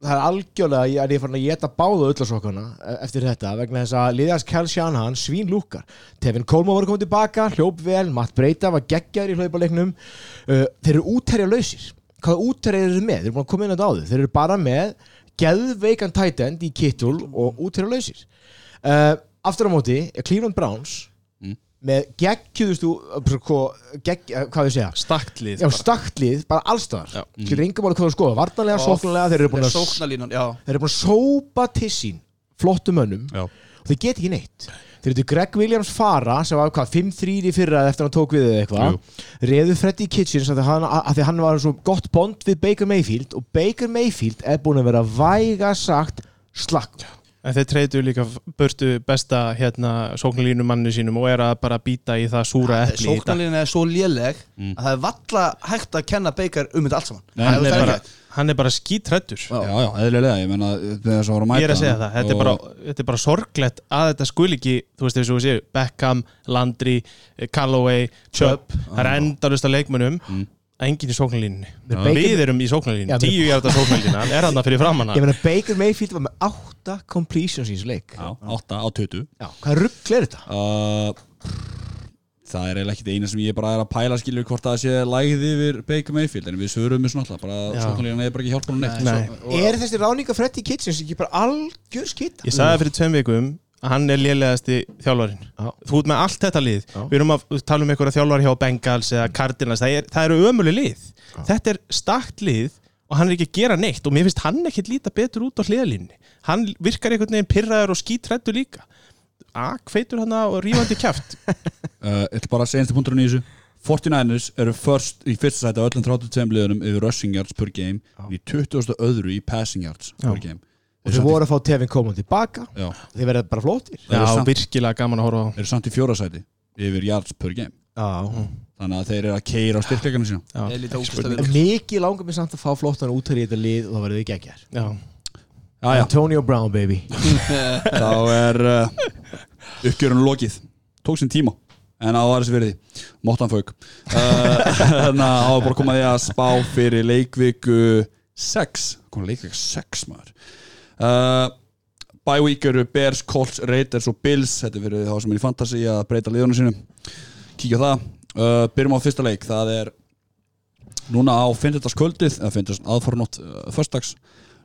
það er algjörlega ég er farin að geta báða öllasokkana eftir þetta vegna þess að liðast Kyle Shanahan svín lúkar Tevin Coleman var komið tilbaka, hljóp vel Matt Breita var geggjaður í hlaupaleiknum uh, þeir eru útherja lausir hvaða útherja eru með? Þeir eru búin að koma inn að áður þeir eru bara með geðveikan tight end í Kittul og útherja lausir uh, aftur á móti Cleveland Browns. Með geggjuðustu sko, gegg, eh, hvað við segja? Staktlið Já, staktlið, bara allstaðar. Skilur yngur máli hvað þú skoða, varnarlega, sóknarlega Þeir eru búin að, þeir eru búin að sópa tissin Flottum mönnum. Já. Og þeir geta ekki neitt. Þeir eru Greg Williams fara sem var hvað, 5-3 í fyrra eftir að hann tók við eða eitthvað. Reðu Freddy Kitchens að því hann, að því hann var svo gott bond við Baker Mayfield og Baker Mayfield er búin að vera væga sagt slakk En þeir treytu líka burtu besta hérna sóknarlínu manni sínum og er að bara býta í það súra epli. Sóknarlínan er svo léleg að það er valla hægt að kenna Baker um þetta allt saman. Nei, Hann er bara, hann er bara skítrættur. Já, já, eðlilega, ég menna að að Ég er að segja það, þetta er, bara, þetta er bara sorglegt að þetta skul ekki, þú veist eins og við séu, Beckham, Landry, Callaway, Chubb, það er endalust af leikmönnum, enginn í sóknarlínunni. Við erum í sóknarlínunni, tíu hjarta sóknarlínan, er hann fyrir framanna. Ég meina Baker Mayfield var með 8 completions í þessu leik Já, 8 á 20 Já, hvað rugg er þetta? uh, Það er eiginlega ekkit eina sem ég bara er að pæla skilur hvort það sé lægði yfir Baker Mayfield en við alltaf bara Já. sóknarlíðan er bara ekki hjálpa hún neitt Nei. Er þessi ráninga Freddy Kitchens ekki bara algjör skitta? Ég sagði fyrir tveim vikum að hann er lélegasti þjálfarinn. Já. Þú ert með allt þetta lið. Já. Við erum að tala um einhverja þjálfari hjá Bengals eða Cardinals. Það, er, það eru ömuleg lið. Þetta er stakt lið og hann er ekki að gera neitt og mér finnst hann ekkert líta betur út á hliðalínni. Hann virkar einhvern veginn pyrraður og skítrættu líka. A, hveitur hann og rífandi kjaft. uh, Ég ætla bara að einstu punkturinn í þessu 49ers eru first, í fyrsta sæti á öllum 32 liðunum yfir rushing yards per game í 20. öðru í passing yards per Já. game Og þeir voru að fá Tevin Coleman tilbaka. Já, Þeir verða bara flottir. Þeir eru Já, samt- virkilega gaman að horfa á. eru samt í fjóra sæti yfir yards per game. Já. Þannig að þeir eru að keira á styrkleikana sína. Já. Ég lítið ógæst að En við mikið langar mér samt að fá flottan út í þetta lið og þá verður við geggjar Já. Já, já, Antonio Brown baby. Þá er uh, uppgjörun lokið. Tók sinn tíma. En á aðeins verði, móttan fauk. Uh, Þannig að á að bara koma því að spá fyrir leikviku 6 Komum leikviku 6 maður uh, week eru Bears, Colts, Raiders og Bills. Þetta er fyrir þá sem er í fantasy að breyta liðunum sínum. Kíkja það. Uh, Byrjum á fyrsta leik, það er Núna á finnstættaskvöldið eða finnstætt aðfarnótt uh, förstags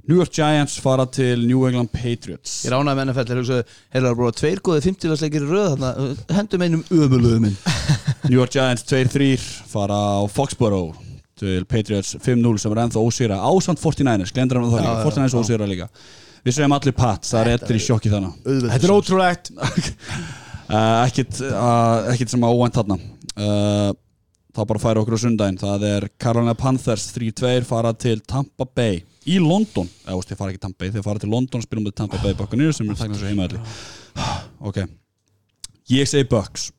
New York Giants fara til New England Patriots. Ég ránaði með NFL, þeir heyrðu að búið tveir góði 50-lagsleikir í röð þarna, hendum einum ömuluðu minn New York Giants 2-3 fara á Foxborough til Patriots 5-0 sem er ennþá ósýra ásand 49ers, glendur hann það líka. 49ers ósýra líka við segjum allir Pats, það er eftir í sjokki þannig Þetta er ótrúlegt. Uh, ekkit, uh, ekkit sem að óvænt þarna. Uh, það bara færa okkur á sundaginn það er Carolina Panthers 3-2 fara til Tampa Bay í London, eða veist, þeir fara ekki Tampa Bay þeir fara til London og spilum með Tampa Bay Buccaneers sem er þakna svo heimaðalli ok, ég segi Bucks.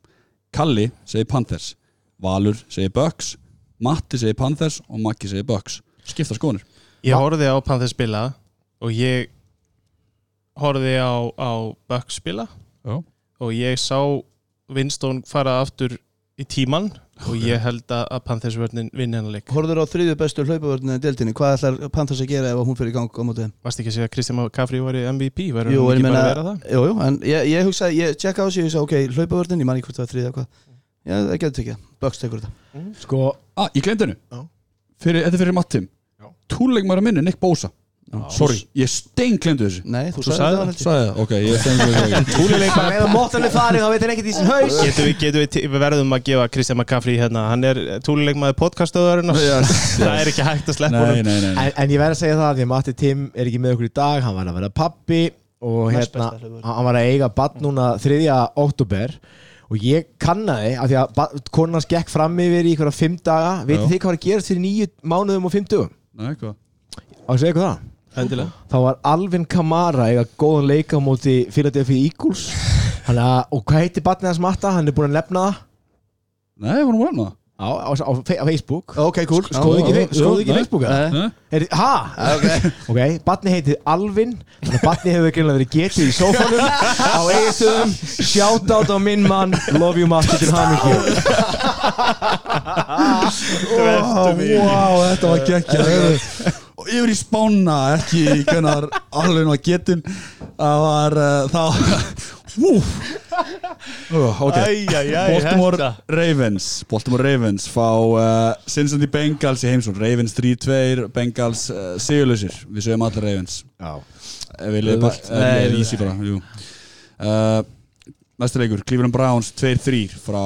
Kalli segi Panthers. Valur segi Bucks. Matti segi Panthers og Maggi segi Bucks. Skipta skoðunir Ég horfði á Panthers spila og ég horfði á, á Bucks spila Já. og ég sá Winston fara aftur í tíman og ég held að, að Panthers vörnin vinni hennar leik Horður á þriðju bestu hlaupavörðinu í deltinni, hvað ætlar Panthers að gera ef hún fyrir í gang á móti þeim? Varst ekki að segja að Kristján McCaffrey var í MVP? Var Jú, hann en ég ekki bara meina- að vera það? Jú, jú, en ég, ég hugsaði, ég tjekka á sig, ég sagði, ok, hlaupavörðin, ég man ekki hvort það var þriðja hvað Já, það getur tekið, Bucks tekur þetta Sko, ah, ég glemdi hennu Já. fyrir, þetta er fyrir Mattim Já. túrleikmar að minni, Nick Bosa sorry, ég stein glemdi þessu. Nei, þú, Þú sagði það. Sæði það, ok, ég stein þessu. Túlileikmar með að móttan er farið þá veit hann ekkert í sin haus. Getum við, getum við, til- við verðum að gefa Kristján McCaffrey hérna, hann er túluleikmaður podcastöðurinnar Yes, það er ekki hægt að sleppa honum. en, en ég verð að segja það því að Matti Tim er ekki með okkur í dag hann var að vera pappi og hérna, hann var að eiga bann núna 3. óttúber og ég kannaði að því að ba- konan hans gekk fram yfir í ykkur fimm daga. Veitir þið hvað var að gerast fyrir nýju mánuðum og fimm dögum? Nei, hvað? og að segja ykkur það Endilega. Þá var Alvin Kamara eiga góðan leik á móti Philadelphia Eagles. Hann að, og hvað heitir barnið hans Matta? hann er búin að nefna það. Nei, vorum við að á, á, á, fe- á Facebook. Ok, cool. Skoðu ekki, skoðu ekki. Facebook það? Er, ha? Ok, Ok, barni heitir Alvin. Barni hefur greinlega verið getið í sófanum. Á eigistöðum Shoutout á minn mann. Love you Matti til hamingju. Wow, þetta var gekkja Og yfir í spána ekki í hvernar alveg var getin það var uh, þá Úf uh, Ok, Baltimore Ravens Baltimore Ravens fá uh, Cincinnati Bengals í heimsón Ravens 3-2, Bengals uh, sigurlausir. Við segjum allir Ravens. Við leiðum nei. easy bara jú. uh, næsti leikur, Cleveland Browns 2-3 frá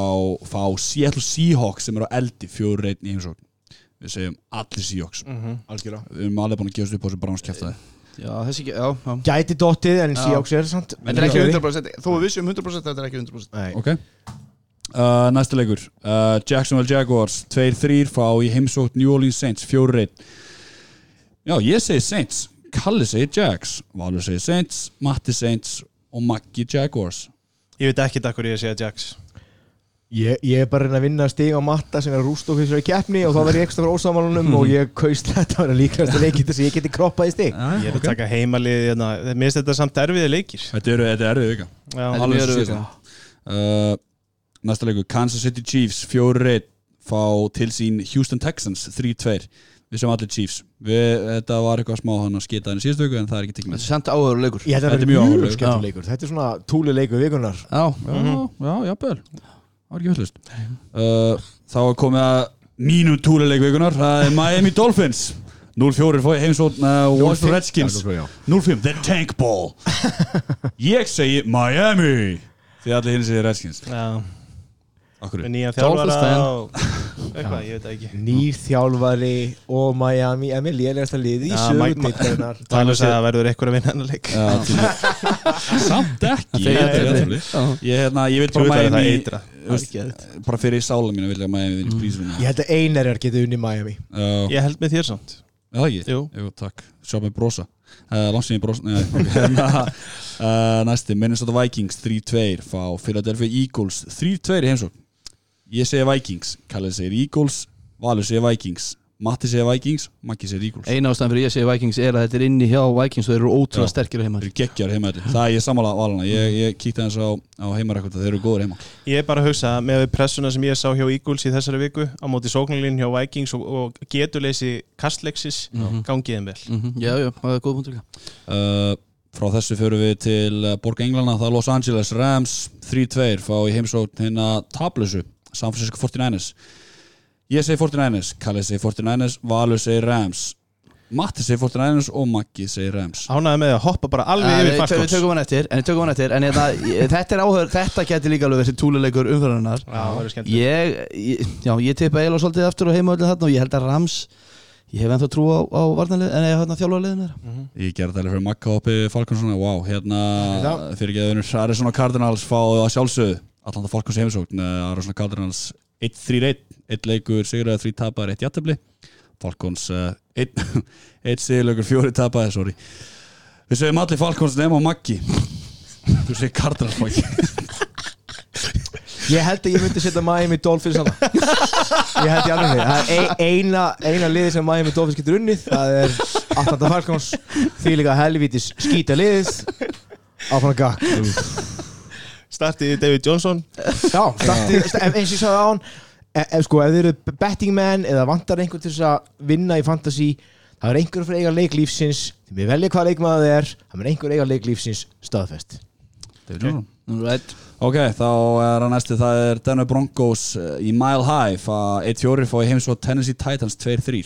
fá Seattle Seahawks sem eru á eldi 4-1 í heimsókn við segjum allir Seahawks. Algjörða við erum alveg búin að gefast upp á þessu Browns kæftæði Já, þessi já, já. Gæti dottið en. Seahawks er samt Þetta er ekki 100% Þó við vissum 100% þetta er ekki 100% Nei. ok. Uh, næsti leikur, uh, Jacksonville Jaguars 2-3 frá í heimsókn New Orleans Saints 4-1 já, ég segi Saints. Kalli segi Jags, Valur segi Saints Matti Saints og Maggi Jaguars. Ég veit ekki takkur ég segja Jax Ég, ég er bara að vinna stig á matta sem er að rústa okkur þessari keppni og þá verð ég ekstra frá ósamalunum og ég kaust þetta að vera líkast að leikið þess að ég geti kroppað í stig. Ég er að taka heimalið hérna. Mér finnst þetta samt erfiði leikir. Þetta eru, þetta eru vika. Já, Þetta er Alveg erfitt, síðan. uh, næsta leikur, Kansas City Chiefs 4-1 fá til sín Houston Texans 3-2 við sem allir Chiefs. Við, þetta var eitthvað smá hann að skita henni síðustu viku en það er ekki tekið Þetta með er samt áhugur leikur. Þetta er þetta er mjög skemmtileg leikur. Þetta er svona túli leikur vikunar Já, já, já, jafnvel. það var ekki höllust uh, þá er komið að mínum túlileik vikunar það er Miami Dolphins. 0-4 fóði heimsótt uh, Washington Redskins. 0-5, The Tank Ball. Ég segi Miami. Því allir hinn segir Redskins. Já, með nýja þjálfara og eitthvað, ég veit það ekki. Nýr þjálfari og Miami er með lélegasta liði í Já, sögu Mike- deildarinnar. Talur sagði að verður eitthvað að vinna hennar leik. Já, Samt ekki. Ég, ég, Já. ég, hérna, ég vil bara það Miami bara fyrir sála mínu vil ég að Miami vinni prísunum Ég held að einarjar geti unni Miami. Já, Ég held með þér samt. Það ekki? Jú. Jú, takk, sjá mig brosa. Uh, Langsinn ég brosa Nei, ok, hérna uh, Næsti, Minnesota Vikings 3-2 fá Philadelphia Eagles 3-2 í heimsókn Ég segi Vikings, Kallið segir Eagles Valur segir Vikings, Matti segir Vikings Maggi segir Eagles. Eina ástæðan fyrir ég segi Vikings er að þetta er inni hjá Vikings og þeir eru ótrúlega sterkir heima Þeir eru geggjar heima þetta Það er ég sammála valana Ég, ég kíkti aðeins á, á heimarækvölda Þeir eru góður heima. Ég er bara að hugsa með pressuna sem ég sá hjá Eagles í þessari viku á móti sóknarlín hjá Vikings og, og getuleysi kastleksis Mhm. gangiðin vel. Mhm, Já, já, það er góð punktur uh, Frá þessu fyrir við til uh, Borg Englana Það er Los Angeles Rams 3-2 Fá í heimsókn hérna tablusu San Francisco 49ers. Ég segi 49ers, Kalli segi 49ers Valur segi Rams. Matti segi 49ers og Maggi segi Rams. Ánaði með að hoppa bara alveg Við yfir við Falcons tökum hann eftir En við tökum hann eftir En þetta, þetta er áhugur Þetta geti líka alveg þessi túluleikur skemmt Ég, ég, tippa eiginlega svolítið aftur á heimavöldu þarna og ég held að Rams Ég hef ennþá trú á, á varnarlið En ég hef hérna þjálfarliðin þeirra. Ég gerði það alveg fyrir Magga hoppi Falconsona Wow, hérna fyrir vinnur Arizona Cardinals fá að sjálfsögðu Atlanta Falcons heimsókn uh, Arizona Cardinals 1-3-1 1 leikur, sigur eða 3 tapar, 1 jættabli Falcons 1 1 sigurleikur, 4 tapaði, sorry. Við segjum allir Falcons nema Maggi. Þú segir Cardinals Maggi. Ég held að ég myndi setja Miami Dolphins hana Ég held ég alveg. Því Það er ein- eina, eina liði sem Miami Dolphins getur unnið. Það er Atlanta Falcons. Því líka helvítis skýta liðið. Áfram gakk Startið David Johnson. Já, starti, sta- ef- eins og ég sagði á hann ef, ef, sko, ef þið eru betting menn eða vantar einhvern til þess að vinna í fantasy það er einhver fyrir eiga leik lífsins. Þið með velja hvað leikmaður þið er það er einhver eiga leik lífsins staðfest. David Johnson. Right. Ok, þá er að næsti, það er Denver Broncos uh, í Mile High fá 1-4 fá í heimsóð Tennessee Titans 2-3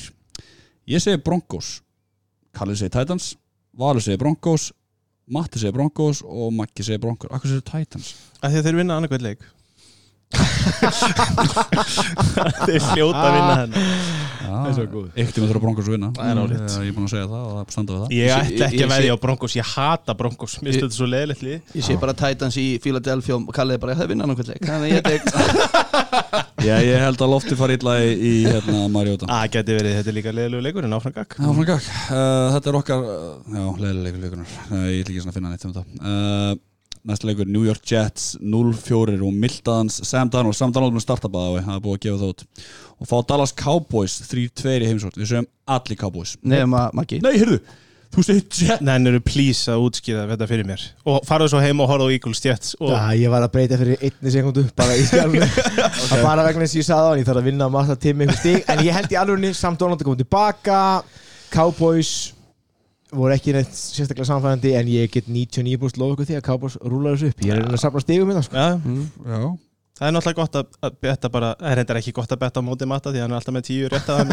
Ég segi Broncos Kalli segi Titans Valur segi Broncos Matti segi Broncos og Maggi segi Broncos. Akkur segi Titans? Að þeir vinna annarkvæmt leik Þeir hljóta að vinna hennar Það er svo góð Eitt um að þurfa Broncos að vinna. Það er. Eh, Ég er búin að segja það og það standa við það. Ég ætla ekki að veðja á Broncos, ég hata Broncos. Mér þetta svo leiðilegt lið. Ég sé bara Titans í Philadelphia og Kallið bara, það er vinnan okkur leik Þannig að ég tek Já, ég held að lofti fari illa í, hérna Það geti verið, þetta er líka leiðilegu leikur en áfram gakk uh, Þetta er okkar, uh, já, leiðilegur leikunar uh, Ég ætla ekki svona að finna neitt um þetta uh, Næsta leikur, New York Jets 0-4 og Mildans Sam Darnold, Sam Darnold með startabæða það er búið að gefa það út. Og fá Dallas Cowboys 3-2 í heimsótt, við segjum allir Cowboys. Nefna Maggi. Nei, heyrðu, þú segir Jets. Nennir please að útskýra þetta fyrir mér. Og farðu svo heim og horfa á Eagles Jets og Já, ég var að breyta fyrir einni sekundu bara í skjálfni okay. bara vegna þess að ég sagði á hann ég þarf að vinna massa tími en ég held í alvegni samt Donald að koma tilbaka. Cowboys voru ekki neitt sérstaklega samfæðandi en ég get 99% lofa ykkur því að Cowboys rúla þessu upp. Ég er að reyna að safna stigum hérna sko. Já, mm. Já, Það er náttúrulega gott að, betta bara, er reyndar ekki gott að betta á móti matta því að hann er alltaf með tíu rétt að hann.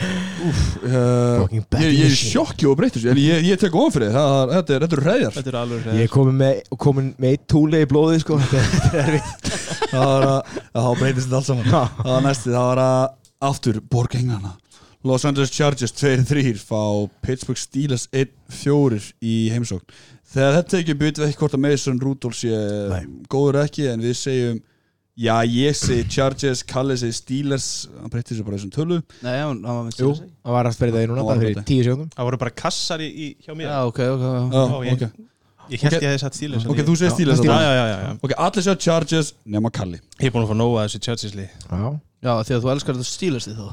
Uh, ég, ég er sjokki og breytur En ég, ég tek þið. það er- Þetta er- þetta Þetta er alveg Ég er komin með, komin með eitt túli í blóði sko. Þetta þetta Það var að þá breytist þetta allt saman. Það var næsti, það var að Aftur, borgenglana Los Angeles Chargers 2-3 fá Pittsburgh Steelers 1-4 í heimsókn. Þegar þetta tekið byrjuð við ekki hvort að Mason Rudolph sé Nei. góður ekki en við segjum Já, ég segi Chargers, Kalle segi Steelers. Hann breytti sér bara þessum tölu. Nei, hann hann var með Jú, Steelers. það var að spyrja það í núna Það fyrir tíu sekundum Það voru bara kassar í, í hjá mér. Já, ok, ok, ok. Já, Ó, ég- ok, Ég held Ok. ég hefði satt stílis ok, þú segir Steelers Ok, allir segja Chargers nema Kalli. Ég er búin að fá nóga þessu Churchillsli Já. Já, því að þú elskar þetta Steelers því þá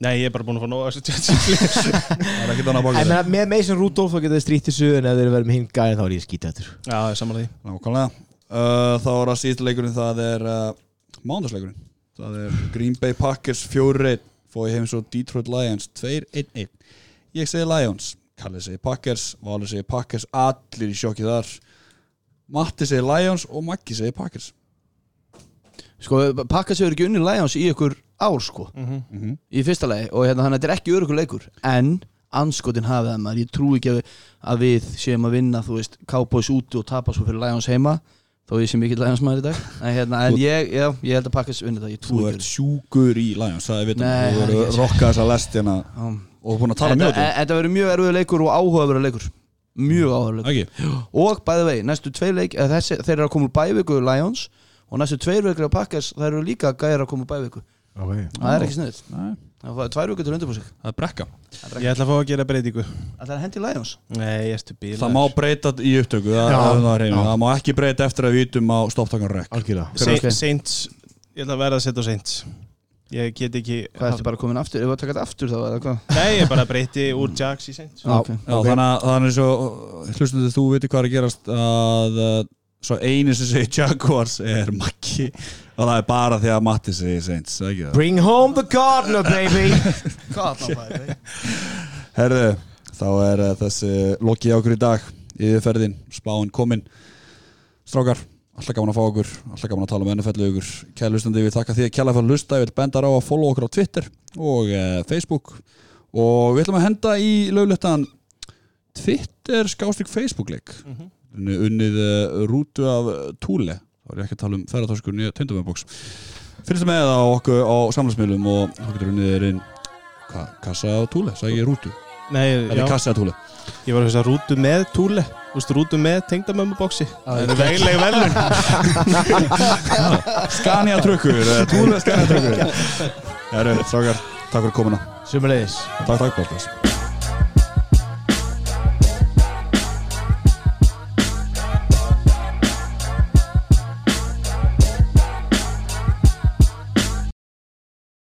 Nei, ég er bara búin að fá nóga þessu Churchillsli Það er ekkert annað En baka meina, með Mason Rudolph þá geta þið strýtt þessu En ef þeir eru verið með hinn gæðin þá er ég skítið eftir. Já, það er samanlega því. Nákvæmlega. Uh, Þá er að síðast leikurinn það er uh, Mándagsleikurinn Það er Green Bay Packers 4-1 Fóði heim svo Detroit Lions 2-1-1 Ég segi Lions. Kalli segi Packers. Valur segi Packers. Allir í sjokki þar. Matti segi Lions og Maggi segi Packers. Sko, pakka sig ekki unni Lions í ykkur ár, sko. Mhm. mm Í fyrsta lagi Og hérna, hann þetta er ekki örugur leikur En anskotin hafið það maður. Ég trú ekki að, að við séum að vinna Þú veist, Cowboys úti og tapa svo fyrir Lions heima Þó ég sé mikill Lions maður í dag. En, hérna, en ég, já, ég held að pakka sig unni það Ég Þú ert sjúkur í Lions Það er vitum Nei, Þú er verður ekki- rokka þessa lestina um, Og búin að tala mjög Þetta þetta verður mjög erfiður leikur og áhugaverður leikur. Mjög áhugaverður leikur. Og bæði vei, næstu tvei leik þessi, Þeir eru að koma úr bæviku Lions Og næstu tveir veikir að pakkas Það eru líka gæjar að koma úr bæviku okay. Það er ekki sniðið Nei, Það er tvær vikur til undirbúið sig Það er brekka. Ég ætla að fá að gera breytingu. Það er hendi Lions Nei, ég erstu bíl Það má breyta í upptöku Það, Já. það, það, það má ekki breyta eftir að við vitum á Algjörlega. Ok. Saints. Ég ætla að verða að setja Saints. Ég get ekki Hvað ertu bara komin aftur? Ef við að taka þetta aftur þá eða hvað? Nei, ég bara breyti úr Jax í Saints. Já, Ok. Já, þannig að þannig er svo hlustum þú viti hvað er að gerast að uh, svo eini sem segir Jaguars er Maggi og það er bara því að Matti segir það Bring home the gardener baby. Hvað það Herðu, þá er uh, þessi lokið á okkur í dag yfirferðin, spáin komin. Strákar, alltaf gaman að fá okkur alltaf gaman að tala um NFL við ykkur kæla hlustandi, við þakka því að kæla fyrir að hlusta ég vil benda á að follow okkur á Twitter og uh, Facebook. Og við ætlum að henda í lögletan Twitter skástrík Facebook leik Mhm. unnið uh, rútu af Túle þá er ekki að tala um ferðartöskunni Tindamennbox finnst það með það á okkur á samfélagsmiðlum og þú getur unnið þér inn hva, kassa á Túle, sagði ég rútu. Nei, Eller já, kassi á Túle? Ég var að hugsa rútu með túle. Þú veist, rútu með tengdamömmuboksi Það er vegleg velun Scania trukkur, eh, Túle Scania trukkur Herru, strákar, takk fyrir komuna. Sumulegis Takk, takk, Bóttas